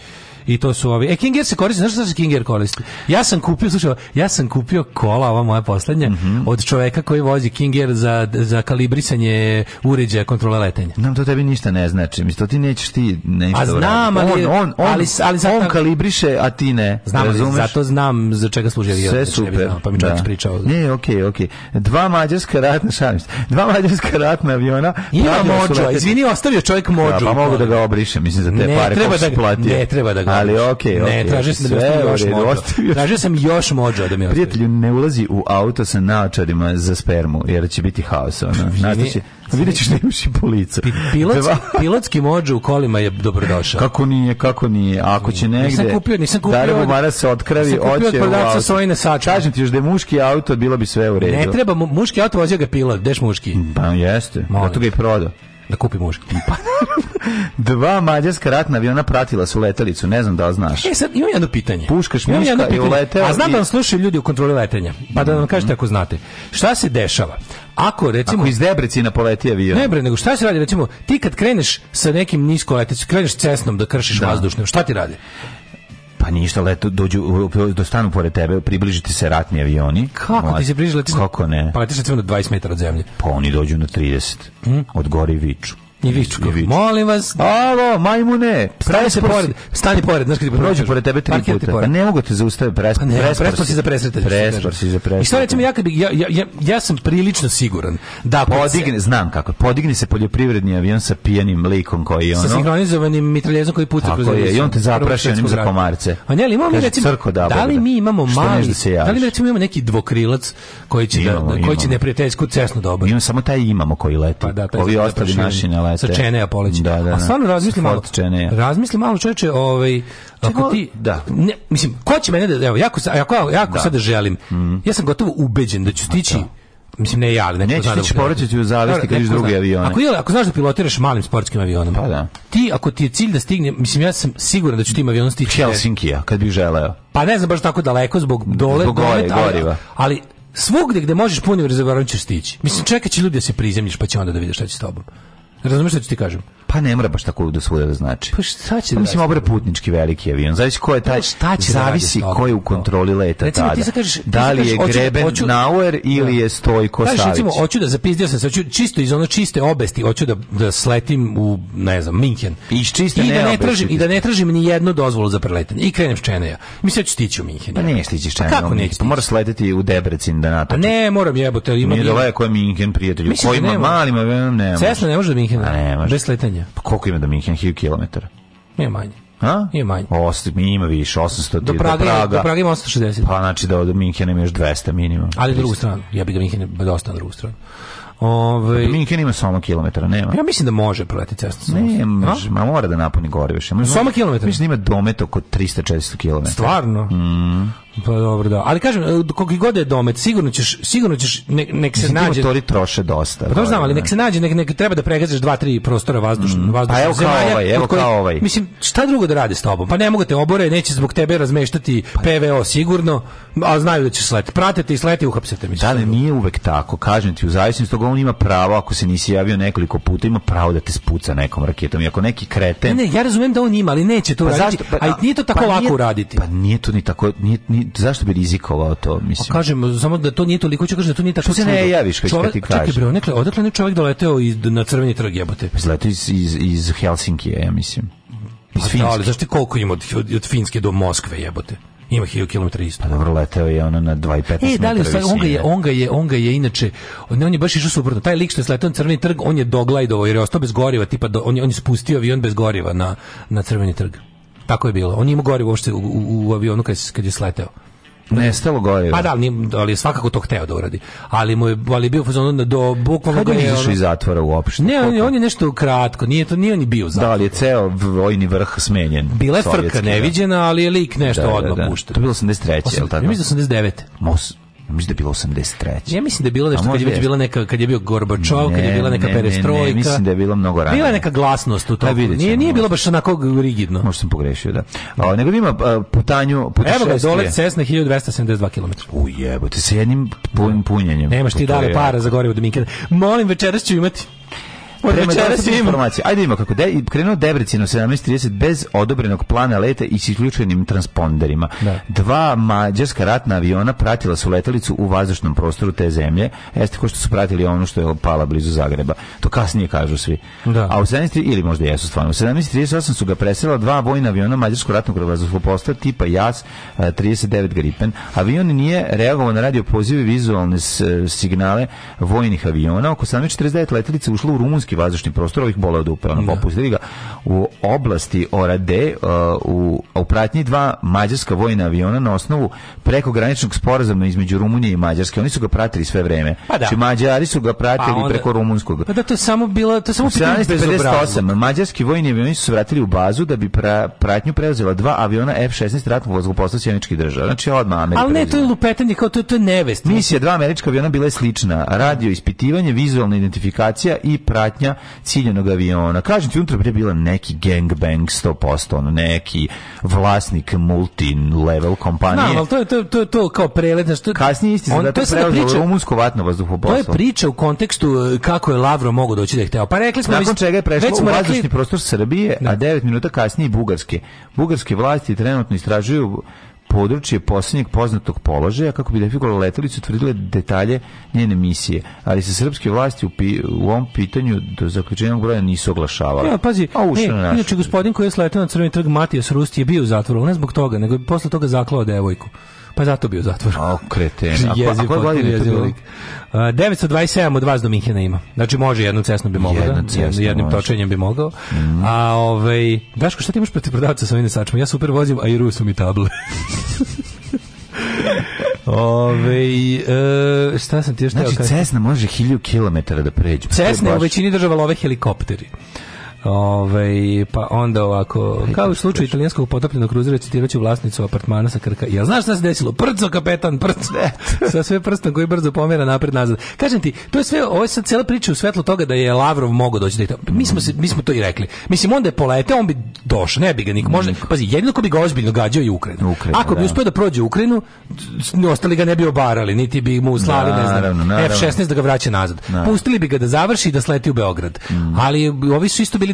i to su ovi. E Kinger se koristi, znaš šta se Kinger koristi? Ja sam kupio, slušaj, ja sam kupio kola, ova moja poslednja, mhm. od čoveka koji vozi King Kinger za, za kalibrisanje uređaja kontrole letenja. Nam to tebi ništa ne znači, mislim, to ti nećeš ti nešto A znam, ali, on, on, ali, ali zato, on kalibriše, a ti ne. Znam, ali, zato znam za čega služi avion. Sve super. pa mi čovjek pričao. Ne, okej, okay, okej. Dva mađarska ratna, šalim se, dva mađarska ratna aviona. Ima mođo, izvini, ostavio čovjek Da, pa mogu da ga obrišem, mislim, za te ne, pare. Treba da, ne treba da ga ali okej, okay, Ne, tražio znači sam da mi još mođo. Tražio sam još mođo da mi ostavi. Prijatelju, ne ulazi u auto sa naočarima za spermu, jer će biti haos. Ono. Znači, će, vidjet ćeš da imaš i policu. Pilotski, pilotski mođo u kolima je dobrodošao. Kako nije, kako nije. Ako će negde... Nisam kupio, nisam kupio. Dare Mara se otkravi, oće u auto. Kažem ti još da je muški auto, bilo bi sve u redu. Ne treba, muški auto vozio ga pilot, deš muški. Pa jeste, zato ga i prodao. Da kupi muški. Pa, dva mađarska ratna aviona pratila su letelicu, ne znam da li znaš. E sad, imam jedno pitanje. Puškaš A znam da vam slušaju ljudi u kontroli letenja, pa da nam mhm. kažete ako znate. Šta se dešava? Ako recimo iz Debrecina poleti avion. Ne bre, nego šta se radi recimo ti kad kreneš sa nekim leteći, kreneš cesnom da kršiš da. šta ti radi? Pa ništa, leto dođu, do stanu pored tebe, približiti se ratni avioni. Kako ti se približi? Kako ne? Pa letiš na 20 metara od zemlje. Pa oni dođu na 30, mm. od gore viču. Njivičko. Molim vas. Alo, majmune. Stani se pored. Stani pored. Znaš ti prođu pored tebe tri puta. Pa ne mogu te zaustaviti. Pres... Pa ne, prespor, prespor si za presretanje. Prespor si za presretanje. I što recimo, ja, kad, ja, ja, ja, sam prilično siguran da... Podigne, se, znam kako. Podigne se poljoprivredni avion sa pijanim likom koji ono... Sa sinhronizovanim mitraljezom koji puca kroz... Tako je. I on te zapraši onim za komarce. A ne, ali imamo mi recimo... Crko, da, da li mi imamo mali... Da, da li recimo imamo neki dvokrilac koji će, imamo, da, koji će neprijateljsku cesnu dobro? Imamo samo taj imamo koji leti. Pa da, Ovi ostali naši ne sa Čeneja poleći. Da, A stvarno razmisli malo. Razmisli malo čoveče, ovaj ako ti da. Ne, mislim, ko će mene da evo jako jako jako sada želim. Mm. Ja sam gotovo ubeđen da ću stići mislim ne ja, ali neko da u zavesti kad drugi Ako, ako znaš da pilotiraš malim sportskim avionom, pa da. ti ako ti je cilj da stigne, mislim ja sam siguran da ću tim avionom stići. Helsinkija, kad bih želeo. Pa ne znam baš tako daleko zbog dole, zbog dole, goriva. Ali, svugdje gde možeš puni rezervoarom ćeš stići. Mislim, čekaće će ljudi da se prizemljiš, pa će onda da vidiš šta će s tobom. Ne šta što ti kažem? Pa ne mora baš tako do svuda da znači. Pa šta će pa Mislim, obre putnički veliki avion. Zavisi ko je taj, pa šta će zavisi da ko je u kontroli leta recimo, tada. Ti kažeš da li je Greben hoću, Nauer ili je Stojko Savić? Recimo, hoću da zapizdio sam se, hoću čisto iz ono čiste obesti, hoću da, da sletim u, ne znam, Minhen. I, I, da ne tražim, I da ne tražim ni jednu dozvolu za preletanje. I krenem s Čeneja. Mislim, ja ću stići u Minhen. Pa ne stići Čeneja. kako ne Pa moraš sleteti u Debrecin da natoči. ne, moram jebote. Imam Nije daleko je Minhen, prijatelju. Kojima mali, ma, ne može. ne može do Minhen. Pa ne može. Bez sletanja. Pa koliko ima do Minhenja? 1000 km? Nije manje. A? Nije manje. Osti, ima više, 800 do Praga. Do Praga, do Praga ima 860. Pa znači da od Minhena ima još 200 minimum. Ali drugu stranu. Ja bih ga Minhena dosta na drugu stranu. Ove... Pa Minhen ima samo kilometara, nema. Ja mislim da može proleti cestu. Ne, može, ma mora da napuni gorivo Samo kilometara? Mislim da ima domet oko 300-400 km. Stvarno? Mm. Pa dobro, da. Ali kažem, e, koliko god je domet, sigurno ćeš, sigurno ćeš nek se nađe. Ti troše dosta. Pa znam, ali nek se nađe, nek, nek treba da pregaziš dva, tri prostora vazdušnog Mm. pa evo kao ovaj, evo kao ovaj. Mislim, šta drugo da radi s tobom? Pa ne mogu te obore, neće zbog tebe razmeštati PVO pa- sigurno, a znaju da će sleti. Pratite i sleti, uhapsite mi. Da, nije uvek tako. Kažem ti, u zavisnosti toga on ima pravo, ako se nisi javio nekoliko puta, ima pravo da te spuca nekom raketom. I ako neki kreten... Ne, ne, ja razumijem da on ima, ali neće to pa raditi. Pa a, nije to pa tako pa lako uraditi. Pa nije to ni tako, nije zašto bi rizikovao to, mislim. A pa kažem, samo da to nije toliko, ću kažem da to nije tako. Što se ne javiš kad ti kažeš? Čekaj, bre, nekle, odakle ne čovjek doleteo iz, na crveni trg jebote? Pa Zleteo iz, iz, iz Helsinki, ja mislim. Iz pa, Finske. Da, ali zašto koliko ima od, od, Finske do Moskve jebote? Ima 1000 km isto. Pa dobro, leteo je ono na 2,15 E, da li, on ga je, on ga je, on ga je inače, on, on je baš išao suprotno. Taj lik što je sletao na crveni trg, on je doglajdovao jer je ostao bez goriva, tipa, on, je, on je spustio avion bez goriva na, na crveni trg. Tako je bilo. On ima gorivo uopšte u, u, u avionu kad, kad je sleteo. Nestalo gorivo. Pa da, ali, ali je svakako to hteo da uradi. Ali mu je ali bio fazon do bukvalno kad je izašao ono- iz zatvora uopšte. Ne, on, on je nešto kratko, nije to nije on bio zatvor. Da, ali je ceo vojni vrh smenjen. Bila je frka neviđena, ali je lik nešto da, odmah da, da. pušten. To je bilo 83, je l' tako? Mislim da 89. Mos mislim da je bilo 83. Ja mislim da je bilo nešto kad je već bila neka kad je bio Gorbačov, kad je bila neka ne, perestrojka. Ne, ne, mislim da je bilo mnogo ranije. Bila je neka glasnost u pa tome. Nije nije bilo baš onako rigidno. Možda sam pogrešio, da. A nego ima putanju putešestvije. Evo ga dole Cesna 1272 km. U jebote, sa jednim punjenjem. Nemaš ti pa dale para za gorivo do Minkena. Molim večeras ću imati. Prema Ajde ima kako. De, krenuo Debrecin u 17.30 bez odobrenog plana leta i s isključenim transponderima. Dva mađarska ratna aviona pratila su letelicu u vazdušnom prostoru te zemlje. Jeste ko što su pratili ono što je pala blizu Zagreba. To kasnije kažu svi. Da. A u 17.30, ili možda jesu stvarno, u 17.38 su ga presela dva vojna aviona mađarskog ratnog post tipa JAS 39 e, Gripen. Avion nije reagovao na radio pozive vizualne e, signale vojnih aviona. Oko 17.49 letelica ušla u rumunski srpski vazdušni prostor, ovih bole od na ono, popusti ga, u oblasti Orade, uh, u, u pratnji dva mađarska vojna aviona na osnovu prekograničnog sporazuma između Rumunije i Mađarske. Oni su ga pratili sve vreme. Pa znači, Mađari su ga pa pratili preko rumunskog. Pa da, to samo bila to samo 1758. Mađarski vojni avioni su se vratili u bazu da bi pratnju preuzela dva aviona F-16 ratnog vazduhoplostva Sjeničkih država. Znači, odmah Amerika. Ali ne, to je lupetanje, kao to, to je nevest. Misija dva američka aviona bila je slična. Radio ispitivanje, vizualna identifikacija i pratnja pratnja ciljenog aviona. Kažem ti, unutra prije bila neki gangbang 100%, ono, neki vlasnik multi-level kompanije. Na, ali to je to, to, to kao prelet. Što... Kasnije isti on, to je preuzelo priča... rumunsko vatno vazduhoplovstvo. To je priča u kontekstu e, kako je Lavro mogao doći da je hteo. Pa rekli smo... Nakon čega je prešlo u vazdušni rekli... prostor Srbije, ne. a 9 minuta kasnije Bugarske. Bugarske vlasti trenutno istražuju područje posljednjeg poznatog položaja kako bi defikovala letelicu utvrdile detalje njene misije. Ali se srpske vlasti u, u ovom pitanju do zaključenog broja nisu oglašavale. Ja, pazi, A ne, inače gospodin koji je sletao na crveni trg Matijas Rusti je bio u zatvoru, ne zbog toga, nego je posle toga zaklao devojku. Pa zato bio u zatvoru. kreten. A, jeziv, a koje je to bilo? 927 od vas do Minhena ima. Znači može jednu cesnu bi mogao. Jednu Jedna da? jednim može. točenjem bi mogao. Mm. A ovaj, Daško, šta ti imaš protiv prodavca sa ovim sačima? Ja super vozim, a i rusu mi table. Ove, e, šta sam ti još znači, Cessna može hilju kilometara da pređe. Pa Cessna u većini država love helikopteri. Ove, ovaj, pa onda ovako, kao u slučaju italijanskog potopljenog kruzera, citiraću vlasnicu apartmana sa Krka. Ja znaš šta se desilo? Prco, kapetan, prco! sa sve prstom koji brzo pomjera napred nazad. Kažem ti, to je sve, ovo je sad cijela priča u svetlu toga da je Lavrov mogao doći da mi smo, se, mi smo to i rekli. Mislim, onda je poleteo, on bi došao, ne bi ga nik može Pazi, jedino ko bi ga ozbiljno gađao je Ukrajina. Ako bi da. uspio da prođe Ukrajinu, ostali ga ne bi obarali, niti bi mu slali, da, naravno, naravno. F-16 da ga vraća nazad. Pustili bi ga da završi i da sleti u Beograd. Mm. Ali ovi su isto bili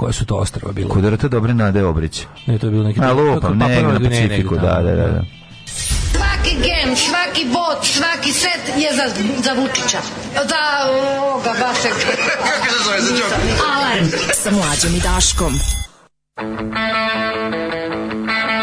Koje su to ostrava bilo? Kod Dobre Nade Obrić. Ne, to je bilo neki... A lupam, ne, na Pacifiku, da, da, da. Svaki gem, svaki bot, svaki set je za, za Vučića. Za ovoga, Vasek. Kako se zove, za čovjek? Alarm sa mlađom i Daškom. Thank you.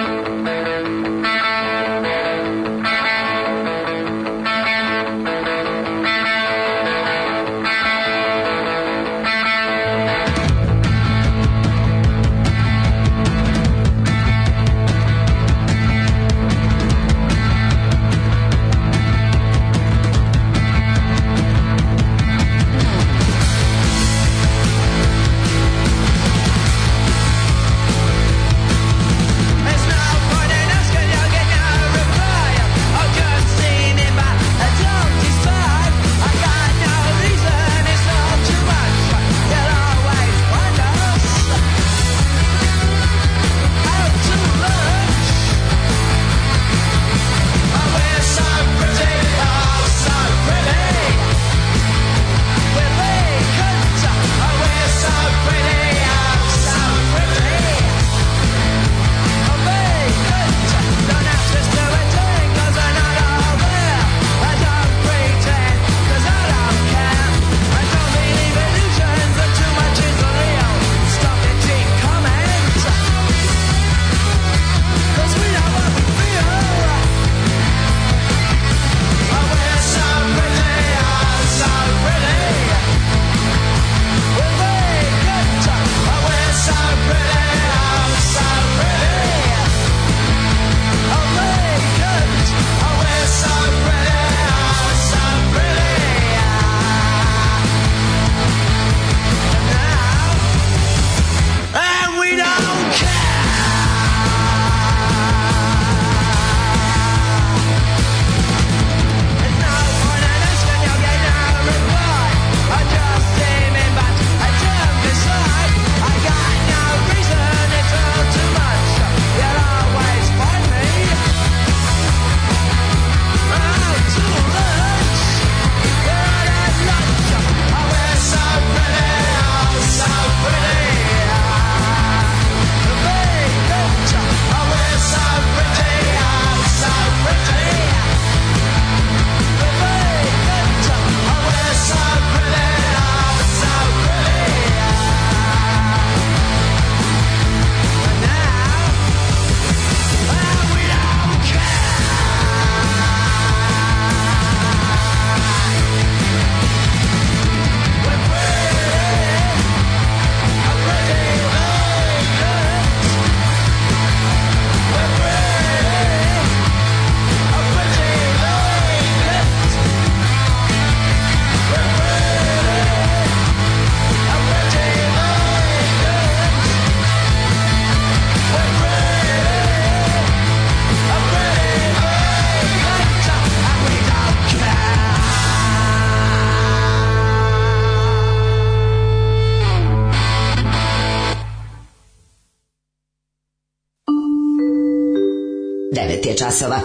časova.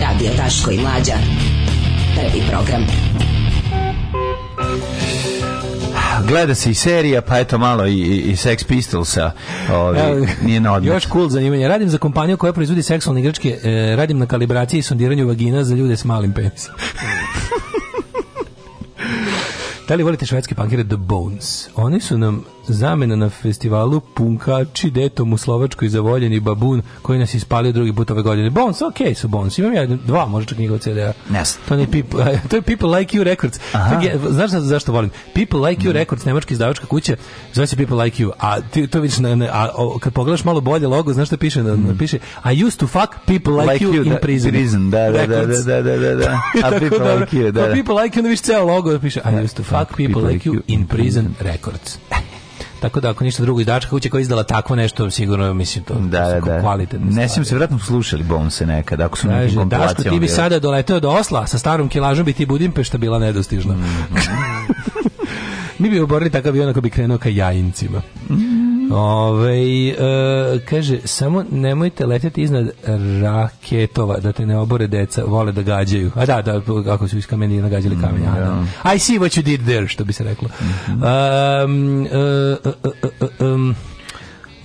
Radio Taško i Mlađa. Prvi program. Gleda se i serija, pa eto malo i, i Sex Pistolsa. Ovi, ovaj, nije na odmet. Još cool zanimanje. Radim za kompaniju koja proizvodi seksualne igračke. E, radim na kalibraciji i sondiranju vagina za ljude s malim penisom. da li volite švedske pankere The Bones? Oni su nam zamena na festivalu punkači detom u Slovačkoj zavoljeni babun koji nas ispalio drugi put ove godine. Bones, ok su Bones. Imam ja dva možda čak njegov CD-a. Yes. To, people, to je People Like You Records. Je, znaš zašto volim? People Like You mm. Records, nemačka izdavačka kuća, zove se People Like You. A ti to vidiš, na, na, a, o, kad pogledaš malo bolje logo, znaš što piše? Na, mm. piše I used to fuck people like, like you, you, in da, prison. prison. Da, da, da, da, da, da, da. A people da, like you, da, da. people like you, onda viš ceo logo, piše I used to fuck, fuck people, people like, like you in prison, prison. records. Tako da ako ništa drugo dačka kuća koja izdala tako nešto, sigurno mislim to da, da, da. kvalitetno. Ne se vjerojatno slušali Bonse nekad, ako su u neki kompilacijama Da, ti bi sada doleteo do Osla, sa starom kilažom bi ti Budimpešta bila nedostižna. Mm. Mi bi oborili takav I onako bi krenuo ka jajincima. Mm. Ove, e, kaže, samo nemojte letjeti iznad raketova, da te ne obore deca, vole da gađaju. A da, da, ako su iz kamenja nagađali kamenja. Mm, yeah. I see what you did there, što bi se reklo. Mm -hmm. um, uh, uh, um,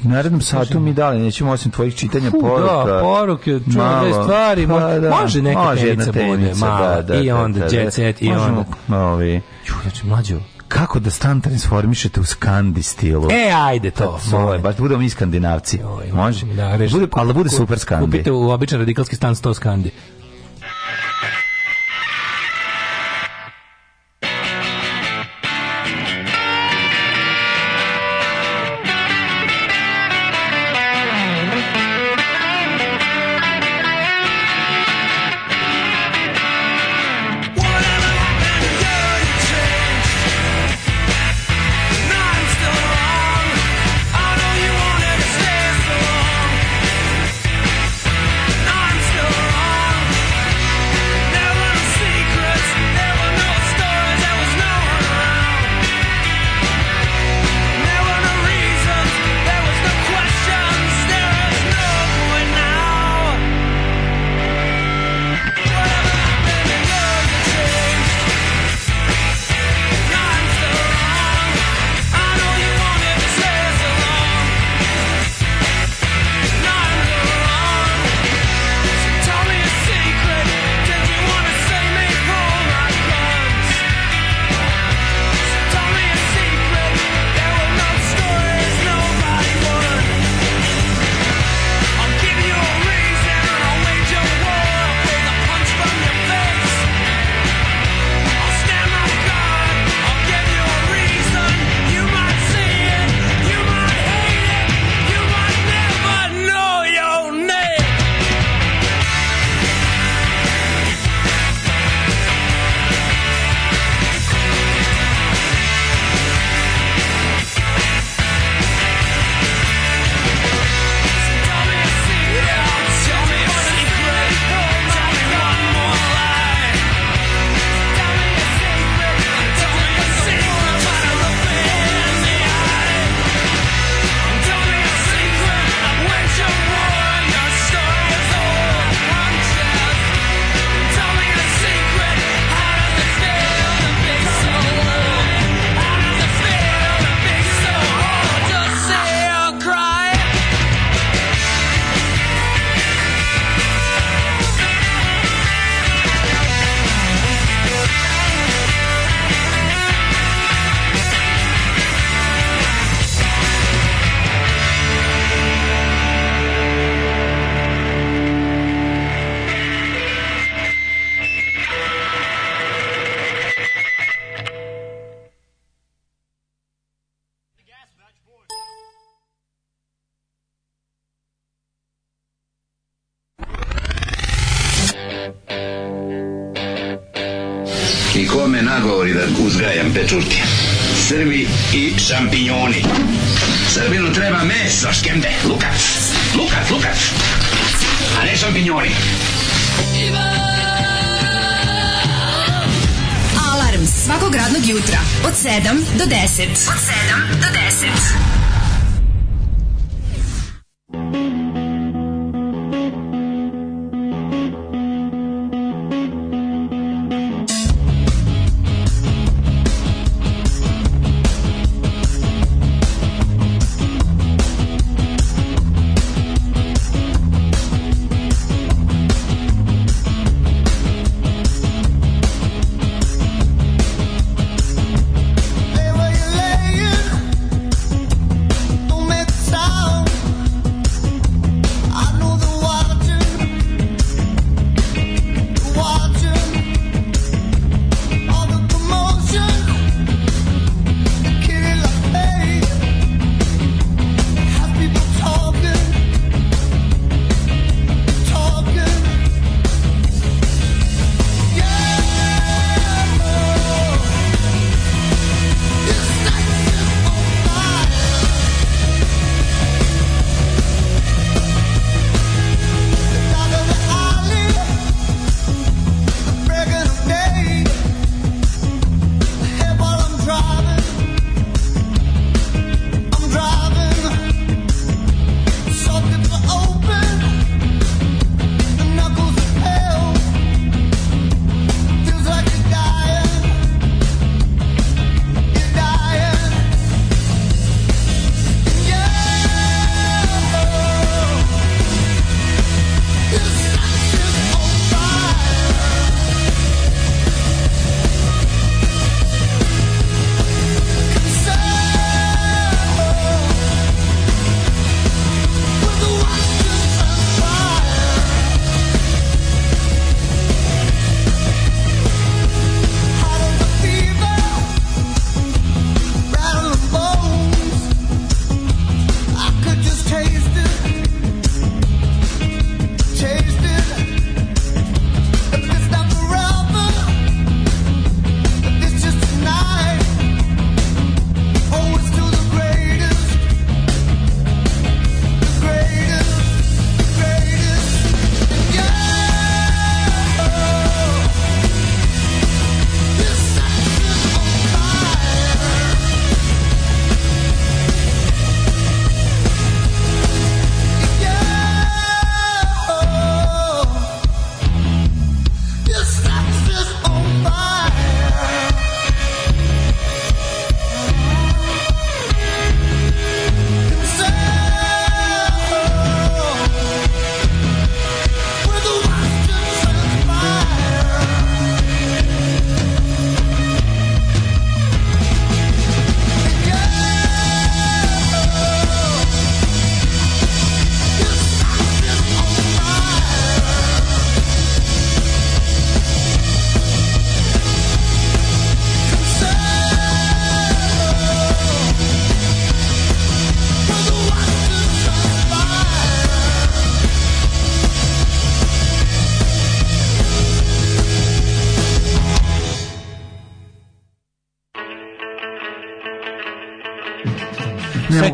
u narednom satu mi dali, nećemo osim tvojih čitanja Fuh, poruka. Da, poruke, čuvane stvari, pa, može, da, može neka može tenica, tenica bude, da, da, i onda da, jet set, i onda... Ovi. Ju, znači, mlađo, kako da stan transformišete u skandi stilu. E, ajde to. moj, baš budemo mi skandinavci. može? Da, ali da bude super skandi. Kupite u običan radikalski stan 100 skandi.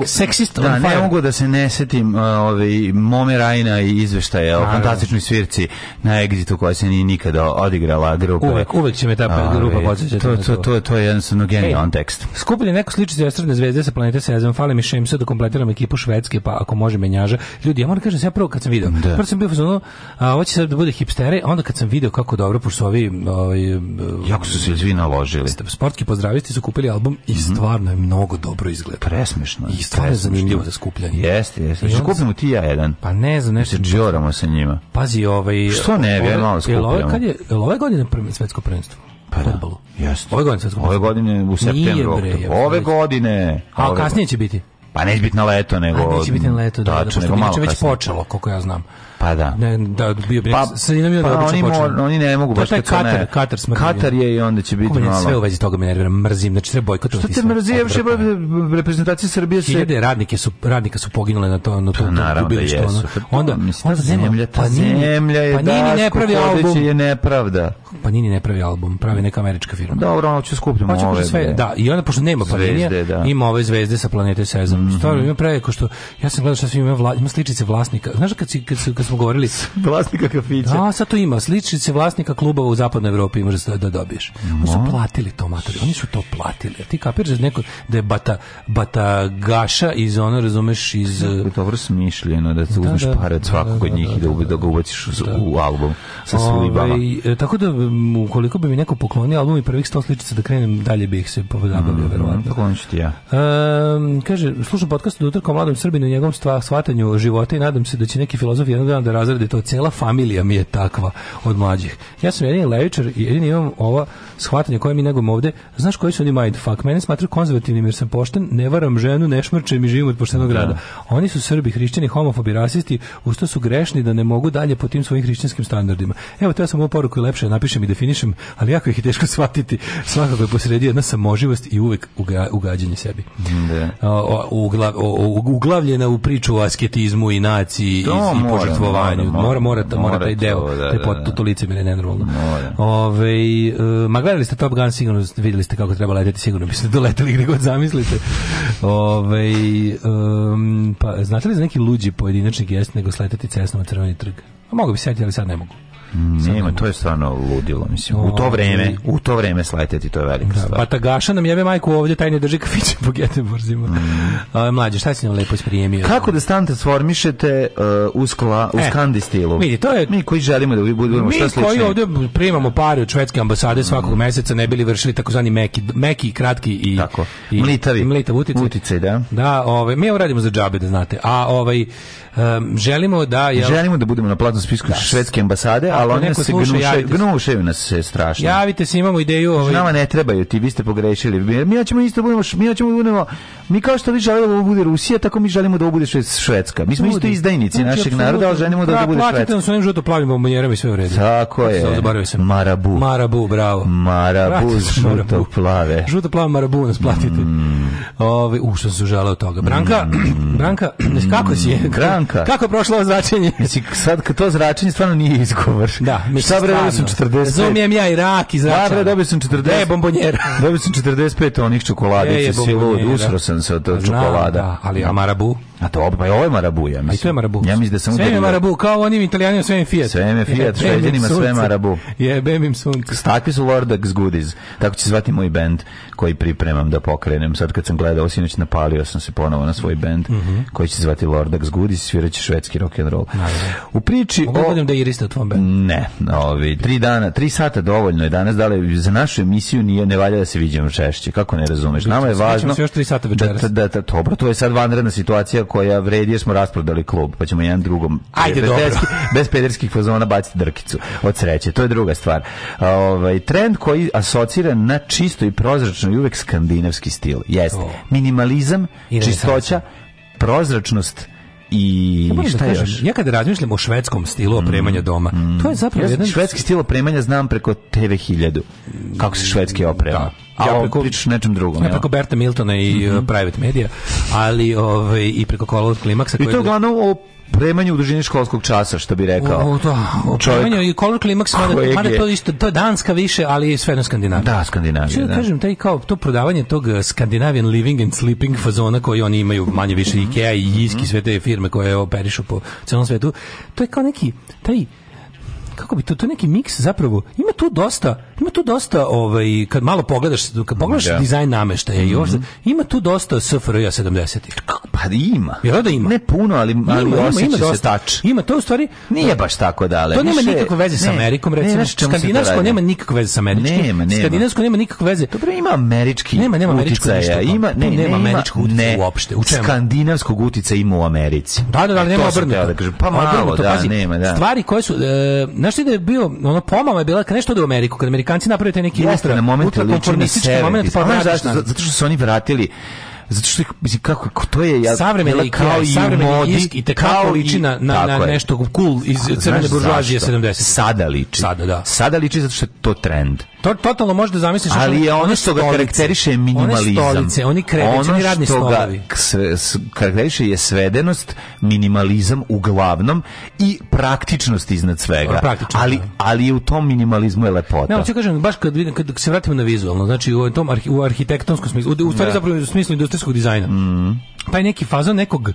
seksist da, ono, ne mogu da se ne setim uh, ovaj, Mome Rajna i izveštaje o fantastičnoj svirci na Egzitu koja se nije nikada odigrala grupa. Uvek, uvek će me ta grupa podsjećati. To, to, to, to je jednostavno e, genijalan tekst. Skupili neko sličice Estrade zvezde sa planete Sezam, fale mi Šemsa da kompletiram ekipu Švedske, pa ako može menjaža. Ljudi, ja moram kažem, ja prvo kad sam video, da. prvo sam bio fazonu, a ovo će sad da bude hipstere, onda kad sam video kako dobro, pošto ovi... Ovaj, um, jako su se svi naložili. Sportski pozdravisti su kupili album i mhm. stvarno je mnogo dobro izgleda. Presmešno. Pa je zanimljivo za skupljanje. Jeste, jeste. Znači, kupimo ti ja jedan. Pa ne znam, nešto. Znači, džoramo se njima. Pazi, ovaj... Što ne, ja malo skupljamo. Jel, kad je, ove godine prvi svetsko prvenstvo? Pa da, jeste. Ove godine svetsko prvenstvo? Ove godine u septembru. Nije bre, ove, ove godine. A kasnije će biti? Pa neće biti na leto, nego... A neće biti na leto, da, da, da, da, da, da, da, da, da, da, pa da. Ne, da bio bi pa, ne, pa, pa oni, mo, oni ne mogu baš to je Katar, Katar smrdi. Katar je i onda će biti malo. Sve u vezi toga me nervira, mrzim, znači sve bojkot. Što te mrzi, reprezentacija Srbije se Hiljade radnike su radnika su poginule na to na to, pa, to, ono. pa to bili što ono. Onda onda zemlja, ta pa zemlja je pa nini ne pravi album. je nepravda. Pa nini ne pravi album, pravi neka američka firma. Dobro, ono će skupljamo ove. Sve, da, i onda pošto nema Palinija, ima ove zvezde sa planete Sezam. Mhm. Stvarno ima preko što ja sam gledao šta sve ima, ima sličice vlasnika. Znaš kad si kad smo govorili. Vlasnika kafića. Da, sad to ima. Sličice vlasnika klubova u zapadnoj Evropi možeš da dobiješ. Oni su platili to, matori. Oni su to platili. A ti kapiraš da, neko, da je bata, gaša iz ono, razumeš, iz... To je eh, Dobro smišljeno da se uzmeš da, pare od svakog od njih i da, da, ga ubaciš u, album sa slibama. Ovaj, e, tako da, ukoliko bi mi neko poklonio album i prvih sto sličica da krenem, dalje bih se pozabavio, mm, verovatno. Poklonit ću ti ja. kaže, slušam podcast od utrka o mladom Srbinu i njegovom shvatanju života i nadam se da će neki filozof jednog znam da razrede to. Cela familija mi je takva od mlađih. Ja sam jedini levičar i jedini imam ova shvatanja koje mi negom ovde. Znaš koji su oni mindfuck? Mene smatraju konzervativnim jer sam pošten, ne varam ženu, ne šmrčem i živim od poštenog grada. Oni su Srbi, hrišćani, homofobi, rasisti, usto su grešni da ne mogu dalje po tim svojim hrišćanskim standardima. Evo, to ja sam ovu poruku lepše napišem i definišem, ali jako ih je teško shvatiti. Svakako je posrijedi jedna samoživost i uvek ugađenje ugađanje sebi. Da. O, o, u priču o asketizmu i naciji i, i trgovanju. Mora, mora, mora, mora, mora taj deo, da, taj pot, to, to lice nenormalno. Ove, uh, ma gledali ste Top Gun, sigurno vidjeli ste kako treba leteti, sigurno biste doleteli gdje god zamislite. Ove, um, pa, znate li za neki luđi pojedinačni gest nego sletati cesno na crveni trg? A mogu bi sjetiti, ali sad ne mogu. Nema, to je stvarno ludilo, mislim. U to vreme, u to vreme sleteti, to je velika da, stvar. tagaša nam jebe majku ovdje, taj ne drži kafiće po Geteborgzima. Mm. Mlađe, šta si nam lepo isprijemio? Kako da stan transformišete uh, u, skla, u e, skandi stilu? Vidi, to je... Mi koji želimo da budemo šta slično. Mi koji ovdje primamo pare od švedske ambasade svakog mm. meseca, ne bili vršili takozvani meki, meki, kratki i... Tako, i, mlitavi. Mlitav da. Da, ovaj, mi ovo radimo za džabe, da znate. A ovaj, Um, želimo da jel... želimo da budemo na platnom spisku da. švedske ambasade, ali oni se gnušaju, gnušaju nas se strašno. Javite se, imamo ideju, ovaj. Nama ne trebaju, ti vi ste pogrešili. Mi hoćemo isto budemo, mi hoćemo budemo. Mi kao što vi želimo da bude Rusija, tako mi želimo da ovo bude Švedska. Mi smo Budi. isto izdajnici znači, našeg naroda, ali želimo da, da bude Švedska. Platite nam svojim žuto plavim bombonjerama i sve u redu. Tako je. Marabu. Marabu, bravo. Marabu, žuto plave. Žuto plave marabu nas platite. Mm. Ove, u, što se užalao toga. Branka, mm. Branka, kako si Branka. Kako je prošlo zračenje? Znači, sad kad to zračenje stvarno nije izgovor. Da, mi Šta bre, dobio sam 40. Razumijem ja i rak i zračenje. Da, bre, dobio sam 40. E, bombonjera. dobio sam 45 onih čokoladica, e, si lud, usro sam se od Znam, čokolada. Da, ali a marabu? A to, pa ovo je marabu, ja mislim. I to je marabu. Ja mislim da sam sve je marabu, kao onim italijanima sve je Fiat. Sve je Fiat, što jedinima sve marabu. Jebem im sunce. Takvi su Lordax Goodies. Tako će zvati moj bend koji pripremam da pokrenem sad kad sam gledao, sinoć napalio sam se ponovo na svoj bend mhm. koji će se zvati Lordax I sviraće švedski rock and roll. U priči Mogu da iriste u tvom bendu? Ne, ovi, tri dana, tri sata dovoljno je danas, da li za našu emisiju nije ne valja da se vidimo češće, kako ne razumeš? Nama je važno... još tri sata večeras. Da, da, dobro, to je sad vanredna situacija koja vredi smo rasprodali klub, pa ćemo jedan drugom... Ajde, bez, dobro. bez pederskih fazona baciti drkicu od sreće, to je druga stvar. Ovaj, trend koji asocira na čisto i prozračno i uvek skandinavski stil. Jeste, minimalizam, čistoća, prozračnost, i šta kažem, još? Ja kada razmišljam o švedskom stilu mm, opremanja doma, to je zapravo ja jedan švedski stil opremanja znam preko TV 1000. Kako se švedski oprema? a ja preko, pričaš nečem drugom. Ja preko Berta Miltona i mm -hmm. private media ali ovaj, i preko Color Klimaksa. I to je uglavnom o premanju u dužini školskog časa, što bi rekao. O, da, o premanju i Color Klimaks, mada, mada to isto, to je Danska više, ali je sve Skandinavija. Da, Skandinavija, Što da. kažem, taj kao, to prodavanje tog uh, Skandinavian living and sleeping fazona koji oni imaju manje više mhm. Ikea i mhm. Jiski, sve te firme koje operišu po celom svetu, to je kao neki, taj, kako bi to, to neki miks zapravo, ima tu dosta, ima tu dosta, ovaj, kad malo pogledaš, kad pogledaš da. dizajn nameštaja mm -hmm. ima tu dosta SFRJ 70-ih. Pa ima. Jer da ima. Ne puno, ali, ali ima, se tač. Ima, to u stvari... Nije baš tako da ali To nema nikakve veze sa Amerikom, recimo. Ne, Skandinavsko nema nikakve veze sa Američkim. Nema, nema. Skandinavsko nema nikakve veze. Dobro, ima američki Nema, nema američkog pa Ima, ne, nema američkog uticaja uopšte. U čemu? Skandinavskog uticaja ima u Americi. Da, da, da, e, nema obrnuto. pa malo, da, nema, da. Stvari koje su, e, znaš da je bio, ono, pomama je bila, kad nešto ode u Ameriku, kad Amerikanci napravili taj neki ultra, ultra konformistički moment, pa zašto? Zato što su oni vratili zato što mislim kako to je ja savremeni je kao i modi i te kako liči na na, nešto cool iz A, crvene buržoazije 70 sada liči sada da sada liči zato što je to trend to totalno možeš da zamisliš ali je ono što ga karakteriše minimalizam one stolice oni kreveti oni radni stolovi karakteriše je svedenost minimalizam uglavnom i praktičnost iznad svega ali ali u tom minimalizmu je lepota ne hoću kažem baš kad vidim kad se vratimo na vizualno znači u tom u arhitektonskom smislu u stvari zapravo u smislu francuskog dizajna. Mm. Pa je neki fazon nekog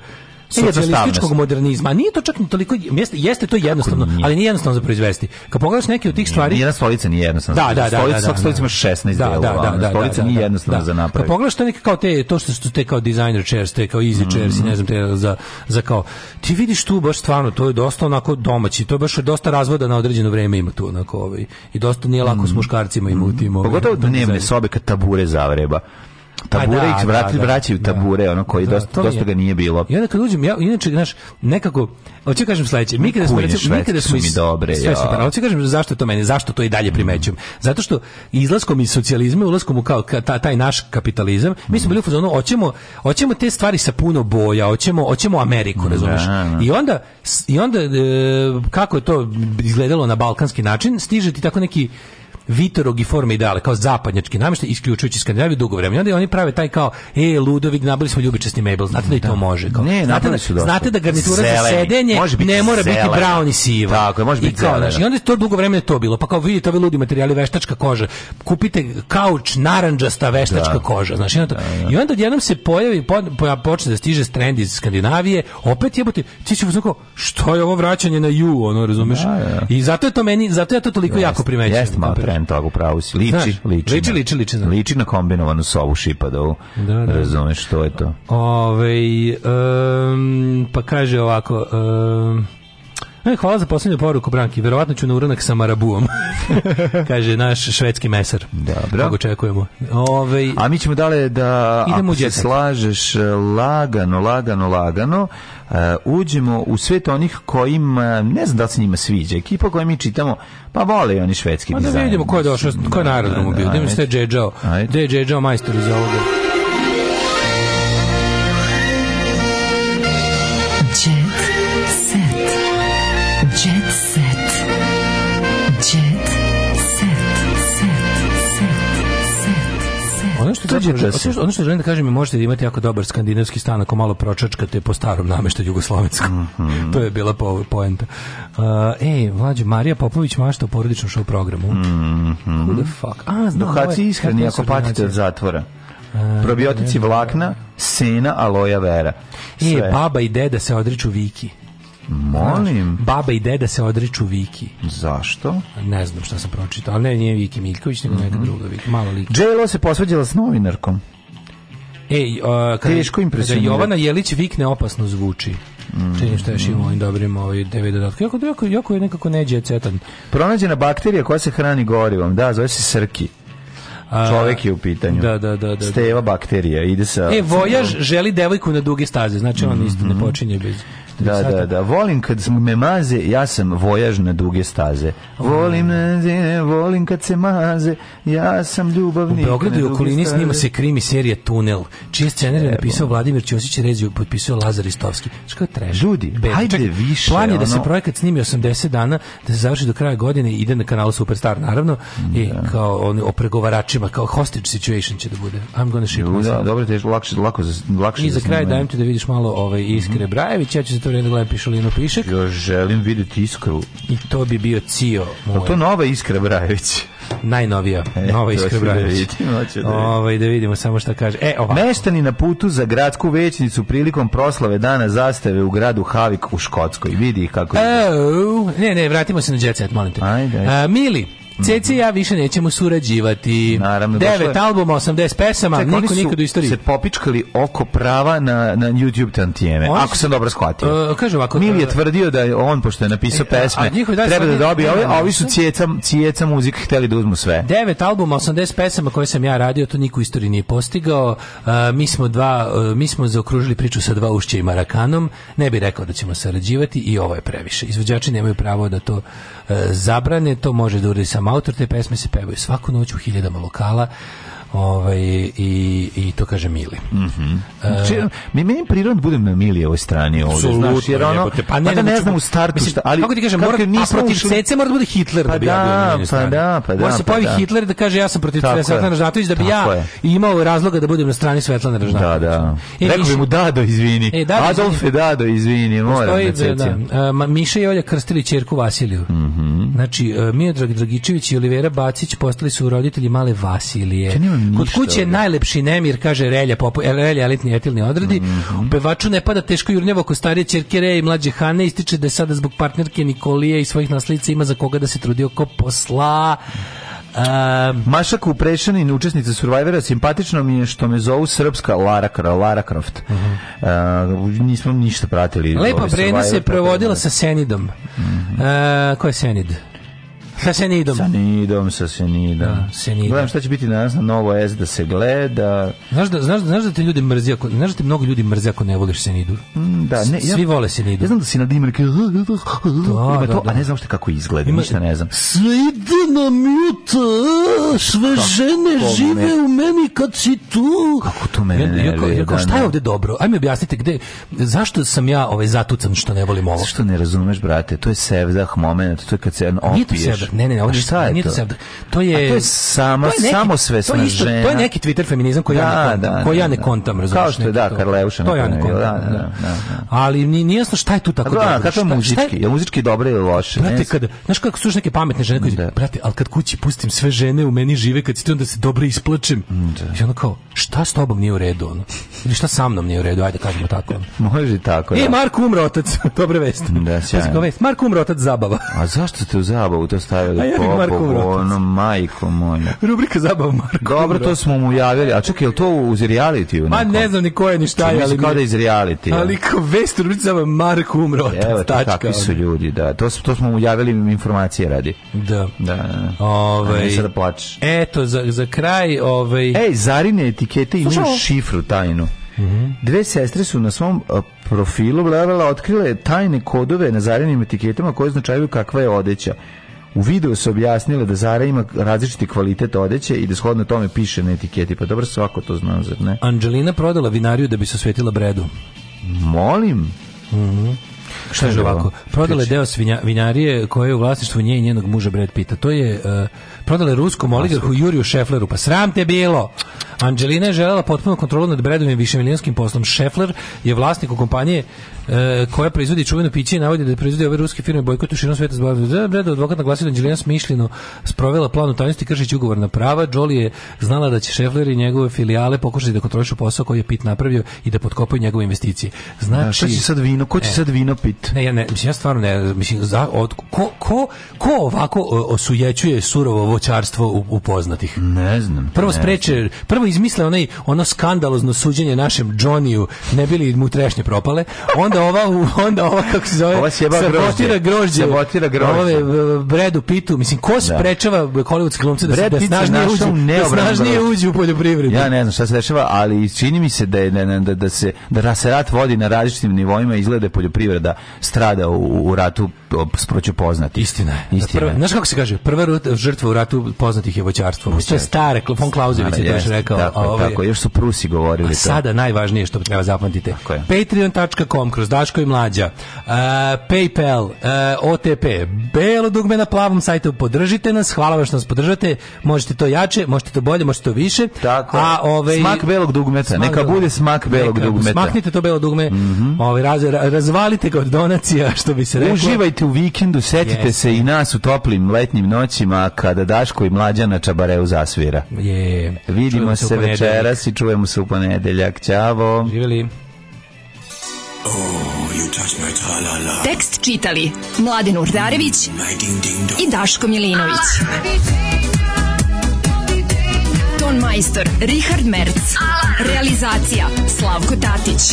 socijalističkog modernizma. Nije to čak ni toliko jeste, jeste to jednostavno, nije. ali nije jednostavno za proizvesti. Kad pogledaš neke od tih stvari, jedna stolica nije jednostavna. Da, da, da, stolica, da, da, stolica ima 16 da, delova, da, ono, da, stolica nije jednostavna za napraviti. Kad pogledaš to neke kao te to što su te kao designer chairs, te kao easy mhm. chairs, mm -hmm. ne znam te za za kao ti vidiš tu baš stvarno to je dosta onako domaći, to je baš dosta razvoda na određeno vrijeme ima tu onako ovaj i dosta nije lako mm -hmm. s muškarcima ima u tim. Ovaj, Pogotovo da nema sobe kad tabure zavreba tabure i vraćaju tabure da, ono koji dosta dosta ga nije bilo. I onda kad uđem ja inače znaš nekako hoću kažem sledeće, mi kada smo recimo mi kada smo dobre, sve super, hoću kažem zašto to meni, zašto to i dalje primećujem. Zato što izlaskom iz socijalizma, ulaskom u kao taj naš kapitalizam, mi smo bili u fazonu hoćemo hoćemo te stvari sa puno boja, hoćemo hoćemo Ameriku, razumiješ I onda i onda e, kako je to izgledalo na balkanski način, stiže ti tako neki Vitorog i forme ideale, kao zapadnjački namještaj, isključujući Skandinaviju dugo vremena. I onda oni prave taj kao, e, Ludovik, nabili smo ljubičasti mebel, znate da i to može. Ne, znate, da, znate da garnitura za sedenje ne mora biti brown i siva. Tako može biti I, kao, zelena. I znači, to dugo vremena to bilo. Pa kao vidite ove ludi materijali, veštačka koža. Kupite kauč naranđasta veštačka koža. to, I onda odjednom se pojavi, počne da stiže trend iz Skandinavije, opet jebote, ti ćeš što je ovo vraćanje na ju, ono, razumeš? I zato je to meni, zato je to toliko jako primećujem trend toga, upravo si. Liči, Znaš, liči, liči, na, liči, liči, liči, liči na kombinovanu sovu Šipadovu. Da, da. Razumeš, to je to. Ove, um, pa kaže ovako... Um, E, hvala za posljednju poruku, Branki. Verovatno ću na uranak sa marabuom. Kaže naš švedski meser Dobro. Kako očekujemo. A mi ćemo dalje da, ako se slažeš, lagano, lagano, lagano, Uh, uđemo u svet onih kojim eh, ne znam da se njima sviđa ekipa koju mi čitamo pa vole oni švedski pa dizajn. Da vidimo ko je došao, ko je na aerodromu bio. Da mi džedžao. džedžao majstor iz ovoga. utvrđeno, se. Ono što želim da kažem možete da imate jako dobar skandinavski stan ako malo pročačkate po starom nameštaju jugoslovenskom. Mhm. to je bila po, poenta. Uh, ej, vlađe Marija Popović mašta u porodičnom show programu. Mm Who the fuck? A, znam, ishrani ako patite od zatvora. E, Probiotici vlakna, sena, aloja vera. E, Sve. E, baba i deda se odriču viki. Molim. Baba i deda se odriču Viki. Zašto? Ne znam šta sam pročitao, ali ne, nije Viki Miljković, nego neka mhm. druga Viki, malo Viki. Jelo se posvađala s novinarkom. Ej, uh, e, kada, Teško Jovana Jelić vikne opasno zvuči. Mm. što je imamo ovim dobrim ovaj devet dodatkom. Jako, jako, jako je nekako neđe cetan. Pronađena bakterija koja se hrani gorivom. Da, zove se srki. Čovjek je u pitanju. Da, da, da, da. Steva bakterija, ide sa... E, Vojaž želi devojku na duge staze, znači on mm isto ne počinje bez da, da, da, volim kad me maze, ja sam vojaž na duge staze. Volim, ne, volim kad se maze, ja sam ljubavnik. U Beogradu i okolini snima se krimi serija Tunel, čije scenarij napisao Vladimir Ćosić Reziju, potpisao Lazar Istovski. Što treš? Ljudi, hajde više. Plan je da se ono- projekat snimi 80 dana, da se završi do kraja godine i ide na kanalu Superstar, naravno, i kao oni o pregovaračima, kao hostage situation će da bude. I'm gonna ship. Da, dobro, teško, lakše, lakše. I za kraj dajem ti da vidiš malo ovaj, Iskre mhm. Brajević, ja ću se čito vrijeme gledam pišolinu pišek. Još želim vidjeti iskru. I to bi bio cio moj. to nova iskra Brajević. Najnovija, e, nova iskra Brajević. Da, ovaj, da vidimo samo što kaže. E, ovako. Meštani na putu za gradsku većnicu prilikom proslave dana zastave u gradu Havik u Škotskoj. Vidi kako je. Ne, ne, vratimo se na Jet molim te. mili, CC ja više nećemo surađivati. Naravno. Devet albuma, 80 pesama, Ček, niko nikad u istoriji. se popičkali oko prava na, na YouTube tantijeme, ako sam dobro shvatio. Uh, e, kaže ovako... Mil je e, tvrdio da je on, pošto je napisao e, pesme, a, treba da dobije ove, a ovi su cijeca, cijeca muzik hteli da uzmu sve. Devet albuma, 80 pesama koje sam ja radio, to niko u istoriji nije postigao. Uh, mi, smo dva, uh, mi smo zaokružili priču sa dva ušća i Marakanom. Ne bi rekao da ćemo sarađivati i ovo je previše. Izvođači nemaju pravo da to zabrane, to može da uradi Autor te pesme se pevaju svaku noć u hiljadama lokala Ovaj, i, i to kaže Mili. Mm -hmm. uh, Če, mi meni prirodno budem na ovoj strani ovdje, znaš, jer ono, jebote, pa ne, ne, ne znam u startu mislim, šta, ali... Kako ti kažem, mora, a protiv ušli... Cece mora da bude Hitler pa da bi ja bio Pa da, pa da. Mora se pa pojavi Hitler da kaže ja sam protiv cece Svetlana Ražnatović, da bi ja imao razloga da budem na strani Svetlana Ražnatović. Da, da. E, Rekao bi mu Dado, izvini. E, Dado, Dado, izvini, moram na Cece. Miša i Olja krstili čerku Vasiliju. Mhm. Znači, e, Miodrag Dragičević i Olivera Bacić postali su roditelji male Vasilije. Ja Kod kuće je najlepši nemir, kaže Relja, popu, Relja elitni etilni odredi. Mm -hmm. Pevaču ne pada teško jurnjevo ko starije čerke i mlađe Hane ističe da je sada zbog partnerke Nikolije i svojih naslica ima za koga da se trudi oko posla. Um, Maša Kuprešanin, učesnica Survivora, simpatično mi je što me zovu srpska Lara, Lara Croft. Uh -huh. uh, nismo ništa pratili. Lepa Brenda se provodila sa Senidom. Uh -huh. uh, ko je Senid? Sa Senidom. Sa Nidom, sa Senidom. Da, senidom. Gledam šta će biti danas na novo S da se gleda. Znaš da, znaš, znaš da te ljudi mrzi ako, znaš da te mnogo ljudi mrzi ako ne voliš Senidu. Mm, da, ne, Svi vole Senidu. Ja znam da si na dimer da, da, to, da. a ne znam što kako izgleda, Ima, ništa ne znam. Sve ide na mjuta, sve žene Kako žive me? u meni kad si tu. Kako to mene ne ja, šta je ovde dobro? Ajme objasnite gde, zašto sam ja ovaj zatucan što ne volim ovo? Zašto ne razumeš, brate? To je sevdah moment, to je kad se on opiješ. Ne, ne, ovdje šta je to? Sam, to je, to sama, samo sve to, je isto, žena. to je neki Twitter feminizam koji da, ja ne, da, koji ja ne kontam, razumiješ? Kao što je, da, Karleuša. To ja ne ono kontam, da, da, da, Ali nije jasno šta je tu tako dobro. Kako je muzički? Je muzički dobro ili loše? Brate, kad, znaš kako su neke pametne žene koji, brate, al kad kući pustim sve žene u meni žive, kad si ti onda se dobro isplačem. I onda kao, šta s tobom nije u redu? Ono? Ili šta sa mnom nije u redu? Ajde, kažemo tako. Ono. Može tako, E, Marko umro otac, dobra vest. Da, sjajno. Marko umro otac zabava. A zašto ste u zabavu to stavili a ja Marko ono, majko moja. Rubrika zabav Marko. Dobro, to smo mu javili. A čekaj, je li to uz reality? Ma ne znam ni koje je, ni šta je. Ali kao da iz reality. Ali kao vest, rubrica zabav Marko umro. Evo, to takvi su ono. ljudi, da. To, to smo mu javili informacije radi. Da. Da. Ove, ovaj- sada plačeš. Eto, za, za kraj... Ove... Ovaj- Ej, zarine etikete imaju šifru tajnu. Mm Dve sestre su na svom profilu bla, otkrile tajne kodove na zarinim etiketama koje označavaju kakva je odeća. U videu se objasnilo da Zara ima različiti kvalitet odeće i da shodno tome piše na etiketi. Pa dobro, svako to zna, zar ne? Anđelina prodala vinariju da bi se osvetila bredu. Molim? Mm Šta je ovako? Prodala je deo svinja, vinarije koje je u vlasništvu nje i njenog muža Brad Pita. To je e, prodale ruskom oligarhu Juriju Šefleru. Pa sram te bilo! Anđelina je želela potpuno kontrolu nad bredom i višemilijonskim poslom. Šefler je vlasnik u kompanije e, koja proizvodi čuveno piće i navodi da proizvodi ove ruske firme bojkotu širom sveta zbavljaju. da bredo advokat naglasio da Angelina smišljeno sprovela plan tajnosti ugovor ugovorna prava. Jolie je znala da će Šefler i njegove filijale pokušati da kontrolišu posao koji je Pit napravio i da potkopaju njegove investicije. Znači, sad vino? Ko će sad vino Pit? Ne, ja ne, mislim, stvarno ne, mislim, za, od, ko, ko, ko ovako e, osujećuje surovo voćarstvo upoznatih? Ne znam. Prvo spreče, prvo izmisle onaj ono skandalozno suđenje našem Johnnyju, ne bili mu trešnje propale. Onda ova onda ova kako se zove, sabotira grožđe. Sabotira Bredu Pitu, mislim ko sprečava hollywoodske glumce da, da snažnije uđu, snažnije uđu u poljoprivredu. Ja ne znam šta se dešava, ali čini mi se da je, da, da se da se rat vodi na različitim nivoima, izgleda poljoprivreda strada u ratu proću poznati. Istina je. Istina. znaš kako se kaže? Prva žrtva u ratu poznatih je voćarstvo. je stare, von Klauzević je to još rekao. Tako, ovaj- tako, još su Prusi govorili to. Sada najvažnije što treba zapamtiti. Patreon.com kroz Daško i Mlađa, e, Paypal, e, OTP, belo dugme na plavom sajtu, podržite nas, hvala vam što nas podržate, možete to jače, možete to bolje, možete to više. Tako, a, ovaj- smak belog dugmeta, neka bude smak belog dugmeta. Smaknite to belo dugme, mhm. ovaj, razvalite ga od donacija, što bi se reklo u vikendu, setite se i nas u toplim letnjim noćima kada Daško i Mlađana Čabareu zasvira. Je. Vidimo se, večeras i čujemo se u ponedeljak. Ćavo. Živjeli. Oh, Tekst čitali Mladen Urdarević i Daško Milinović. Ton majstor Richard Merc. Realizacija Slavko Tatić.